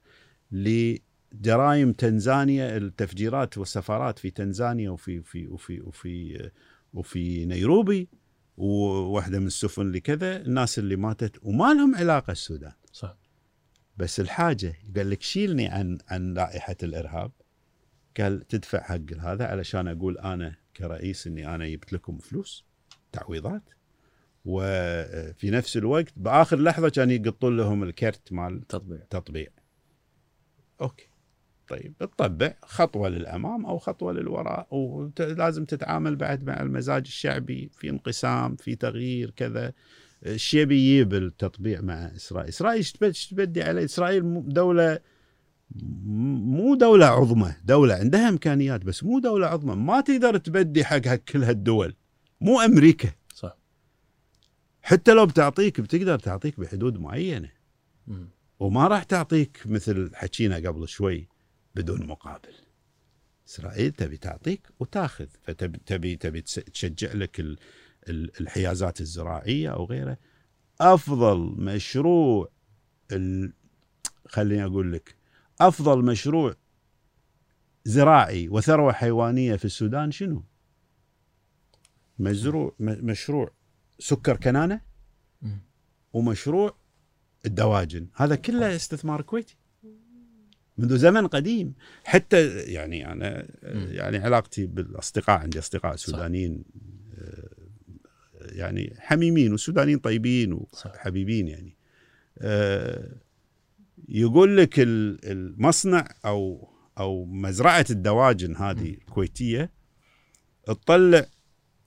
لجرائم تنزانيا التفجيرات والسفارات في تنزانيا وفي وفي وفي وفي وفي نيروبي وواحدة من السفن اللي كذا الناس اللي ماتت وما لهم علاقة السودان. صح. بس الحاجة قال لك شيلني عن عن لائحه الإرهاب. قال تدفع حق هذا علشان أقول أنا كرئيس إني أنا جبت لكم فلوس تعويضات. وفي نفس الوقت بآخر لحظة كان يقطون لهم الكرت مال تطبيع. تطبيع. okay. طيب تطبع خطوة للأمام أو خطوة للوراء ولازم تتعامل بعد مع المزاج الشعبي في انقسام في تغيير كذا. الشيء بيجيب التطبيع مع إسرائيل، إسرائيل إيش تبدي عليه؟ إسرائيل دولة مو دولة عظمى، دولة عندها إمكانيات بس مو دولة عظمى، ما تقدر تبدي حق حق كل هالدول، مو أمريكا، صح حتى لو بتعطيك بتقدر تعطيك بحدود معينة. مم. وما راح تعطيك مثل حكينا قبل شوي بدون مقابل إسرائيل تبي تعطيك وتاخذ فتبي تبي تبي تشجع لك ال- ال- الحيازات الزراعية أو غيره أفضل مشروع. خليني أقول لك أفضل مشروع زراعي وثروة حيوانية في السودان شنو؟ مزروع مشروع سكر كنانة. ومشروع الدواجن هذا كله استثمار كويتي منذ زمن قديم حتى يعني أنا. يعني علاقتي بالأصدقاء عندي أصدقاء سودانيين آه، يعني حميمين والسودانيين طيبين. وحبيبين يعني آه، يقول لك ال- المصنع أو أو مزرعة الدواجن هذه الكويتية تطلع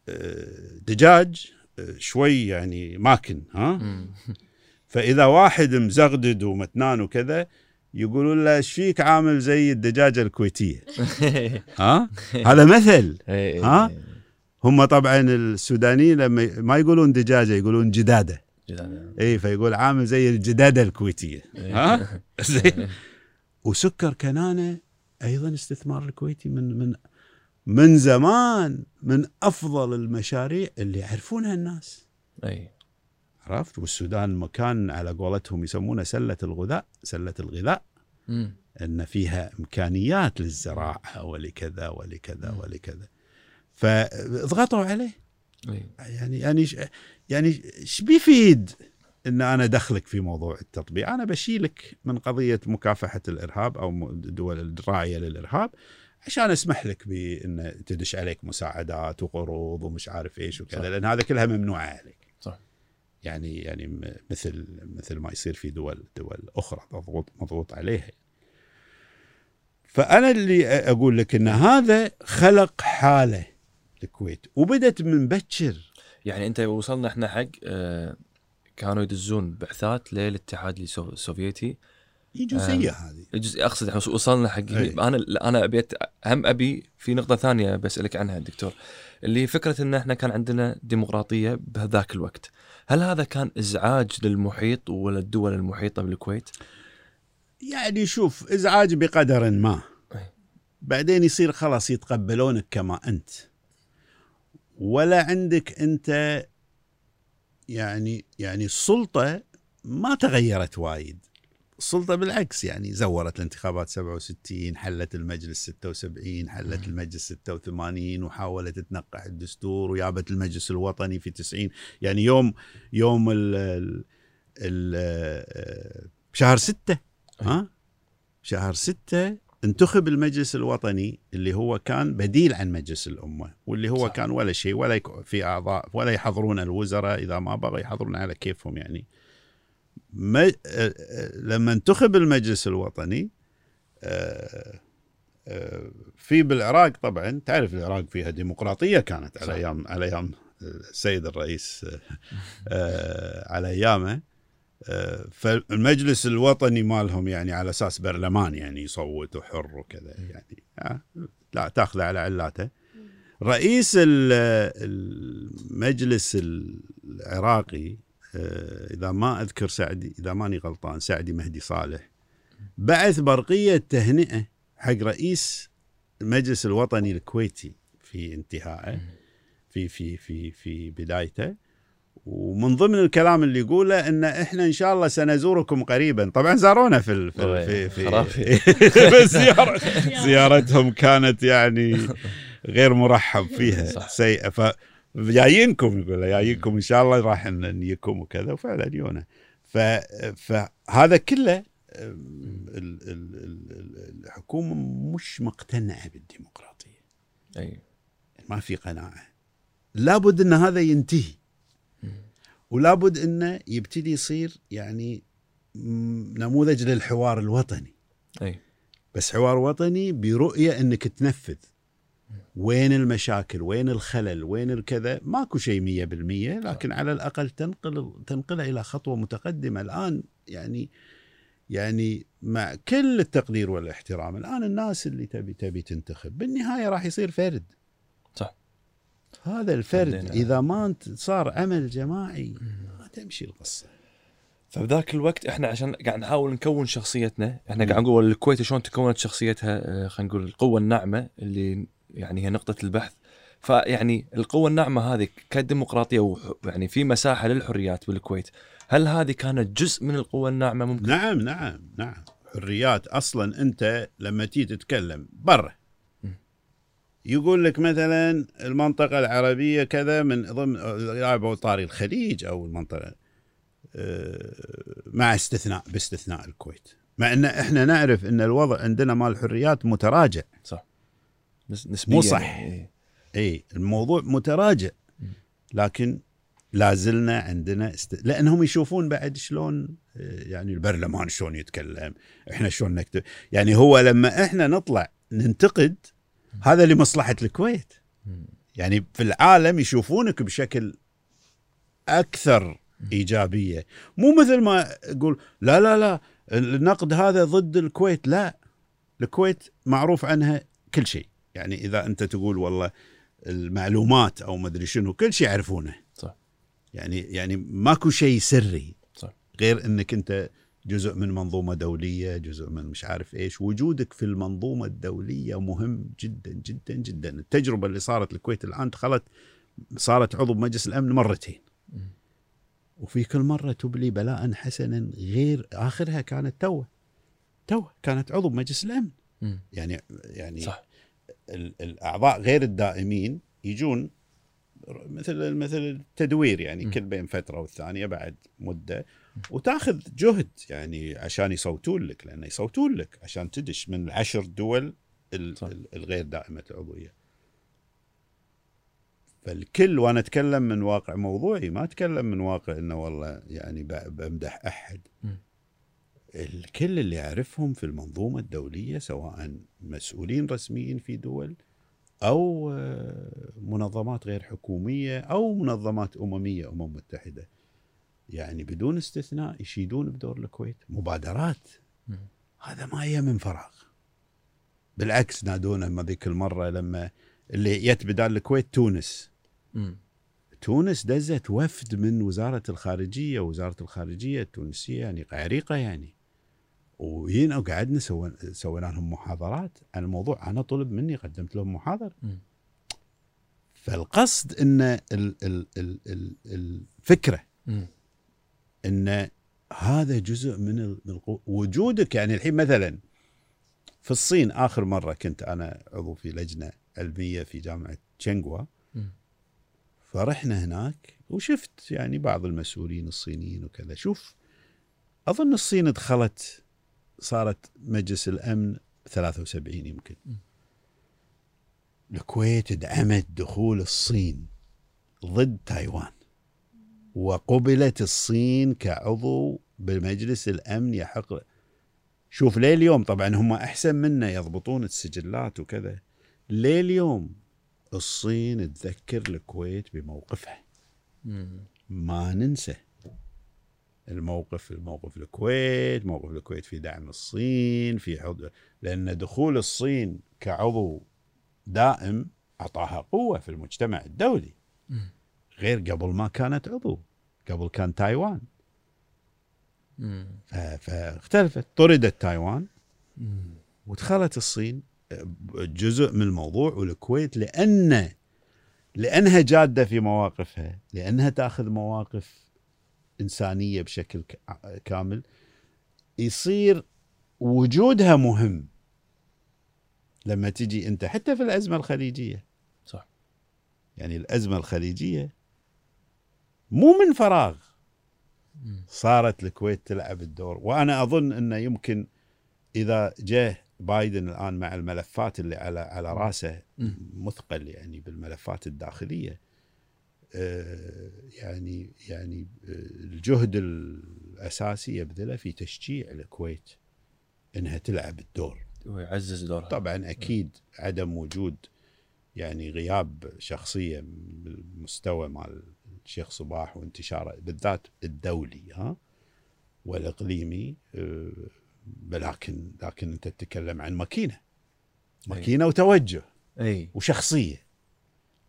آه، دجاج آه، شوي يعني ماكن ها. فإذا واحد مزغدد ومتنان وكذا يقولون له إيش فيك عامل زي الدجاجة الكويتية ها هذا مثل إيه، ها؟ إيه. هم طبعا السودانيين لما ما يقولون دجاجة يقولون جدادة اي فيقول عامل زي الجدادة الكويتية. ها؟ زين. وسكر كنانة أيضا استثمار الكويتي من من من زمان من أفضل المشاريع اللي يعرفونها الناس. أي. عرفت؟ والسودان مكان على قولتهم يسمونه سلة الغذاء سلة الغذاء. مم. إن فيها إمكانيات للزراعة ولكذا ولكذا ولكذا. فضغطوا عليه. إي. يعني يعني يعني إيش بيفيد إن أنا ادخلك في موضوع التطبيع أنا بشيلك من قضية مكافحة الإرهاب أو الدول الراعيه للإرهاب عشان أسمح لك بإن تدش عليك مساعدات وقروض ومش عارف إيش صح. وكذا لأن هذا كلها ممنوعه عليك صح. يعني يعني مثل مثل ما يصير في دول دول أخرى مضغوط مضغوط عليها فأنا اللي أقول لك إن هذا خلق حالة الكويت وبدت من بكر يعني أنت وصلنا إحنا حق آه، كانوا يدزون بعثات للاتحاد السو- السوفيتي يجوا آه. زي هذه الجزء أقصد إحنا وصلنا حق أي. أنا لا، أنا أبيت هم أبي في نقطة ثانية بسألك عنها دكتور اللي هي فكرة إن إحنا كان عندنا ديمقراطية بهذاك الوقت هل هذا كان إزعاج للمحيط ولا الدول المحيطة بالكويت يعني شوف إزعاج بقدر ما أي. بعدين يصير خلاص يتقبلونك كما أنت ولا عندك أنت يعني يعني السلطة ما تغيرت وايد. السلطة بالعكس يعني زورت الانتخابات 67 حلت المجلس 76 حلت المجلس 86 وحاولت تنقح الدستور ويابت المجلس الوطني في 90 يعني يوم يوم ال ال ال شهر 6 ها؟ شهر ستة انتخب المجلس الوطني اللي هو كان بديل عن مجلس الأمة واللي هو صح. كان ولا شيء ولا في أعضاء ولا يحضرون الوزراء إذا ما بغوا يحضرون على كيفهم يعني ما لما انتخب المجلس الوطني آه، آه، في بالعراق طبعا تعرف العراق فيها ديمقراطية كانت على صح. أيام على أيام السيد الرئيس آه، على أيامه آه، فالمجلس الوطني مالهم يعني على أساس برلمان يعني يصوت وحر وكذا يعني. لا تاخذه على علاته. رئيس ال- المجلس العراقي آه، إذا ما أذكر سعدي إذا ماني غلطان سعدي مهدي صالح بعث برقية تهنئة حق رئيس المجلس الوطني الكويتي في انتهائه في في في في بدايته. ومن ضمن الكلام اللي يقوله إن إحنا إن شاء الله سنزوركم قريبا. طبعا زارونا في ال- في في, في. بس زيارة زيارتهم كانت يعني غير مرحب فيها. صح. سيئة. ف جايينكم يقول جايينكم إن شاء الله راح نجيكم وكذا. وفعلا يونا. ف فهذا كله أم، ال- ال- ال- ال- الحكومة مش مقتنعة بالديمقراطية. أي. ما في قناعة. لابد إن هذا ينتهي. ولابد إنه يبتدي يصير يعني نموذج للحوار الوطني. أي. بس حوار وطني برؤية إنك تنفذ. وين المشاكل؟ وين الخلل؟ وين الكذا؟ ماكو شيء مية بالمية لكن على الأقل تنقل تنقلها إلى خطوة متقدمة. الآن يعني يعني مع كل التقدير والاحترام الآن الناس اللي تبي تبي تنتخب بالنهاية راح يصير فرد. هذا الفرد إذا ما انت- صار عمل جماعي ما تمشي القصة. فبذاك الوقت إحنا عشان قاعد نحاول نكون شخصيتنا إحنا قاعد نقول الكويت شلون تكونت شخصيتها؟ آه، خلينا نقول القوة الناعمة اللي يعني هي نقطة البحث. فيعني القوة الناعمة هذه كديمقراطية يعني في مساحة للحريات بالكويت. هل هذه كانت جزء من القوة الناعمة ممكن؟ نعم نعم نعم. حريات أصلا أنت لما تيجي تتكلم برا يقول لك مثلا المنطقة العربية كذا من ضمن أو طاري الخليج أو المنطقة آه، مع استثناء باستثناء الكويت. مع إن إحنا نعرف إن الوضع عندنا مال الحريات متراجع. صح. نس- نسبيا مو صح. إيه. إي الموضوع متراجع. لكن لا زلنا عندنا است... لأنهم يشوفون بعد شلون آه، يعني البرلمان شلون يتكلم إحنا شلون نكتب. يعني هو لما إحنا نطلع ننتقد هذا لمصلحة الكويت. يعني في العالم يشوفونك بشكل أكثر إيجابية. مو مثل ما يقول لا لا لا النقد هذا ضد الكويت لا. الكويت معروف عنها كل شيء. يعني إذا أنت تقول والله المعلومات أو مدري شنو كل شيء يعرفونه. صح. يعني يعني ماكو شيء سري. صح. غير إنك أنت جزء من منظومة دولية جزء من مش عارف إيش. وجودك في المنظومة الدولية مهم جدا جدا جدا. التجربة اللي صارت الكويت الآن دخلت صارت عضو بمجلس الأمن مرتين. وفي كل مرة تبلي بلاء حسنا غير آخرها كانت توه. توه كانت عضو بمجلس الأمن. يعني يعني صح. ال- الأعضاء غير الدائمين يجون مثل مثل التدوير يعني م. كل بين فترة والثانية بعد مدة. وتاخذ جهد يعني عشان يصوتون لك لأن يصوتون لك عشان تدش من العشر دول الغير دائمة العضوية. فالكل وأنا أتكلم من واقع موضوعي ما أتكلم من واقع إنه والله يعني بمدح أحد. الكل اللي اعرفهم في المنظومة الدولية سواء مسؤولين رسميين في دول أو آه، منظمات غير حكومية أو منظمات أممية أمم متحدة يعني بدون استثناء يشيدون بدور الكويت مبادرات مم. هذا ما هي من فراغ بالعكس نادونا ما ذيك المرة لما اللي يت بدال الكويت تونس مم. تونس دزت وفد من وزارة الخارجية وزارة الخارجية التونسية يعني عريقه يعني وجينا وقعدنا سوينا سوينا لهم محاضرات عن الموضوع أنا طلب مني قدمت لهم محاضره. فالقصد إن ال ال ال ال الفكرة مم. إن هذا جزء من وجودك يعني الحين مثلا في الصين آخر مرة كنت أنا عضو في لجنة علمية في جامعة تشنغوا. فرحنا هناك وشفت يعني بعض المسؤولين الصينيين وكذا. شوف أظن الصين دخلت صارت مجلس الأمن 73 يمكن. الكويت دعمت دخول الصين ضد تايوان. وقبلت الصين كعضو بمجلس الأمن يحق شوف ليه اليوم طبعا هم أحسن منا يضبطون السجلات وكذا ليه اليوم الصين تذكر الكويت بموقفها. ما ننسى الموقف الموقف الكويت موقف الكويت في دعم الصين في حض... لأن دخول الصين كعضو دائم أعطاها قوة في المجتمع الدولي. غير قبل ما كانت عضو قبل كان تايوان. فاختلفت طردت تايوان. ودخلت الصين جزء من الموضوع والكويت لأن لأنها جادة في مواقفها لأنها تأخذ مواقف إنسانية بشكل كامل يصير وجودها مهم لما تجي أنت حتى في الأزمة الخليجية صح. يعني الأزمة الخليجية مو من فراغ. صارت الكويت تلعب الدور وأنا أظن إنه يمكن إذا جاء بايدن الآن مع الملفات اللي على على رأسه. مثقل يعني بالملفات الداخلية آه، يعني يعني آه، الجهد الأساسي يبذله في تشجيع الكويت إنها تلعب الدور ويعزز دورها طبعا أكيد عدم وجود يعني غياب شخصية بالمستوى مال الشيخ صباح وانتشاره بالذات الدولي ها؟ والإقليمي آه، ولكن لكن أنت تتكلم عن ماكينة. ماكينة وتوجه أي. وشخصية.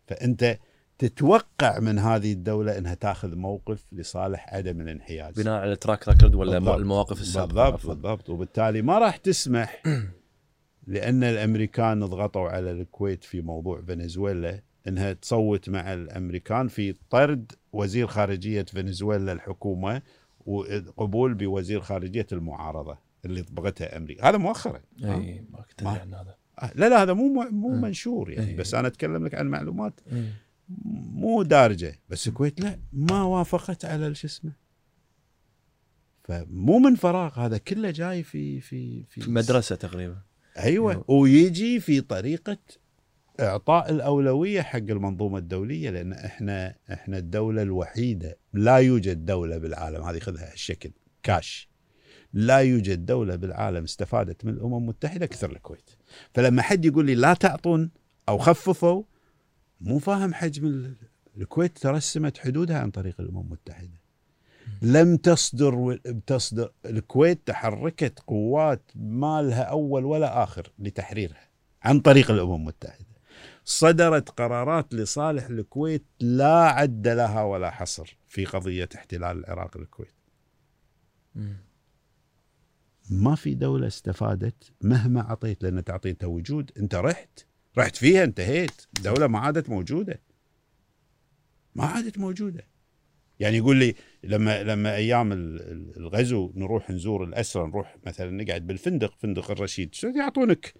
فأنت تتوقع من هذه الدولة إنها تأخذ موقف لصالح عدم الانحياز. بناء على track record ولا بالضبط. المواقف السابقة بالضبط. بالضبط. وبالتالي ما راح تسمح لأن الأمريكان ضغطوا على الكويت في موضوع فنزويلا. إنها تصوت مع الأمريكان في طرد وزير خارجية فنزويلا الحكومة وقبول بوزير خارجية المعارضة اللي طبقتها أمريكا هذا مؤخرا اي ما كنت عن هذا آه، لا لا هذا مو مو مم. منشور يعني إيه. بس أنا أتكلم لك عن معلومات إي. مو دارجة بس الكويت لا ما وافقت على شو اسمه فمو من فراغ هذا كله جاي في في في في مدرسه تقريبا أيوه. ويجي في طريقة إعطاء الأولوية حق المنظومة الدولية لأن إحنا إحنا الدولة الوحيدة لا يوجد دولة بالعالم هذه خذها الشكل كاش. لا يوجد دولة بالعالم استفادت من الأمم المتحدة كثر الكويت. فلما حد يقول لي لا تعطون أو خففوا مو فاهم حجم ال- الكويت ترسمت حدودها عن طريق الأمم المتحدة. لم تصدر تصدر الكويت تحركت قوات ما لها أول ولا آخر لتحريرها عن طريق الأمم المتحدة. صدرت قرارات لصالح الكويت لا عد لها ولا حصر في قضية احتلال العراق للكويت. ما في دولة استفادت مهما عطيت لأن تعطيتها وجود. أنت رحت رحت فيها انتهيت. دولة ما عادت موجودة. ما عادت موجودة. يعني يقول لي لما لما أيام ال- ال- الغزو نروح نزور الأسرى نروح مثلا نقعد بالفندق فندق الرشيد. يعطونك؟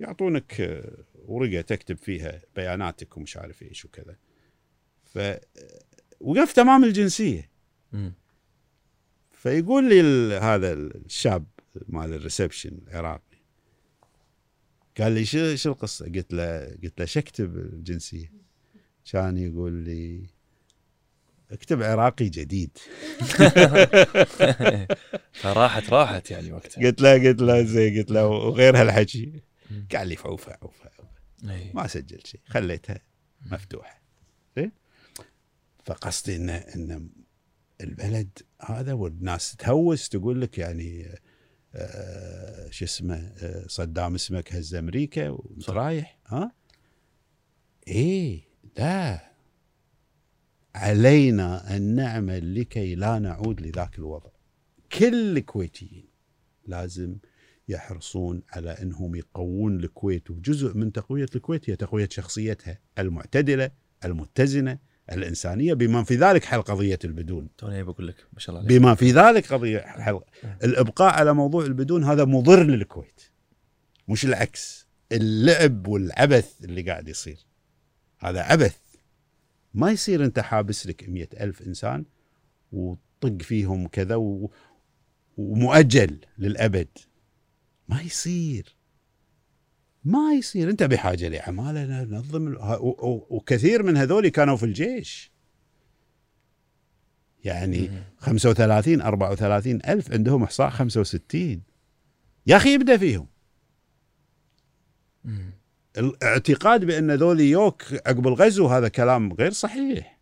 يعطونك آه، ورقة تكتب فيها بياناتك ومش عارف إيش وكذا. ف وقفت امام الجنسية. مم. فيقول لي ال- هذا الشاب مال ال reception العراقي. قال لي شو شو القصة؟ قلت له قلت له شو أكتب الجنسية؟ كان يقول لي أكتب عراقي جديد. فراحت راحت يعني وقتها. قلت له قلت له زين. قلت له وغير هالحكي قال لي عوفه عوفه إي. ما سجلت شيء خليتها مفتوحة. زين؟ فقصدي انه إن البلد هذا والناس تهوس تقول لك يعني آه شو اسمه آه صدام اسمك هز أمريكا وأنت صح. رايح. ها؟ إيه لا. علينا أن نعمل لكي لا نعود لذاك الوضع. كل الكويتيين لازم يحرصون على أنهم يقوون الكويت وجزء من تقوية الكويت هي تقوية شخصيتها المعتدلة المتزنة الإنسانية بما في ذلك حل قضية البدون. توني بقول لك ما شاء الله عليك. بما في ذلك قضية حل الإبقاء على موضوع البدون هذا مضر للكويت مش العكس. اللعب والعبث اللي قاعد يصير هذا عبث. ما يصير أنت حابس لك مئة ألف إنسان وطق فيهم كذا و... ومؤجل للأبد. ما يصير. ما يصير. انت بحاجة لعماله نظم ال- ه- و- و- وكثير من هذول كانوا في الجيش. يعني 35 34 ألف عندهم إحصاء 65 يا أخي ابدأ فيهم. الاعتقاد بأن ذولي يوك عقب الغزو هذا كلام غير صحيح.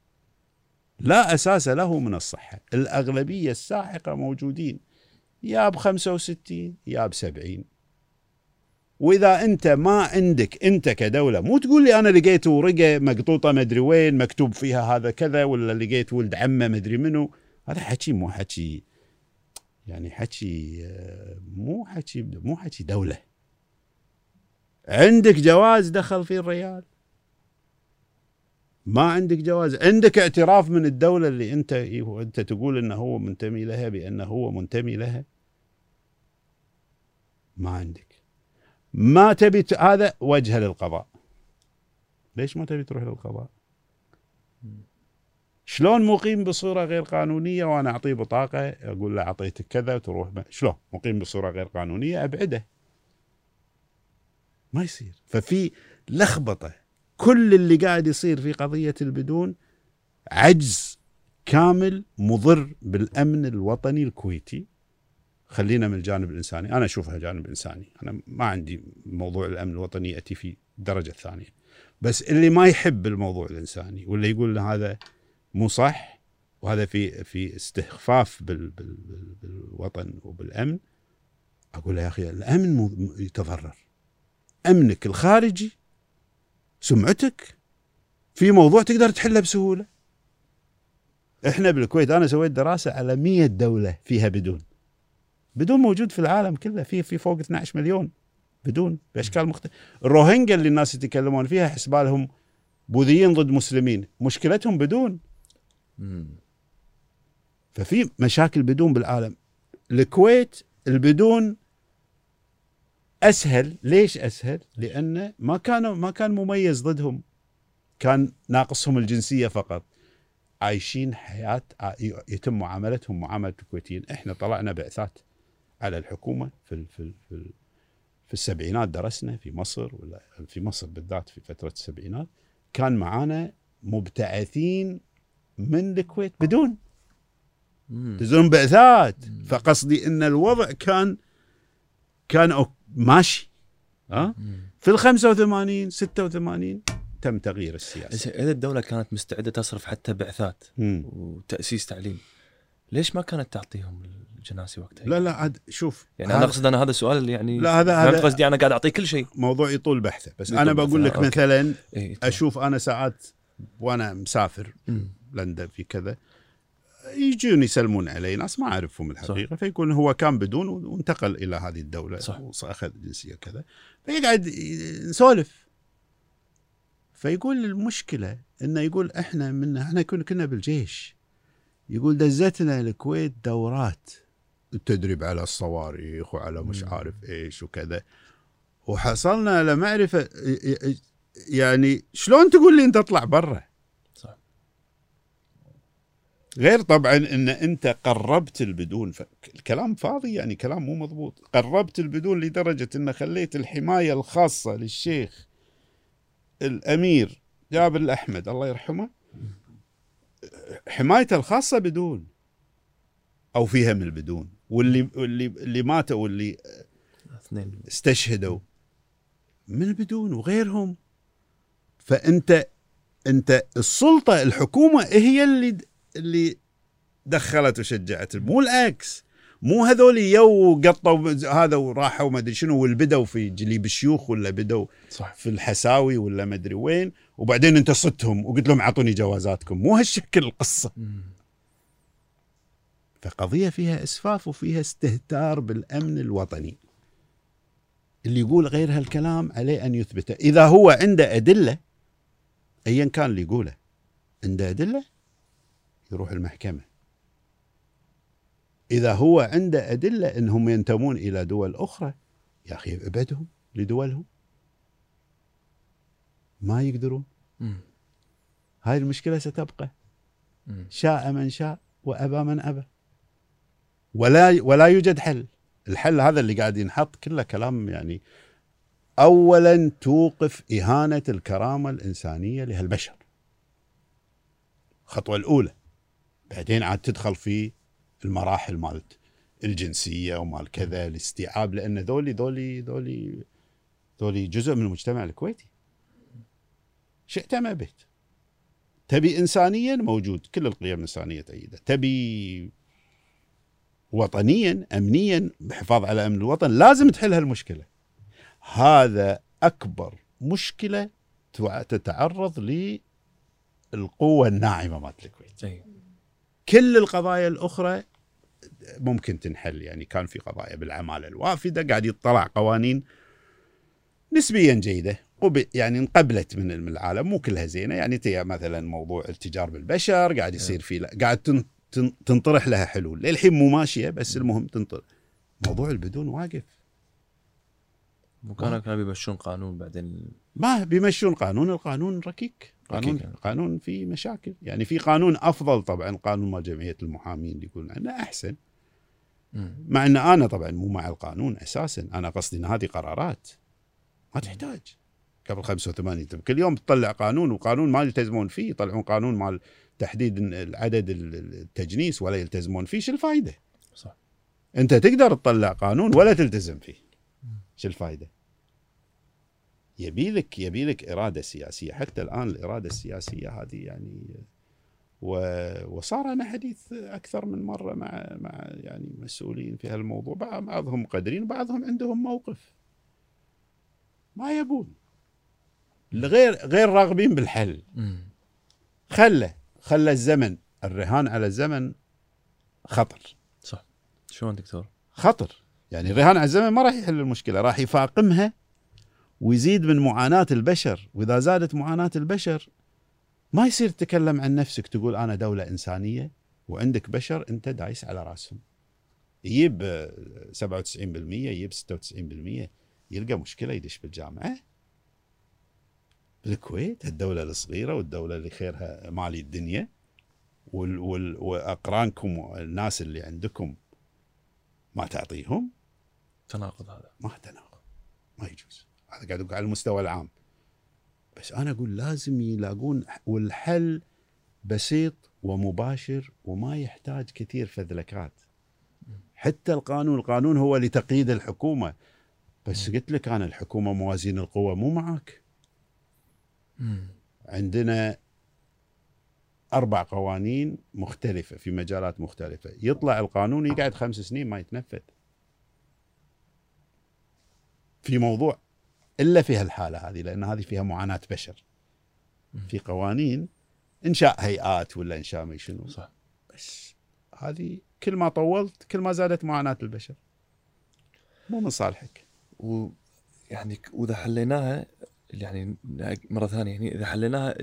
لا أساس له من الصحة. الأغلبية الساحقة موجودين. يا ب 65 يا ب 70 وإذا أنت ما عندك أنت كدولة مو تقول لي أنا لقيت ورقة مقطوطة مدري وين مكتوب فيها هذا كذا ولا لقيت ولد عمه مدري منو. هذا حكي مو حكي يعني حكي آه، مو حكي مو حكي دولة. عندك جواز دخل فيه الريال؟ ما عندك جواز. عندك اعتراف من الدولة اللي أنت أنت تقول أنه هو منتمي لها بأنه هو منتمي لها؟ ما عندك. ما تبي. هذا وجه للقضاء. ليش ما تبي تروح للقضاء؟ شلون مقيم بصورة غير قانونية وأنا أعطيه بطاقة أقول له أعطيتك كذا وتروح ب... شلون؟ مقيم بصورة غير قانونية أبعده. ما يصير. ففي لخبطة. كل اللي قاعد يصير في قضية البدون عجز كامل مضر بالأمن الوطني الكويتي. خلينا من الجانب الإنساني. أنا أشوفها جانب إنساني. أنا ما عندي موضوع الأمن الوطني يأتي في الدرجة الثانية بس اللي ما يحب الموضوع الإنساني واللي يقول هذا مو صح وهذا في في استخفاف بال بال بالوطن وبالأمن أقول له يا أخي الأمن يتضرر. أمنك الخارجي سمعتك في موضوع تقدر تحله بسهولة. إحنا بالكويت أنا سويت دراسة على 100 دولة فيها بدون. بدون موجود في العالم كله في في فوق 12 مليون بدون بأشكال مختلفة. الروهينجا اللي الناس يتكلمون فيها حسبالهم بوذيين ضد مسلمين. مشكلتهم بدون. ففي مشاكل بدون بالعالم. الكويت البدون أسهل. ليش أسهل؟ لأنه ما كانوا ما كان مميز ضدهم. كان ناقصهم الجنسية فقط. عايشين حياة يتم معاملتهم معاملة الكويتيين. إحنا طلعنا بعثات. على الحكومة في في في, في السبعينات درسنا في مصر ولا في مصر بالذات في فترة السبعينات كان معانا مبتعثين من الكويت. بدون. مم. تزورون بعثات. فقصدي إن الوضع كان كان ماشي. ها مم. في ال 85 86 تم تغيير السياسة. إذا الدولة كانت مستعدة تصرف حتى بعثات مم. وتأسيس تعليم ليش ما كانت تعطيهم الجناسي وقتها؟ لا لا عاد شوف يعني أنا أقصد أنا هذا السؤال اللي يعني لا، هذا- هذا- قصدي أنا قاعد اعطيه كل شيء موضوع يطول بحثه بس أنا بقول لك. مثلا إيه أشوف أنا ساعات وأنا مسافر. لندن في كذا يجون يسلمون علي ناس ما أعرفهم الحقيقة فيكون هو كان بدون وانتقل إلى هذه الدولة صح. واخذ جنسية كذا فيقعد نسولف فيقول المشكلة إنه يقول إحنا من إحنا كنا بالجيش يقول دزتنا الكويت دورات التدريب على الصواريخ وعلى مش. عارف إيش وكذا. وحصلنا على معرفة يعني شلون تقول لي أنت اطلع برا؟ صح. غير طبعا إن أنت قربت البدون الكلام فاضي يعني كلام مو مضبوط. قربت البدون لدرجة إن خليت الحماية الخاصة للشيخ الأمير جابر الأحمد الله يرحمه حمايته الخاصة بدون أو فيها من البدون. واللي اللي اللي ماتوا واللي اثنين. استشهدوا. من البدون وغيرهم. فأنت أنت السلطة الحكومة هي اللي اللي دخلت وشجعت. مو العكس. مو هذول يو قطوا هذا وراحوا ما أدري شنو والبدوا في جليب الشيوخ ولا بدوا صح. في الحساوي ولا ما أدري وين. وبعدين أنت صدتهم وقلت لهم أعطوني جوازاتكم. مو هالشكل القصة. مم. فقضية فيها إسفاف وفيها استهتار بالأمن الوطني. اللي يقول غير هالكلام عليه أن يثبته إذا هو عنده أدلة ايا كان اللي يقوله. عنده أدلة؟ يروح المحكمة. إذا هو عنده أدلة إنهم ينتمون إلى دول أخرى يا أخي ابعدهم لدولهم. ما يقدرون. هاي المشكلة ستبقى. شاء من شاء وأبى من أبى. ولا ولا يوجد حل. الحل هذا اللي قاعد ينحط كله كلام يعني اولا توقف إهانة الكرامة الإنسانية لهالبشر. الخطوة الأولى. بعدين عاد تدخل في المراحل مالت الجنسية ومال كذا الاستيعاب لأن ذولي ذولي ذولي ذولي جزء من المجتمع الكويتي. شئت أم أبيت؟ تبي انسانيا موجود. كل القيم الإنسانية تأيده تبي وطنيا امنيا بحفاظ على أمن الوطن لازم تحل هالمشكلة. هذا أكبر مشكلة تع- تتعرض للقوة الناعمة مالت الكويت. كل القضايا الأخرى ممكن تنحل. يعني كان في قضايا بالعماله الوافدة قاعد يطلع قوانين نسبيا جيدة يعني انقبلت من العالم مو كلها زينة. يعني مثلا موضوع التجار بالبشر قاعد يصير في قاعد تنطرح لها حلول. للحين مو ماشية بس المهم تنطرح موضوع البدون واقف. وكانوا كانوا بيمشون قانون بعدين. ما بيمشون قانون القانون ركيك. قانون ركيك. قانون فيه مشاكل. يعني في قانون أفضل طبعا قانون مال جمعية المحامين اللي يقولون عنه أحسن. مع أن أنا طبعا مو مع القانون أساسا. أنا قصدي ان هذه قرارات. ما تحتاج. قبل 85 تم كل يوم تطلع قانون وقانون ما يلتزمون فيه. يطلعون قانون مال تحديد العدد التجنيس ولا يلتزمون فيه شو الفائده؟ صح. أنت تقدر تطلع قانون ولا تلتزم فيه. شو الفائده؟ يبيلك يبيلك إرادة سياسية. حتى الآن الإرادة السياسية هذه يعني و... وصار أنا حديث أكثر من مرة مع مع يعني مسؤولين في هالموضوع. بعض- بعضهم مقدرين وبعضهم عندهم موقف. ما يبون. غير غير راغبين بالحل. خله. خلى الزمن الرهان على الزمن خطر. صح. شلون دكتور؟ خطر. يعني الرهان على الزمن ما راح يحل المشكلة راح يفاقمها ويزيد من معاناة البشر. وإذا زادت معاناة البشر ما يصير تتكلم عن نفسك تقول أنا دولة إنسانية وعندك بشر أنت دايس على رأسهم. يجيب آه، 97% يجيب 96% يلقى مشكلة يدش بالجامعة. بالكويت الدولة الصغيرة والدولة اللي خيرها مالي الدنيا. وال وال وأقرانكم والناس اللي عندكم ما تعطيهم. تناقض هذا. ما تناقض ما يجوز. هذا قاعد على المستوى العام. بس أنا أقول لازم يلاقون والحل بسيط ومباشر وما يحتاج كثير فذلكات. حتى القانون القانون هو لتقييد الحكومة. بس قلت لك أنا الحكومة موازين القوى مو معك. عندنا أربع قوانين مختلفة في مجالات مختلفة. يطلع القانون يقعد خمس سنين ما يتنفذ. في موضوع إلا في هالحالة هذه لأن هذه فيها معاناة بشر. في قوانين انشاء هيئات ولا انشاء ما شنو. صح. بس هذه كل ما طولت كل ما زادت معاناة البشر. مو من صالحك. ويعني ك- وإذا حليناها يعني مرة ثانية يعني إذا حليناها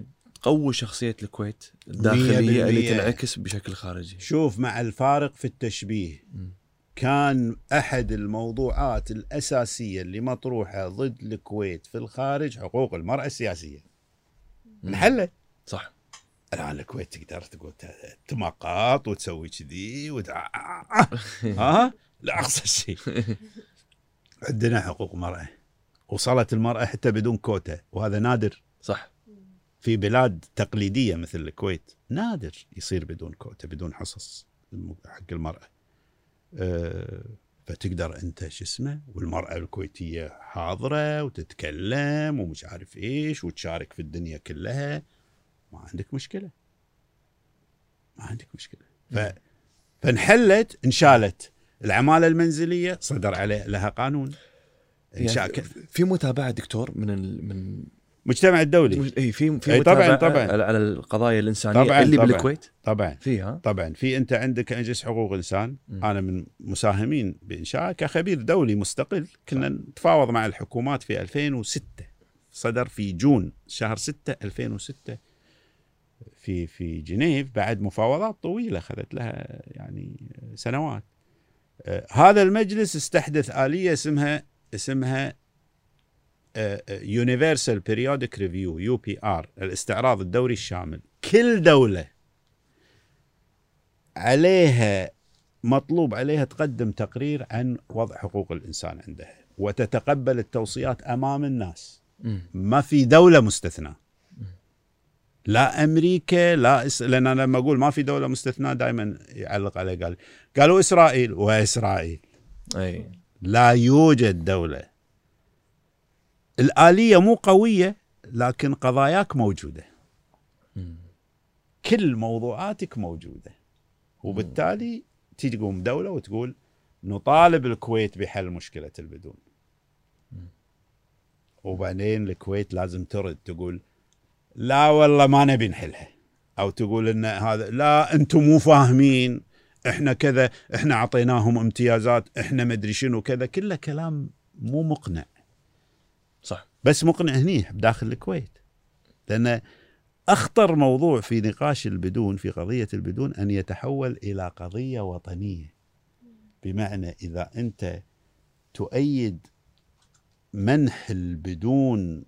تقوي شخصية الكويت الداخلية اللي. تنعكس بشكل خارجي. شوف مع الفارق في التشبيه. كان أحد الموضوعات الأساسية اللي مطروحة ضد الكويت في الخارج حقوق المرأة السياسية. انحلت. صح. الآن الكويت تقدر تقول تمقاط وتسوي كذي وت... ها؟ لا اقصى شيء. عندنا حقوق مرأة. وصلت المرأة حتى بدون كوتا وهذا نادر. صح. في بلاد تقليدية مثل الكويت نادر يصير بدون كوتا بدون حصص حق المرأة. أه فتقدر أنت شو اسمه والمرأة الكويتية حاضرة وتتكلم ومش عارف إيش وتشارك في الدنيا كلها. ما عندك مشكلة. ما عندك مشكلة. ف فانحلت انشالت. العمالة المنزلية صدر عليه لها قانون. يعني في متابعة دكتور من ال... من المجتمع الدولي. اي في في إي طبعاً، طبعاً. على القضايا الإنسانية طبعاً، اللي طبعاً. بالكويت؟ طبعا. فيها طبعا. في أنت عندك مجلس حقوق إنسان. مم. أنا من مساهمين بإنشاء كخبير دولي مستقل. كنا نتفاوض مع الحكومات في 2006 صدر في جون شهر 6 2006 في في جنيف. بعد مفاوضات طويلة أخذت لها يعني سنوات. آه، هذا المجلس استحدث آلية اسمها اسمها Universal Periodic Review UPR الاستعراض الدوري الشامل. كل دولة عليها مطلوب عليها تقدم تقرير عن وضع حقوق الإنسان عندها وتتقبل التوصيات أمام الناس. ما في دولة مستثنى لا أمريكا لا إس... لأن أنا لما أقول ما في دولة مستثنى دائما يعلق عليه قال قالوا إسرائيل وإسرائيل. أي. لا يوجد دولة. الآلية مو قوية لكن قضاياك موجودة. مم. كل موضوعاتك موجودة. وبالتالي تقوم دوله وتقول نطالب الكويت بحل مشكلة البدون. وبعدين الكويت لازم ترد تقول لا والله ما نبي نحلها. أو تقول إن هذا لا أنتم مو فاهمين. إحنا كذا إحنا أعطيناهم امتيازات إحنا مدري شنو كذا كله كلام مو مقنع. صح. بس مقنع هني بداخل الكويت. لأن أخطر موضوع في نقاش البدون في قضية البدون أن يتحول إلى قضية وطنية. بمعنى إذا أنت تؤيد منح البدون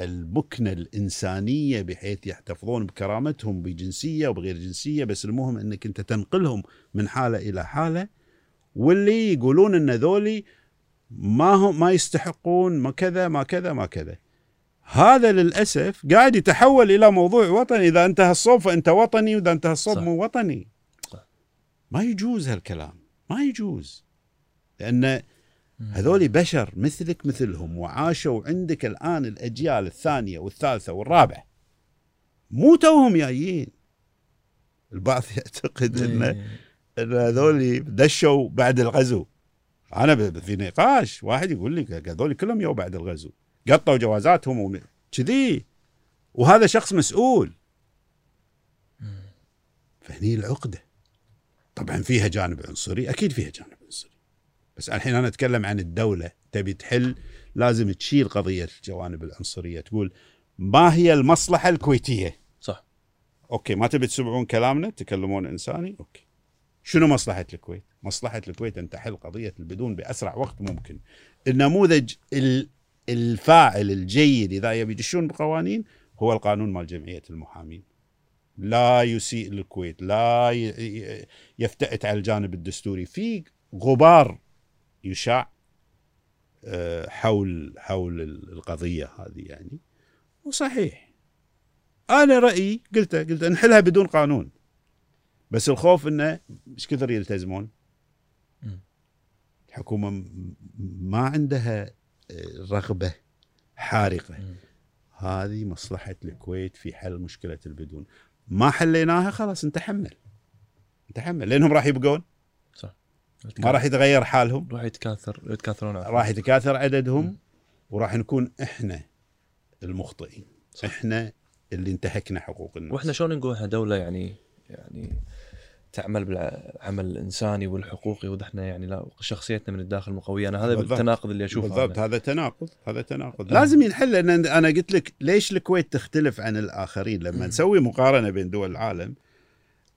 المكنة الإنسانية بحيث يحتفظون بكرامتهم بجنسية وبغير جنسية بس المهم إنك أنت تنقلهم من حالة إلى حالة واللي يقولون إن ذولي ما هم ما يستحقون ما كذا ما كذا ما كذا. هذا للأسف قاعد يتحول إلى موضوع وطني. إذا انتهى الصوب فأنت وطني وإذا انتهى الصوب. مو وطني. ما يجوز هالكلام. ما يجوز. لأن هذول بشر مثلك مثلهم وعاشوا عندك الآن الأجيال الثانية والثالثة والرابعه مو توهم جايين البعض يعتقد إن إيه. إن هذول دشوا بعد الغزو. أنا ب- في نقاش واحد يقول لي هذول كلهم يو بعد الغزو. قطوا جوازاتهم كذي. وهذا شخص مسؤول. فهني العقدة. طبعا فيها جانب عنصري أكيد فيها جانب عنصري بس الحين أنا أتكلم عن الدولة. تبي تحل لازم تشيل قضية الجوانب العنصرية. تقول ما هي المصلحة الكويتية؟ صح. okay ما تبي تسمعون كلامنا؟ تكلمون إنساني؟ okay. شنو مصلحة الكويت؟ مصلحة الكويت أن تحل قضية البدون بأسرع وقت ممكن. النموذج ال- الفاعل الجيد إذا يبي يدشون بقوانين؟ هو القانون مال جمعية المحامين. لا يسيء للكويت، لا يفتئت على الجانب الدستوري، في غبار يشاع آه، حول حول القضية هذه يعني. وصحيح. أنا رأيي قلته قلت نحلها بدون قانون. بس الخوف إنه إيش كثر يلتزمون. الحكومة ما عندها آه، رغبة حارقة. هذه مصلحة الكويت في حل مشكلة البدون. ما حليناها خلاص نتحمل نتحمل لأنهم راح يبقون. ما راح يتغير حالهم راح يتكاثر يتكاثرون. راح يتكاثر عددهم. وراح نكون إحنا المخطئين صح. إحنا اللي انتهكنا حقوق الناس وإحنا شلون نقول إحنا دولة يعني يعني تعمل بالعمل الإنساني والحقوقي ونحن يعني لا شخصيتنا من الداخل مقوية أنا هذا بالضبط. التناقض اللي أشوفه بالضبط أنا. هذا تناقض هذا تناقض آه. لازم ينحل لأن أنا قلت لك ليش الكويت تختلف عن الآخرين لما. نسوي مقارنة بين دول العالم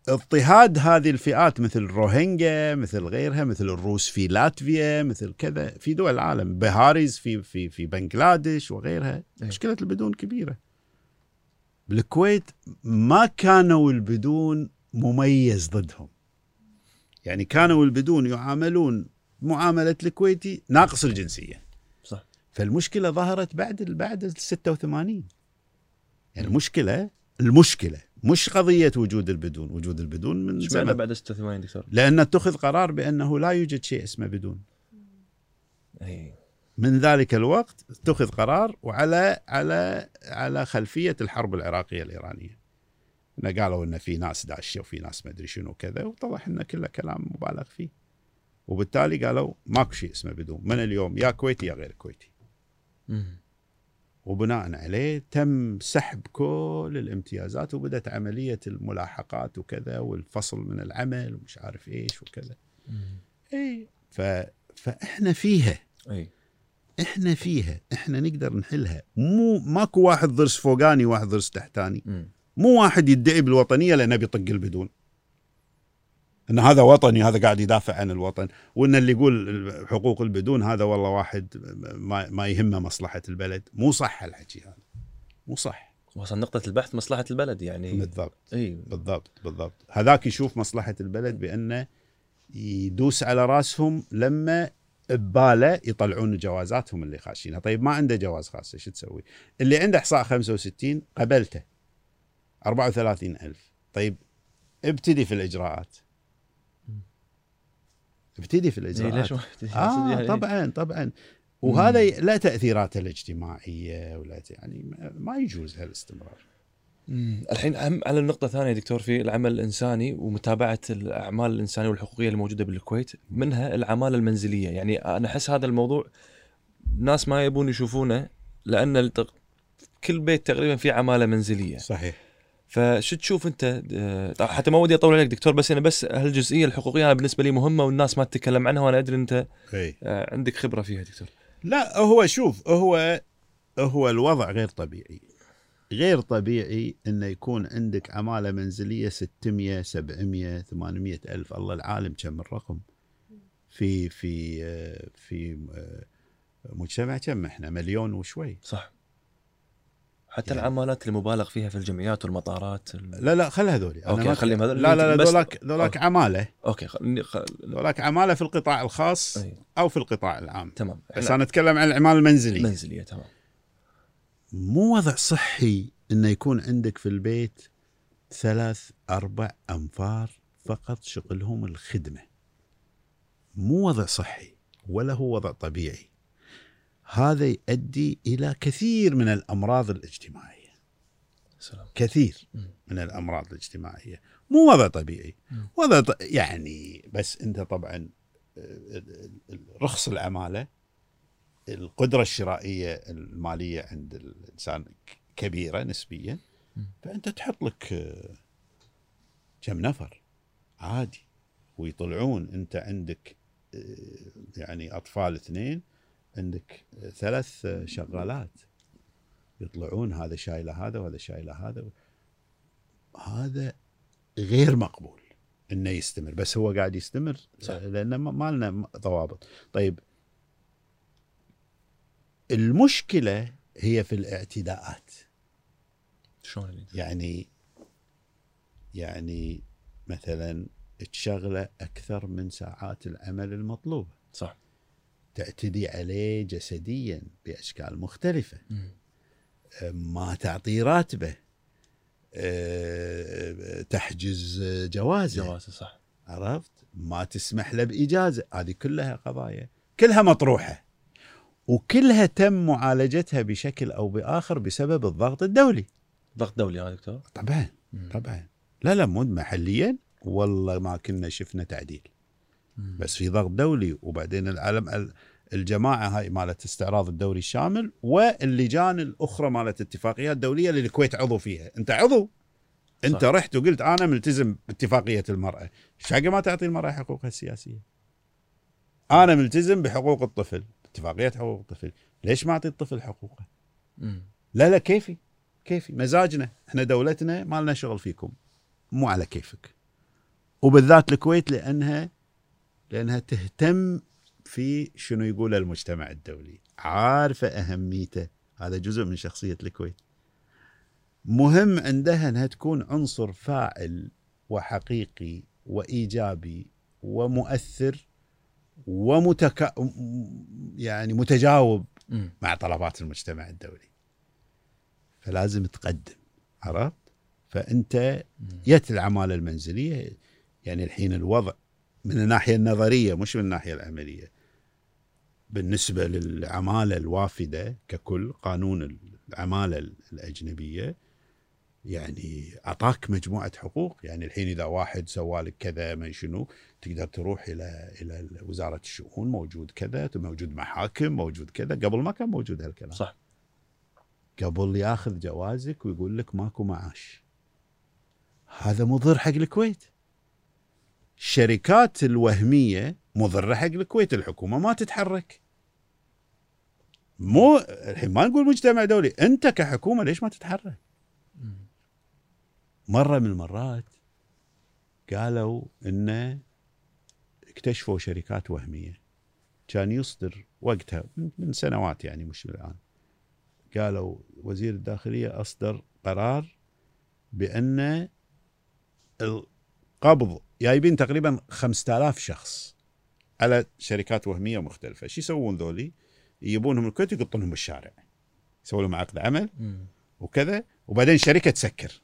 اضطهاد هذه الفئات مثل الروهينجا مثل غيرها مثل الروس في لاتفيا مثل كذا في دول العالم. بهاريز في في في بنغلاديش وغيرها. إيه. مشكلة البدون كبيرة. بالكويت ما كانوا البدون مميز ضدهم. يعني كانوا البدون يعاملون معاملة الكويتي ناقص الجنسية. صح. فالمشكلة ظهرت بعد ال- بعد ال 86 يعني المشكلة المشكلة مش قضية وجود البدون. وجود البدون من زمن. بعد 86 دكتور؟ لأن اتخذ قرار بأنه لا يوجد شيء اسمه بدون. إي. من ذلك الوقت اتخذ قرار وعلى على على خلفية الحرب العراقية الإيرانية. إن قالوا ان في ناس داشه وفي ناس ما أدري شنو كذا واتضح إنه كله كلام مبالغ فيه. وبالتالي قالوا ماكو شيء اسمه بدون. من اليوم؟ يا كويتي يا غير كويتي. وبناء عليه تم سحب كل الامتيازات وبدت عملية الملاحقات وكذا والفصل من العمل ومش عارف إيش وكذا. اي ف فإحنا فيها. اي إحنا فيها. إحنا نقدر نحلها. مو ماكو واحد ضرس فوقاني وواحد ضرس تحتاني. مم. مو واحد يدعي بالوطنية لأنه بيطق البدون. إن هذا وطني هذا قاعد يدافع عن الوطن. وإن اللي يقول حقوق البدون هذا والله واحد ما, ما يهمه مصلحة البلد. مو صح الحكي هذا. مو صح. وصل نقطة البحث مصلحة البلد يعني. بالضبط. إي. بالضبط بالضبط. هذاك يشوف مصلحة البلد بأنه يدوس على راسهم لما ببالة يطلعون جوازاتهم اللي خاشينها. طيب ما عنده جواز خاص إيش تسوي؟ اللي عنده إحصاء 65 قبلته 34000 طيب ابتدي في الإجراءات. ابتدي في الاجراءات ليش ما آه يعني. طبعا طبعا. وهذا لا تأثيراته الاجتماعية ولا يعني ما- يجوز هالاستمرار. الحين أهم على النقطة الثانية دكتور في العمل الإنساني ومتابعة الأعمال الإنسانية والحقوقية الموجودة بالكويت منها العمالة المنزلية. يعني أنا أحس هذا الموضوع ناس ما يبون يشوفونه لأن. كل بيت تقريبا فيه عمالة منزلية. صحيح. فشو تشوف أنت؟ آه، حتى ما ودي أطول عليك دكتور بس أنا بس هالجزئية الحقوقية أنا بالنسبة لي مهمة والناس ما تتكلم عنها وأنا أدري أنت إي. آه، عندك خبرة فيها دكتور. لا هو شوف هو هو الوضع غير طبيعي. غير طبيعي إنه يكون عندك عمالة منزلية 600 700 800 ألف الله العالم كم الرقم. في في آه، في مجتمع كم إحنا؟ مليون وشوي. صح. حتى يعني- العمالات المبالغ فيها في الجمعيات والمطارات ال... لا لا خل هذولي ما- خليهم هذول. لا لا لا بس- ذولاك ذولاك عمالة. أوكي خل... خل... ذولاك عمالة في القطاع الخاص أي. أو في القطاع العام. تمام. بس أنا أتكلم عن العماله المنزلية. منزلية تمام. مو وضع صحي إنه يكون عندك في البيت ثلاث أربع أنفار فقط شغلهم الخدمة. مو وضع صحي ولا هو وضع طبيعي. هذا يؤدي إلى كثير من الأمراض الاجتماعية سلام كثير مم. من الأمراض الاجتماعية مو وضع طبيعي. وضع ط... يعني بس أنت طبعا آه، رخص العماله القدرة الشرائية المالية عند الإنسان كبيرة نسبيا. فأنت تحط لك آه، كم نفر عادي ويطلعون أنت عندك آه، يعني أطفال اثنين عندك ثلاث شغالات يطلعون هذا شايله هذا وهذا شايله هذا هذا غير مقبول إنه يستمر بس هو قاعد يستمر صح. لأن ما لنا ضوابط. طيب المشكلة هي في الاعتداءات. شلون اللي يعني يعني مثلا تشغله أكثر من ساعات العمل المطلوبة. صح. تعتدي عليه جسديا بأشكال مختلفة. ما تعطيه راتبة. تحجز جوازة. جواز صح. عرفت؟ ما تسمح له بإجازة. هذه كلها قضايا. كلها مطروحة. وكلها تم معالجتها بشكل أو بآخر بسبب الضغط الدولي. ضغط دولي ها دكتور؟ طبعا. طبعا. لا لا مو محليا. والله ما كنا شفنا تعديل. بس في ضغط دولي وبعدين العالم ال- الجماعة هاي مالت استعراض الدوري الشامل واللجان الأخرى مالت اتفاقيات دولية اللي الكويت عضو فيها، أنت عضو. أنت صح. رحت وقلت أنا ملتزم باتفاقية المرأة، إيش حق ما تعطي المرأة حقوقها السياسية؟ أنا ملتزم بحقوق الطفل، اتفاقية حقوق الطفل، ليش ما أعطي الطفل حقوقه؟ مم. لا لا كيفي؟ كيفي. مزاجنا إحنا دولتنا ما لنا شغل فيكم. مو على كيفك. وبالذات الكويت لأنها لأنها تهتم في شنو يقول المجتمع الدولي. عارفة أهميته. هذا جزء من شخصية الكويت. مهم عندها أنها تكون عنصر فاعل وحقيقي وإيجابي ومؤثر ومتكا يعني متجاوب مم. مع طلبات المجتمع الدولي. فلازم تقدم. عرفت؟ فأنت. يت العمالة المنزلية. يعني الحين الوضع من الناحية النظرية مش من الناحية العملية. بالنسبة للعمالة الوافدة ككل قانون العمالة الأجنبية يعني أعطاك مجموعة حقوق. يعني الحين إذا واحد سوى لك كذا ما شنو تقدر تروح إلى إلى وزارة الشؤون موجود كذا موجود محاكم موجود كذا. قبل ما كان موجود هالكلام. صح. قبل ياخذ جوازك ويقول لك ماكو معاش. هذا مضر حق الكويت. الشركات الوهمية مضره حق الكويت الحكومة ما تتحرك. مو الحين ما نقول مجتمع دولي انت كحكومة ليش ما تتحرك. مرة من المرات قالوا انه اكتشفوا شركات وهمية. كان يصدر وقتها من- من سنوات يعني مش الآن. قالوا وزير الداخلية أصدر قرار بأن القبض جايبين تقريبا 5000 شخص على شركات وهمية مختلفة، شو يسوون ذولي؟ يجيبونهم الكويت يقطونهم بالشارع. يسوون لهم عقد عمل. وكذا وبعدين شركة تسكر.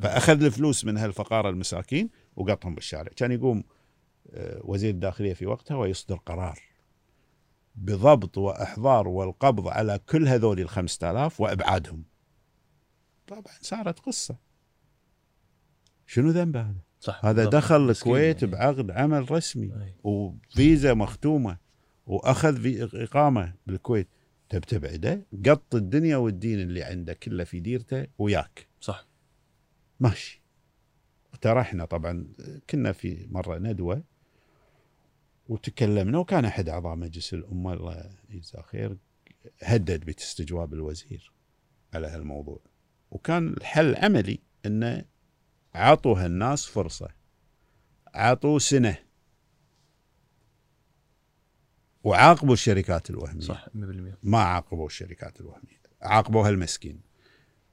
فأخذ الفلوس من هالفقارة المساكين وقطهم بالشارع، كان يقوم آه، وزير الداخلية في وقتها ويصدر قرار بضبط وإحضار والقبض على كل هذول ال 5000 وإبعادهم. طبعا صارت قصة. شنو ذنبه هذا؟ صح هذا بالضبط. دخل الكويت يعني. بعقد عمل رسمي أي. وفيزا مختومة وأخذ في إقامة بالكويت تب تبعده قط الدنيا والدين اللي عنده كله في ديرته وياك صح ماشي إحنا طبعا كنا في مرة ندوة وتكلمنا وكان أحد أعضاء مجلس الأمة الله يجزاه خير هدد باستجواب الوزير على هالموضوع وكان الحل عملي إنه عطوا هالناس فرصة. عطوا سنة. وعاقبوا الشركات الوهمية. صح 100% ما عاقبوا الشركات الوهمية. عاقبوا هالمسكين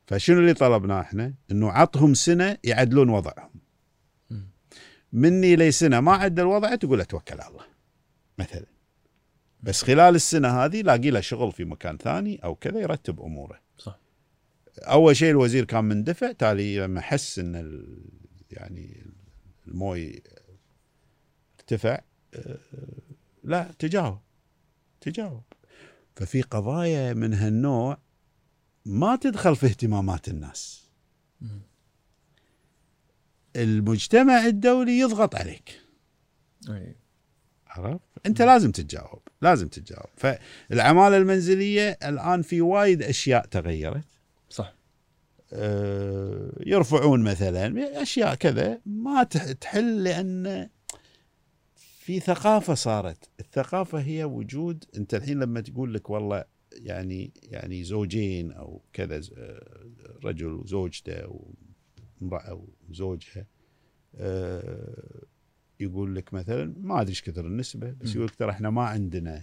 فشنو اللي طلبناه إحنا؟ إنه عطهم سنة يعدلون وضعهم. مني لي سنة ما عدل وضعه تقول أتوكل على الله مثلا. بس خلال السنة هذه لاقي له شغل في مكان ثاني أو كذا يرتب أموره. أول شيء الوزير كان مندفع تالي لما حس إن ال- يعني الموي ارتفع آه، لا تجاوب تجاوب. ففي قضايا من هالنوع ما تدخل في اهتمامات الناس. المجتمع الدولي يضغط عليك. أي. عرفت؟ أنت لازم تتجاوب لازم تتجاوب. فالعمالة المنزلية الآن في وايد أشياء تغيرت. صح آه، يرفعون مثلا أشياء كذا ما تح- تحل لأن في ثقافة صارت الثقافة هي وجود أنت الحين لما تقول لك والله يعني يعني زوجين أو كذا آه، رجل وزوجته وامرأة وزوجها آه، يقول لك مثلا ما أدري إيش كثر النسبة بس. يقول لك ترى إحنا ما عندنا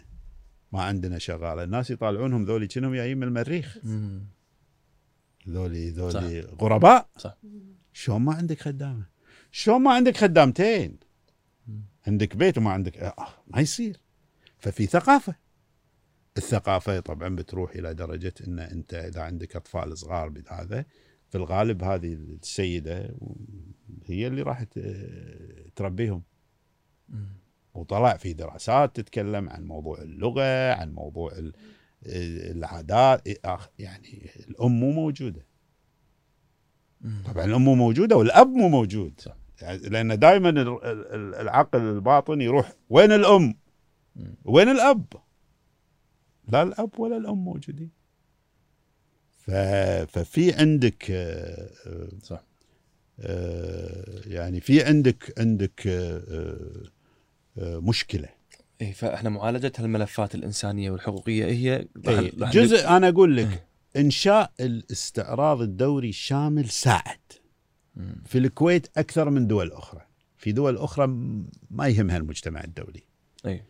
ما عندنا شغالة الناس يطالعونهم ذولي كأنهم جايين من المريخ مم. ذولي ذولي غرباء؟ صح. شلون ما عندك خدامة؟ شلون ما عندك خدامتين؟ عندك بيت وما عندك آه ما يصير. ففي ثقافة. الثقافة طبعا بتروح إلى درجة إن أنت إذا عندك أطفال صغار بهذا في الغالب هذه السيدة هي اللي راح تربيهم. وطلع في دراسات تتكلم عن موضوع اللغة عن موضوع ال- العادات آخ- يعني الأم مو موجودة. طبعا الأم مو موجودة والأب مو موجود. يعني لأن دائما العقل الباطن يروح وين الأم؟ وين الأب؟ لا الأب ولا الأم موجودين. ففي عندك آه، صح آه، يعني في عندك عندك آه، مشكلة اي فإحنا معالجة هالملفات الإنسانية والحقوقية هي؟ راح- أي راح جزء أنا أقول لك إيه. إنشاء الاستعراض الدوري الشامل ساعد مم. في الكويت أكثر من دول أخرى. في دول أخرى ما يهمها المجتمع الدولي. اي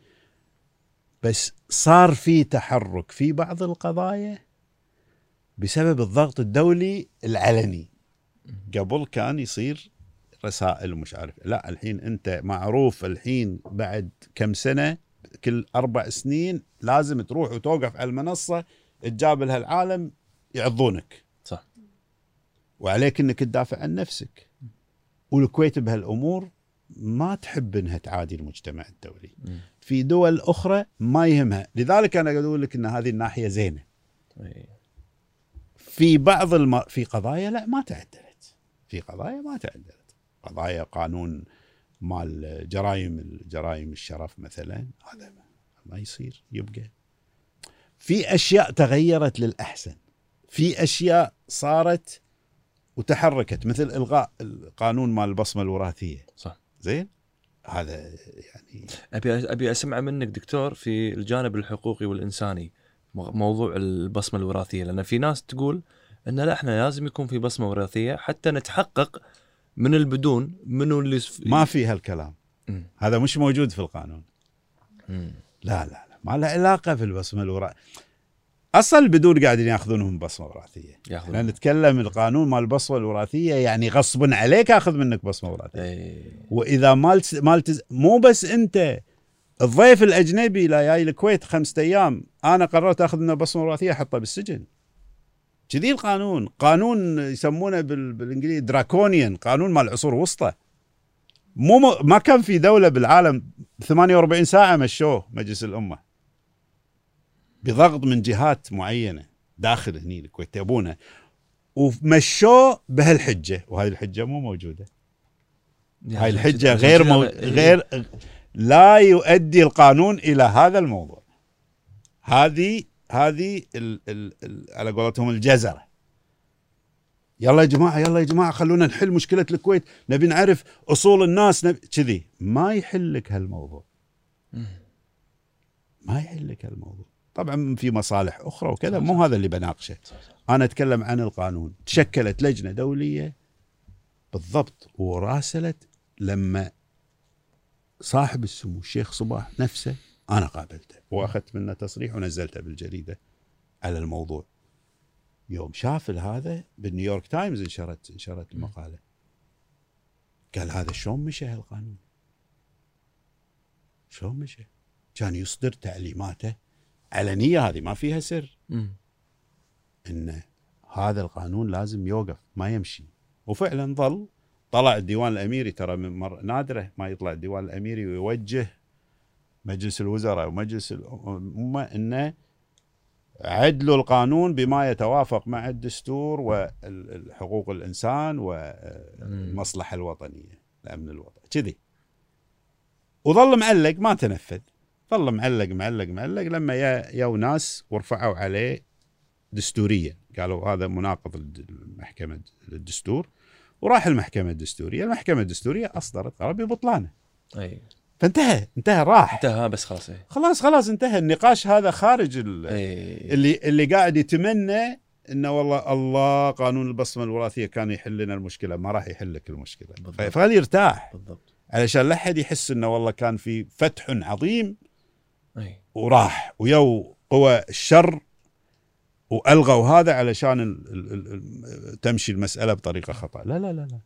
بس صار في تحرك في بعض القضايا بسبب الضغط الدولي العلني. قبل كان يصير رسائل ومش عارف. لا الحين أنت معروف الحين بعد كم سنة؟ كل أربع سنين لازم تروح وتوقف على المنصة تجاب لها العالم يعضونك. صح. وعليك إنك تدافع عن نفسك. والكويت بهالأمور ما تحب إنها تعادي المجتمع الدولي. مم. في دول أخرى ما يهمها. لذلك أنا أقول لك إن هذه الناحية زينة. اي في بعض الم... في قضايا لا ما تعدلت. في قضايا ما تعدلت. قضايا قانون مال جرائم جرائم الشرف مثلا هذا ما يصير يبقى. في أشياء تغيرت للأحسن. في أشياء صارت وتحركت مثل إلغاء القانون مال البصمة الوراثية. صح. زين؟ هذا يعني أبي أبي أسمع منك دكتور في الجانب الحقوقي والإنساني مو- موضوع البصمة الوراثية. لأن في ناس تقول إن لا إحنا لازم يكون في بصمة وراثية حتى نتحقق من البدون منو اللي س- ما في هالكلام. هذا مش موجود في القانون. لا لا لا. ما له علاقة في البصمة الوراثية. أصلا البدون قاعدين يأخذونهم بصمة وراثية. ياخذون إحنا نتكلم القانون مال البصمه الوراثية يعني غصبا عليك أخذ منك بصمة وراثية. اي وإذا ما التز- ما التز- مو بس أنت الضيف الأجنبي لا جاي الكويت خمسة أيام. أنا قررت أخذ منه بصمة وراثية احطه بالسجن. كذي القانون. قانون يسمونه بال... بالإنجليزي دراكونيان قانون مال العصور الوسطى مو م... ما كان في دولة بالعالم 48 ساعة مشوه مجلس الأمة. بضغط من جهات معينة داخل هني الكويت يبونه ومشوه بهالحجة. وهذه الحجة مو موجودة. هاي الحجة غير مو... غير لا يؤدي القانون إلى هذا الموضوع. هذه هذه ال... ال... ال... على قولتهم الجزرة. يلا يا جماعة يلا يا جماعة خلونا نحل مشكلة الكويت. نبي نعرف أصول الناس نبي كذي. ما يحل لك هالموضوع. ما يحل لك الموضوع طبعا في مصالح أخرى وكذا مو هذا اللي بناقشه. أنا أتكلم عن القانون. تشكلت لجنة دولية بالضبط وراسلت لما صاحب السمو الشيخ صباح نفسه أنا قابلته وأخذت منه تصريح ونزلته بالجريدة على الموضوع. يوم شاف هذا بالنيويورك تايمز انشرت انشرت المقالة. قال هذا شلون مشى هالقانون؟ شلون مشى؟ كان يصدر تعليماته علنيه هذه ما فيها سر. إن هذا القانون لازم يوقف ما يمشي. وفعلا ظل طلع الديوان الأميري ترى من مر نادره ما يطلع الديوان الأميري ويوجه مجلس الوزراء ومجلس الأمة إنه عدلوا القانون بما يتوافق مع الدستور وحقوق الإنسان والمصلحة الوطنية الأمن الوطني. كذي. وظل معلق ما تنفذ. ظل معلق معلق معلق. لما يا يا ناس ورفعوا عليه دستوريا. قالوا هذا مناقض المحكمة الدستور وراح المحكمة الدستورية، المحكمة الدستورية أصدرت قرار ببطلانه أي. فانتهى انتهى راح. انتهى بس خلاص اي خلاص خلاص انتهى. النقاش هذا خارج ال- اي اللي اللي قاعد يتمنى إنه والله الله قانون البصمة الوراثية كان يحل لنا المشكلة. ما راح يحل لك المشكلة. فخليه يرتاح. بالضبط. علشان لا احد يحس إنه والله كان في فتح عظيم اي وراح. ويو قوى الشر وألغوا هذا علشان ال ال ال تمشي المسألة بطريقة خطأ. لا لا لا لا.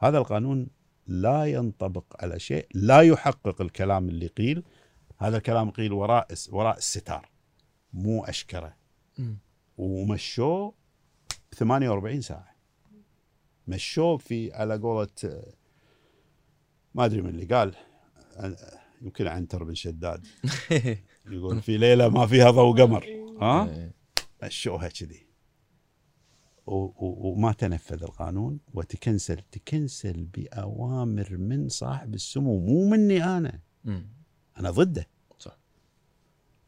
هذا القانون لا ينطبق على شيء لا يحقق الكلام اللي قيل. هذا الكلام قيل وراء وراء الستار. مو أشكره. ومشوه 48 ساعة. مشوه في على قولة ما أدري من اللي قال. يمكن عنتر بن شداد. يقول في ليلة ما فيها ضوء قمر. ها؟ إي. مشوها كذي. وما تنفذ القانون وتكنسل تكنسل بأوامر من صاحب السمو مو مني أنا. أنا ضده. صح.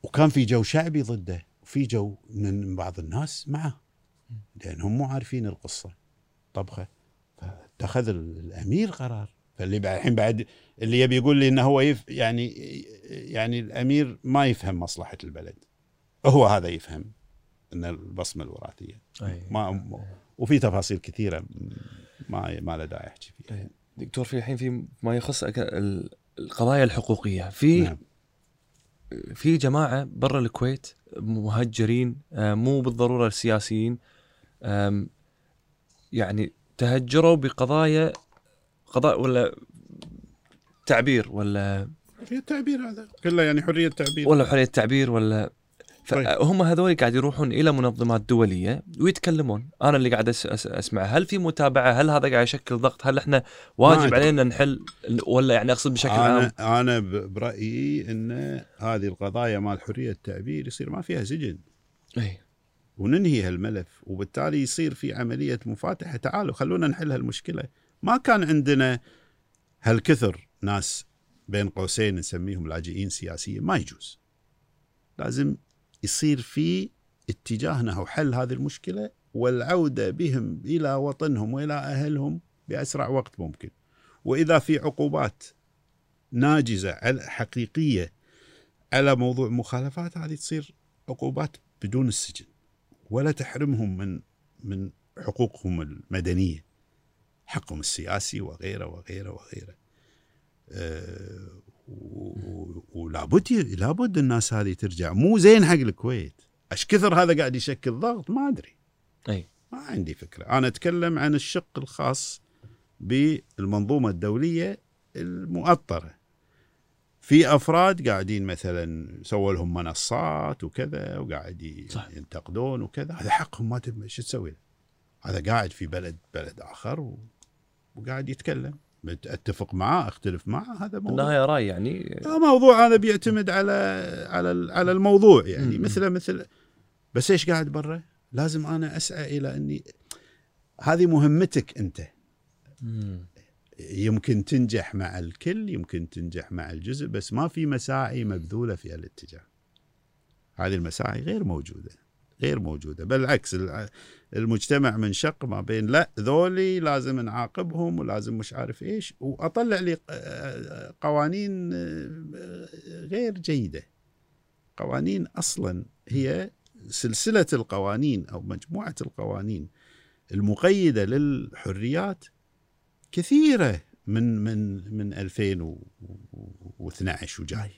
وكان في جو شعبي ضده وفي جو من بعض الناس معه. لانهم مو عارفين القصة. طبخة. فاتخذ ال- الأمير قرار. فاللي الحين بعد اللي يبي يقول لي إنه هو يف يعني يعني الأمير ما يفهم مصلحة البلد. هو هذا يفهم. إن البصمة الوراثية أي ما وفي تفاصيل كثيرة ما ما له داعي أحكي فيها. دكتور في الحين في ما يخص القضايا الحقوقية في نعم. في جماعة برا الكويت مهجرين آه، مو بالضرورة السياسيين يعني تهجروا بقضايا قضاء ولا تعبير ولا في التعبير هذا كله يعني حرية تعبير ولا حرية تعبير ولا. فهم هذول قاعد يروحون إلى منظمات دولية ويتكلمون. أنا اللي قاعد أس أس أسمع هل في متابعة؟ هل هذا قاعد يشكل ضغط؟ هل إحنا واجب. علينا نحل ولا يعني أقصد بشكل عام؟ أنا برأيي إن هذه القضايا مال حرية التعبير يصير ما فيها سجن. إي. وننهي هالملف وبالتالي يصير في عملية مفاتحة. تعالوا خلونا نحل هالمشكلة. ما كان عندنا هالكثر ناس بين قوسين نسميهم لاجئين سياسيين. ما يجوز. لازم يصير في اتجاه نحو حل هذه المشكلة والعودة بهم إلى وطنهم وإلى أهلهم بأسرع وقت ممكن. وإذا في عقوبات ناجزة حقيقية على موضوع مخالفات هذه تصير عقوبات بدون السجن ولا تحرمهم من من حقوقهم المدنية حقهم السياسي وغيره وغيره وغيره. و- ولابد لابد الناس هذه ترجع. مو زين حق الكويت. إيش كثر هذا قاعد يشكل ضغط؟ ما أدري. أي. ما عندي فكرة. أنا أتكلم عن الشق الخاص بالمنظومة الدولية المؤطرة. في أفراد قاعدين مثلا سووا لهم منصات وكذا وقاعد. ينتقدون وكذا. هذا حقهم ما شو تسوي له؟ هذا قاعد في بلد بلد آخر و... وقاعد يتكلم. أتفق معاه أختلف معاه هذا موضوع. النهاية رأي يعني. موضوع هذا بيعتمد على على على الموضوع يعني. مثله مثل بس إيش قاعد برا؟ لازم أنا أسعى إلى إني هذه مهمتك أنت. مم. يمكن تنجح مع الكل يمكن تنجح مع الجزء بس ما في مساعي مبذولة في الاتجاه. هذه المساعي غير موجودة غير موجودة. بالعكس الع- المجتمع منشق ما بين لا ذولي لازم نعاقبهم ولازم مش عارف إيش وأطلع لي آه، قوانين آه، غير جيدة. قوانين أصلا هي سلسلة القوانين أو مجموعة القوانين المقيدة للحريات كثيرة من من من 2012 وجاي.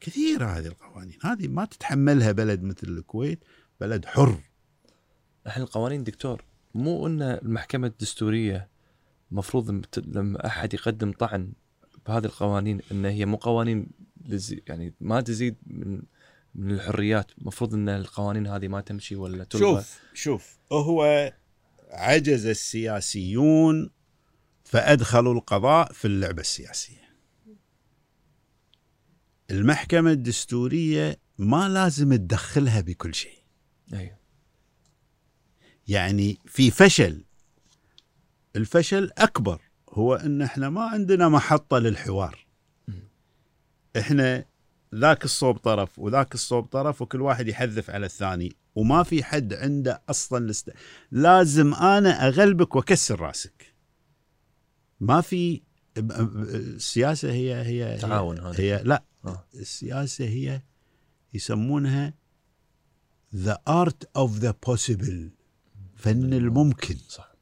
كثيرة هذه القوانين. هذه ما تتحملها بلد مثل الكويت بلد حر. الحين القوانين دكتور مو إن المحكمة الدستورية المفروض لما أحد يقدم طعن بهذه القوانين إن هي مو قوانين يعني ما تزيد من من الحريات المفروض إن القوانين هذه ما تمشي ولا تلغى شوف شوف هو عجز السياسيون فأدخلوا القضاء في اللعبة السياسية. المحكمة الدستورية ما لازم تدخلها بكل شيء. أيوه يعني في فشل الفشل أكبر هو إن إحنا ما عندنا محطة للحوار. إحنا ذاك الصوب طرف وذاك الصوب طرف وكل واحد يحذف على الثاني وما في حد عنده أصلا لست... لازم أنا أغلبك وأكسر رأسك ما في السياسة هي هي تعاون هي. هي لا آه. السياسة هي يسمونها the art of the possible فن الممكن. صح.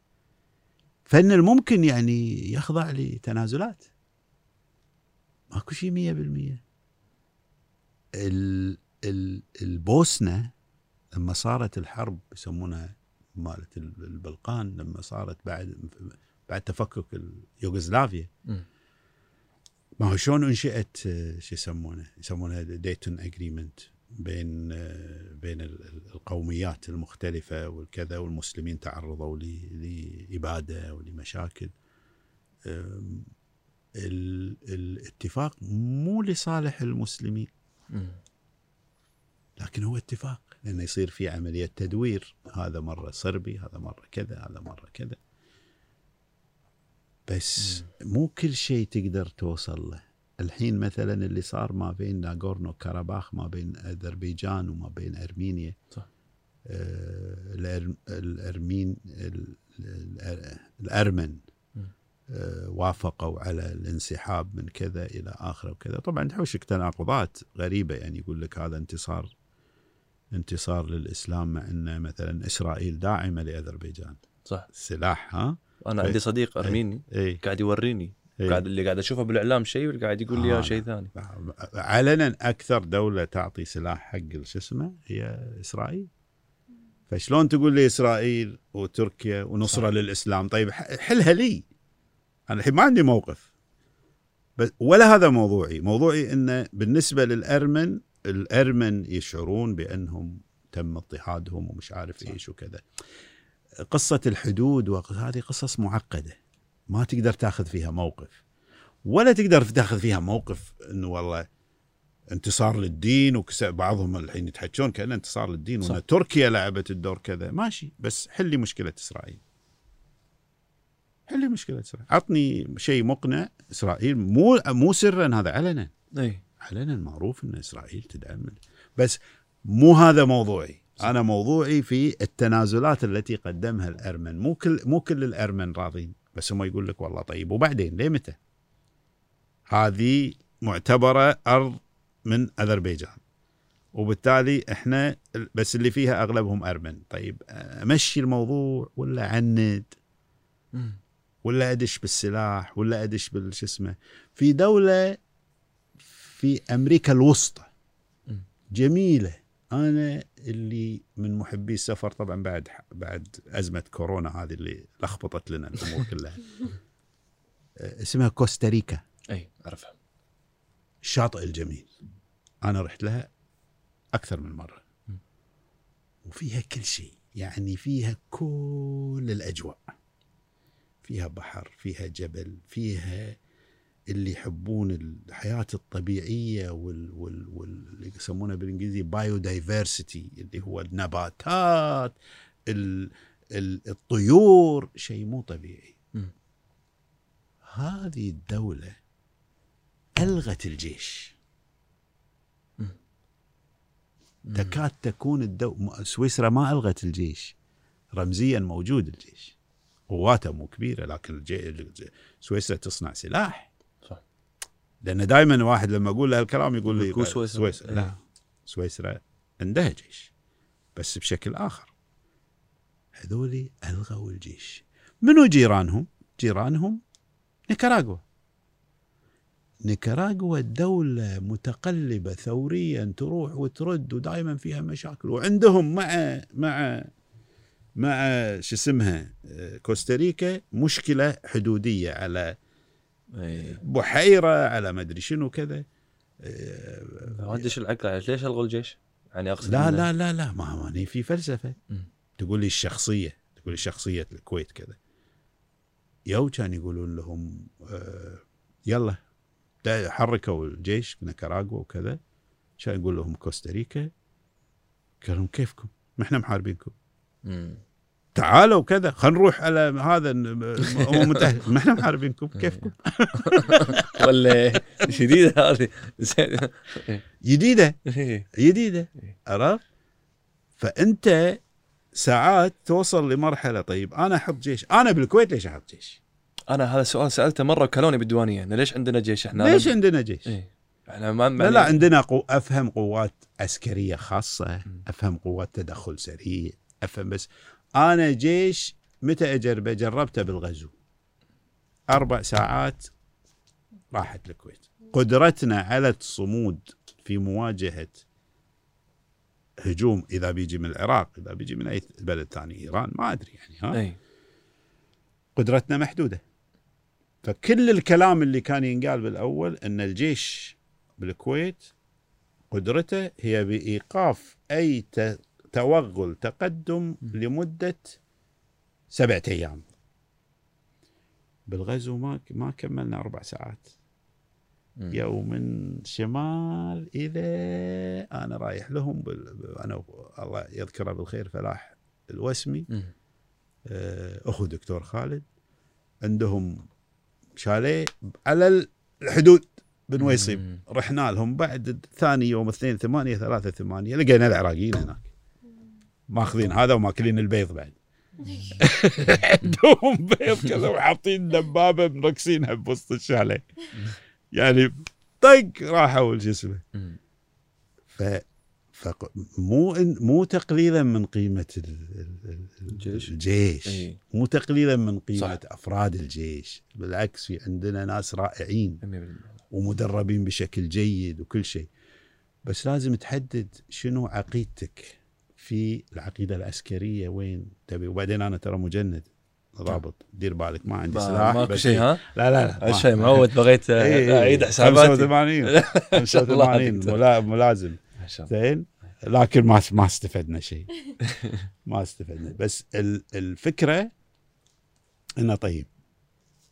فن الممكن يعني يخضع لتنازلات. ماكو شيء مية بالمية. ال ال البوسنة لما صارت الحرب يسمونها مالت ال- البلقان لما صارت بعد بعد تفكك اليوغوسلافيا. مم. ما هو شلون انشئت شو يسمونه؟ يسمونها ديتون اجريمنت بين بين ال- ال- القوميات المختلفة والكذا والمسلمين تعرضوا لإبادة ولمشاكل. الاتفاق مو لصالح المسلمين. لكن هو اتفاق لأنه يصير في عملية تدوير. هذا مرة صربي هذا مرة كذا هذا مرة كذا. بس مو كل شيء تقدر توصل له. الحين مثلا اللي صار ما بين ناغورنو كاراباخ ما بين أذربيجان وما بين أرمينيا صح. آه الأر- الارمين ال- ال- الأرمن. آه وافقوا على الانسحاب من كذا إلى اخره وكذا طبعا تحوشك تناقضات غريبة يعني يقول لك هذا انتصار انتصار للإسلام مع إن مثلا إسرائيل داعمة لأذربيجان صح السلاح ها أنا إيه. عندي صديق أرميني اي قاعد يوريني إيه. قاعد اللي قاعد أشوفه بالإعلام شيء واللي قاعد يقول لي آه، شيء. ثاني. علنا أكثر دولة تعطي سلاح حق شو اسمه؟ هي إسرائيل. فشلون تقول لي إسرائيل وتركيا ونصرة صح. للإسلام؟ طيب حلها لي. أنا الحين ما عندي موقف. بس ولا هذا موضوعي. موضوعي انه بالنسبة للأرمن الأرمن يشعرون بأنهم تم اضطهادهم ومش عارف إيش وكذا. قصة الحدود وهذه قصص معقدة. ما تقدر تاخذ فيها موقف. ولا تقدر تاخذ فيها موقف إنه والله انتصار للدين وكس بعضهم الحين يتحجون كأنه انتصار للدين صح. وان تركيا لعبت الدور كذا. ماشي بس حلي مشكلة إسرائيل. حلي مشكلة إسرائيل. عطني شيء مقنع. إسرائيل مو مو سرا هذا علنا. إي. علنا معروف إن إسرائيل تدعم بس مو هذا موضوعي. أنا موضوعي في التنازلات التي قدمها الأرمن. مو كل مو كل الأرمن راضين. بس هم يقول لك والله طيب. وبعدين ليه متى؟ هذه معتبرة أرض من أذربيجان. وبالتالي إحنا بس اللي فيها أغلبهم أرمن. طيب امشي الموضوع ولا عند. ولا أدش بالسلاح؟ ولا أدش بالش اسمه؟ في دولة في أمريكا الوسطى. جميلة. أنا اللي من محبي السفر طبعا بعد بعد أزمة كورونا هذه اللي لخبطت لنا الأمور كلها. اسمها كوستاريكا أي أعرفها. الشاطئ الجميل. أنا رحت لها أكثر من مرة. وفيها كل شيء. يعني فيها كل الأجواء. فيها بحر فيها جبل فيها اللي يحبون الحياة الطبيعية وال وال وال اللي يسمونها بالإنجليزي بايو دايفرسيتي اللي هو النباتات ال ال الطيور شيء مو طبيعي. هذه الدولة ألغت الجيش. تكاد تكون الدو... سويسرا ما ألغت الجيش رمزيا موجود الجيش قواته مو كبيرة لكن الجي... سويسرا تصنع سلاح. لأن دائما واحد لما أقول له هالكلام يقول لي سويسرا. سويسرا إيه. لا سويسرا عندها جيش بس بشكل آخر هذولي ألغوا الجيش منو جيرانهم؟ جيرانهم نيكاراغوا نيكاراغوا دولة متقلبة ثوريا تروح وترد ودائما فيها مشاكل وعندهم مع مع مع شو اسمها آه، كوستاريكا مشكلة حدودية على اي بحيرة على ما أدري شنو كذا. آه، ما ادري شو العقل. ليش ألغوا الجيش؟ يعني أقصد لا لا لا لا ما هو هني في فلسفة. مم. تقول لي الشخصية تقول لي شخصية الكويت كذا. يوم كان يقولون لهم آه، يلا حركوا الجيش نيكاراغوا وكذا. كان يقول لهم كوستاريكا. قال لهم كيفكم؟ ما إحنا محاربينكم. تعالوا كذا خلينا نروح على هذا الامم المتحدة. ما إحنا محاربينكم كيفكم؟ ولا شديدة هذه. جديدة؟ إيه. جديدة. إيه. عرفت؟ فأنت ساعات توصل لمرحلة طيب أنا أحط جيش أنا بالكويت ليش أحط جيش؟ أنا هذا السؤال سألته مرة وكلوني بالديوانية إنه ليش عندنا جيش إحنا؟ ليش عندنا جيش؟ إيه. إحنا ما لا لا عندنا قو... أفهم قوات عسكرية خاصة. أفهم قوات تدخل سريع أفهم بس أنا جيش متى اجربه جربته بالغزو. أربع ساعات راحت الكويت. قدرتنا على الصمود في مواجهة هجوم إذا بيجي من العراق إذا بيجي من أي بلد ثاني إيران ما أدري يعني ها؟ أي. قدرتنا محدودة. فكل الكلام اللي كان ينقال بالأول إن الجيش بالكويت قدرته هي بإيقاف أي ت- توغل تقدم لمدة سبعة أيام. بالغزو ما ما كملنا أربع ساعات. يوم من شمال إلى أنا رايح لهم بال... أنا و- الله يذكره بالخير فلاح الوسمي. آه، أخو دكتور خالد. عندهم شاليه على الحدود بن ويصيب مم. رحنا لهم بعد ثاني يوم اثنين ثمانية ثلاثة ثمانية لقينا العراقيين هناك. ماخذين هذا وماكلين البيض بعد عندهم بيض كذا وحاطين دبابة مركزينها بوسط الشاليه يعني طق راحوا مم. ف فق- مو تقليلا من قيمة ال- ال- ال- الجيش. الجيش. مو تقليلا من قيمة صح. أفراد الجيش بالعكس في عندنا ناس رائعين 100%. ومدربين بشكل جيد وكل شيء بس لازم تحدد شنو عقيدتك في العقيدة العسكرية وين؟ تبي وبعدين أنا ترى مجند. ضابط. دير بالك ما عندي سلاح ماكو شيء ها؟ لا لا لا شيء معود بغيت إي، إي، أعيد حساباتي. 85 ما شاء الله. 85 عليك. ملا- ملازم. زين؟ لكن ما ما استفدنا شيء. ما استفدنا. بس ال- الفكرة إنه طيب.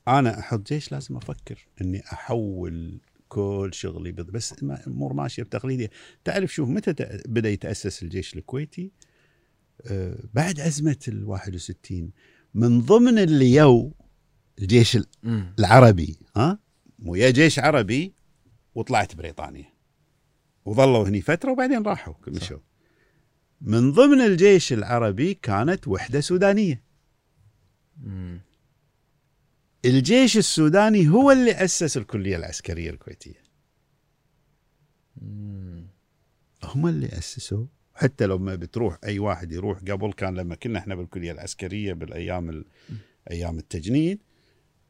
أنا أحط جيش لازم أفكر إني أحول كل شغلي. بس امور ماشية بتقليدية. تعرف شوف متى بدأ يتأسس الجيش الكويتي؟ آه بعد أزمة ال 61 من ضمن اللي يو الجيش. العربي ها؟ ويا جيش عربي وطلعت بريطانيا. وظلوا هني فترة وبعدين راحوا مشوا من ضمن الجيش العربي كانت وحدة سودانية. مم. الجيش السوداني هو اللي أسس الكلية العسكرية الكويتية مم. هم اللي اسسوا حتى لما بتروح أي واحد يروح قبل كان لما كنا إحنا بالكلية العسكرية بالأيام ال... أيام التجنيد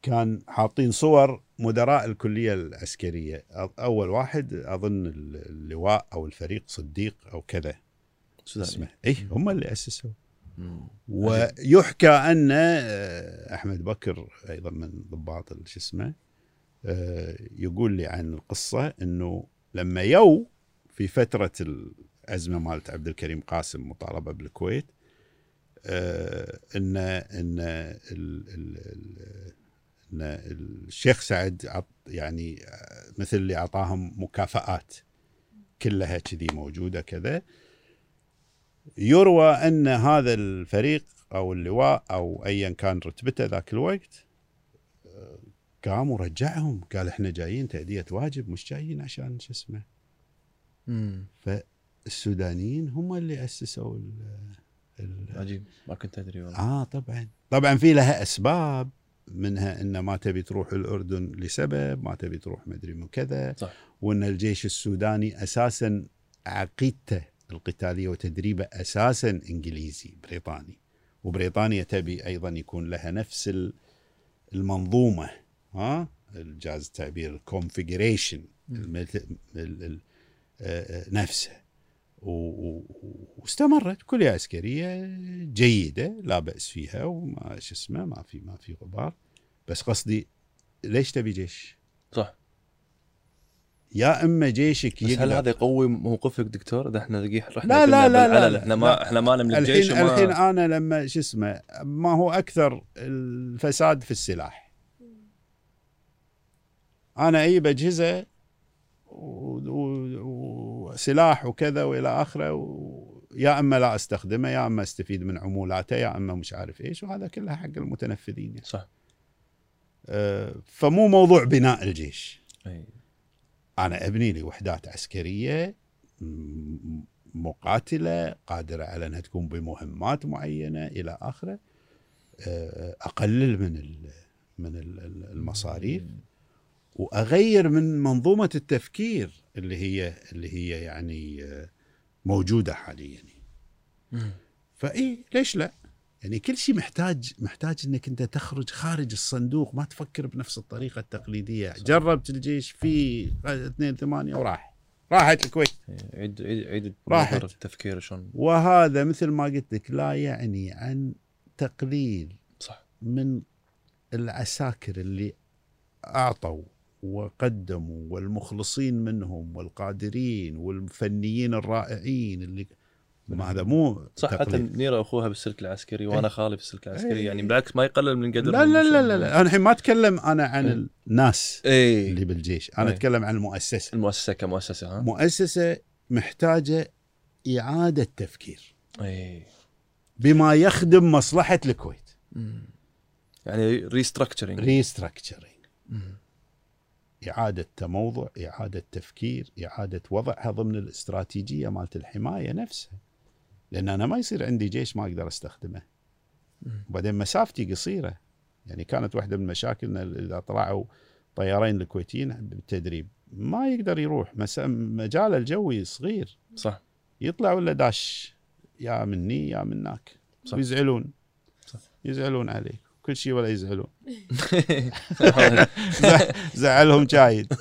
كان حاطين صور مدراء الكلية العسكرية أ- أول واحد أظن اللواء أو الفريق صديق أو كذا. اسمه اي هم اللي اسسوا مم. ويحكى أن آه، أحمد بكر أيضا من ضباط شو اسمه آه، يقول لي عن القصة إنه لما يو في فترة الأزمة مالت عبد الكريم قاسم مطالبة بالكويت آه، إن إن إن الشيخ سعد يعني مثل اللي أعطاهم مكافآت كلها كذي موجودة كذا. يروى أن هذا الفريق أو اللواء أو ايا كان رتبته ذاك الوقت آه، قام ورجعهم قال إحنا جايين تأدية واجب مش جايين عشان شو اسمه. مم. السودانيين هم اللي أسسوا ال ال عجيب. ما كنت أدري والله. آه طبعا. طبعا في لها أسباب منها إن ما تبي تروح الأردن لسبب ما تبي تروح مدري من كذا صح. وإن الجيش السوداني أساسا عقيدته القتالية وتدريبه أساسا إنجليزي بريطاني. وبريطانيا تبي أيضا يكون لها نفس ال- المنظومة ها؟ إن جاز التعبير ال configuration نفسه. و- و- واستمرت كلية عسكرية جيدة لا بأس فيها وما شو اسمه ما في ما في غبار. بس قصدي ليش تبي جيش؟ صح. يا إما جيشك بس هل هذا يقوي موقفك دكتور؟ ده إحنا رحنا لا، لا، لا، لا، بالعلن، لا. إحنا ما لا. إحنا ما نملك الحين وما الحين أنا لما شو اسمه ما هو أكثر الفساد في السلاح أنا أجيب اجهزه وسلاح وكذا وإلى آخره يا إما لا أستخدمه يا إما أستفيد من عمولاته يا إما مش عارف إيش وهذا كله حق المتنفذين يعني. صح أه، فمو موضوع بناء الجيش أي. أنا أبني لي وحدات عسكريه مقاتلة قادرة على أنها تقوم بمهمات معينة إلى آخره أه، أقلل من ال- من ال- ال- المصاريف وأغير من منظومة التفكير اللي هي اللي هي يعني أه، موجودة حاليا. فاي ليش لا؟ يعني كل شيء محتاج محتاج إنك أنت تخرج خارج الصندوق ما تفكر بنفس الطريقة التقليدية، صح. جربت الجيش في 2 8 وراح. راحت الكويت. عيد عيد عيد راحت. التفكير شلون؟ وهذا مثل ما قلت لك لا يعني عن تقليل صح. من العساكر اللي أعطوا وقدموا والمخلصين منهم والقادرين والفنيين الرائعين اللي ما هذا مو صح حتى. منيره أخوها بالسلك العسكري وأنا خالي بالسلك العسكري إيه. يعني بالعكس ما يقلل من قدر لا لا لا لا, لا. أنا الحين ما أتكلم أنا عن إيه. الناس اي اللي بالجيش. أنا إيه. أتكلم عن المؤسسة. المؤسسة كمؤسسة ها؟ مؤسسة محتاجة إعادة تفكير. اي بما يخدم مصلحة الكويت. مم. يعني restructuring restructuring إعادة تموضع إعادة تفكير إعادة وضعها ضمن الاستراتيجية مالت الحماية نفسها. لأن أنا ما يصير عندي جيش ما أقدر أستخدمه. وبعدين مسافتي قصيرة. يعني كانت واحدة من مشاكلنا إذا طلعوا طيارين الكويتيين بالتدريب. ما يقدر يروح. مس- مجاله الجوي صغير. صح. يطلع ولا داش. يا مني يا مناك صح. ويزعلون. صح. يزعلون عليك. كل شيء ولا يزعلون. زع- زعلهم شايد.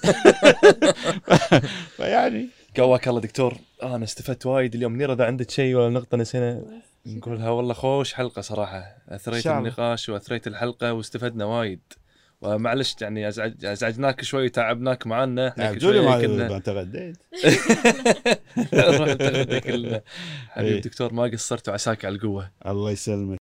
فيعني قواك الله دكتور. أنا استفدت وايد اليوم. منيره إذا عندك شيء ولا نقطة نسينا نقولها. والله خوش حلقة صراحة. أثريت الله. النقاش وأثريت الحلقة واستفدنا وايد. ومعلش يعني أزعج أزعجناك شوي وتعبناك معنا إحنا كل شوي ما كنا تغديت. كلنا. حبيبي إيه. دكتور ما قصرت وعساك على القوة. الله يسلمك.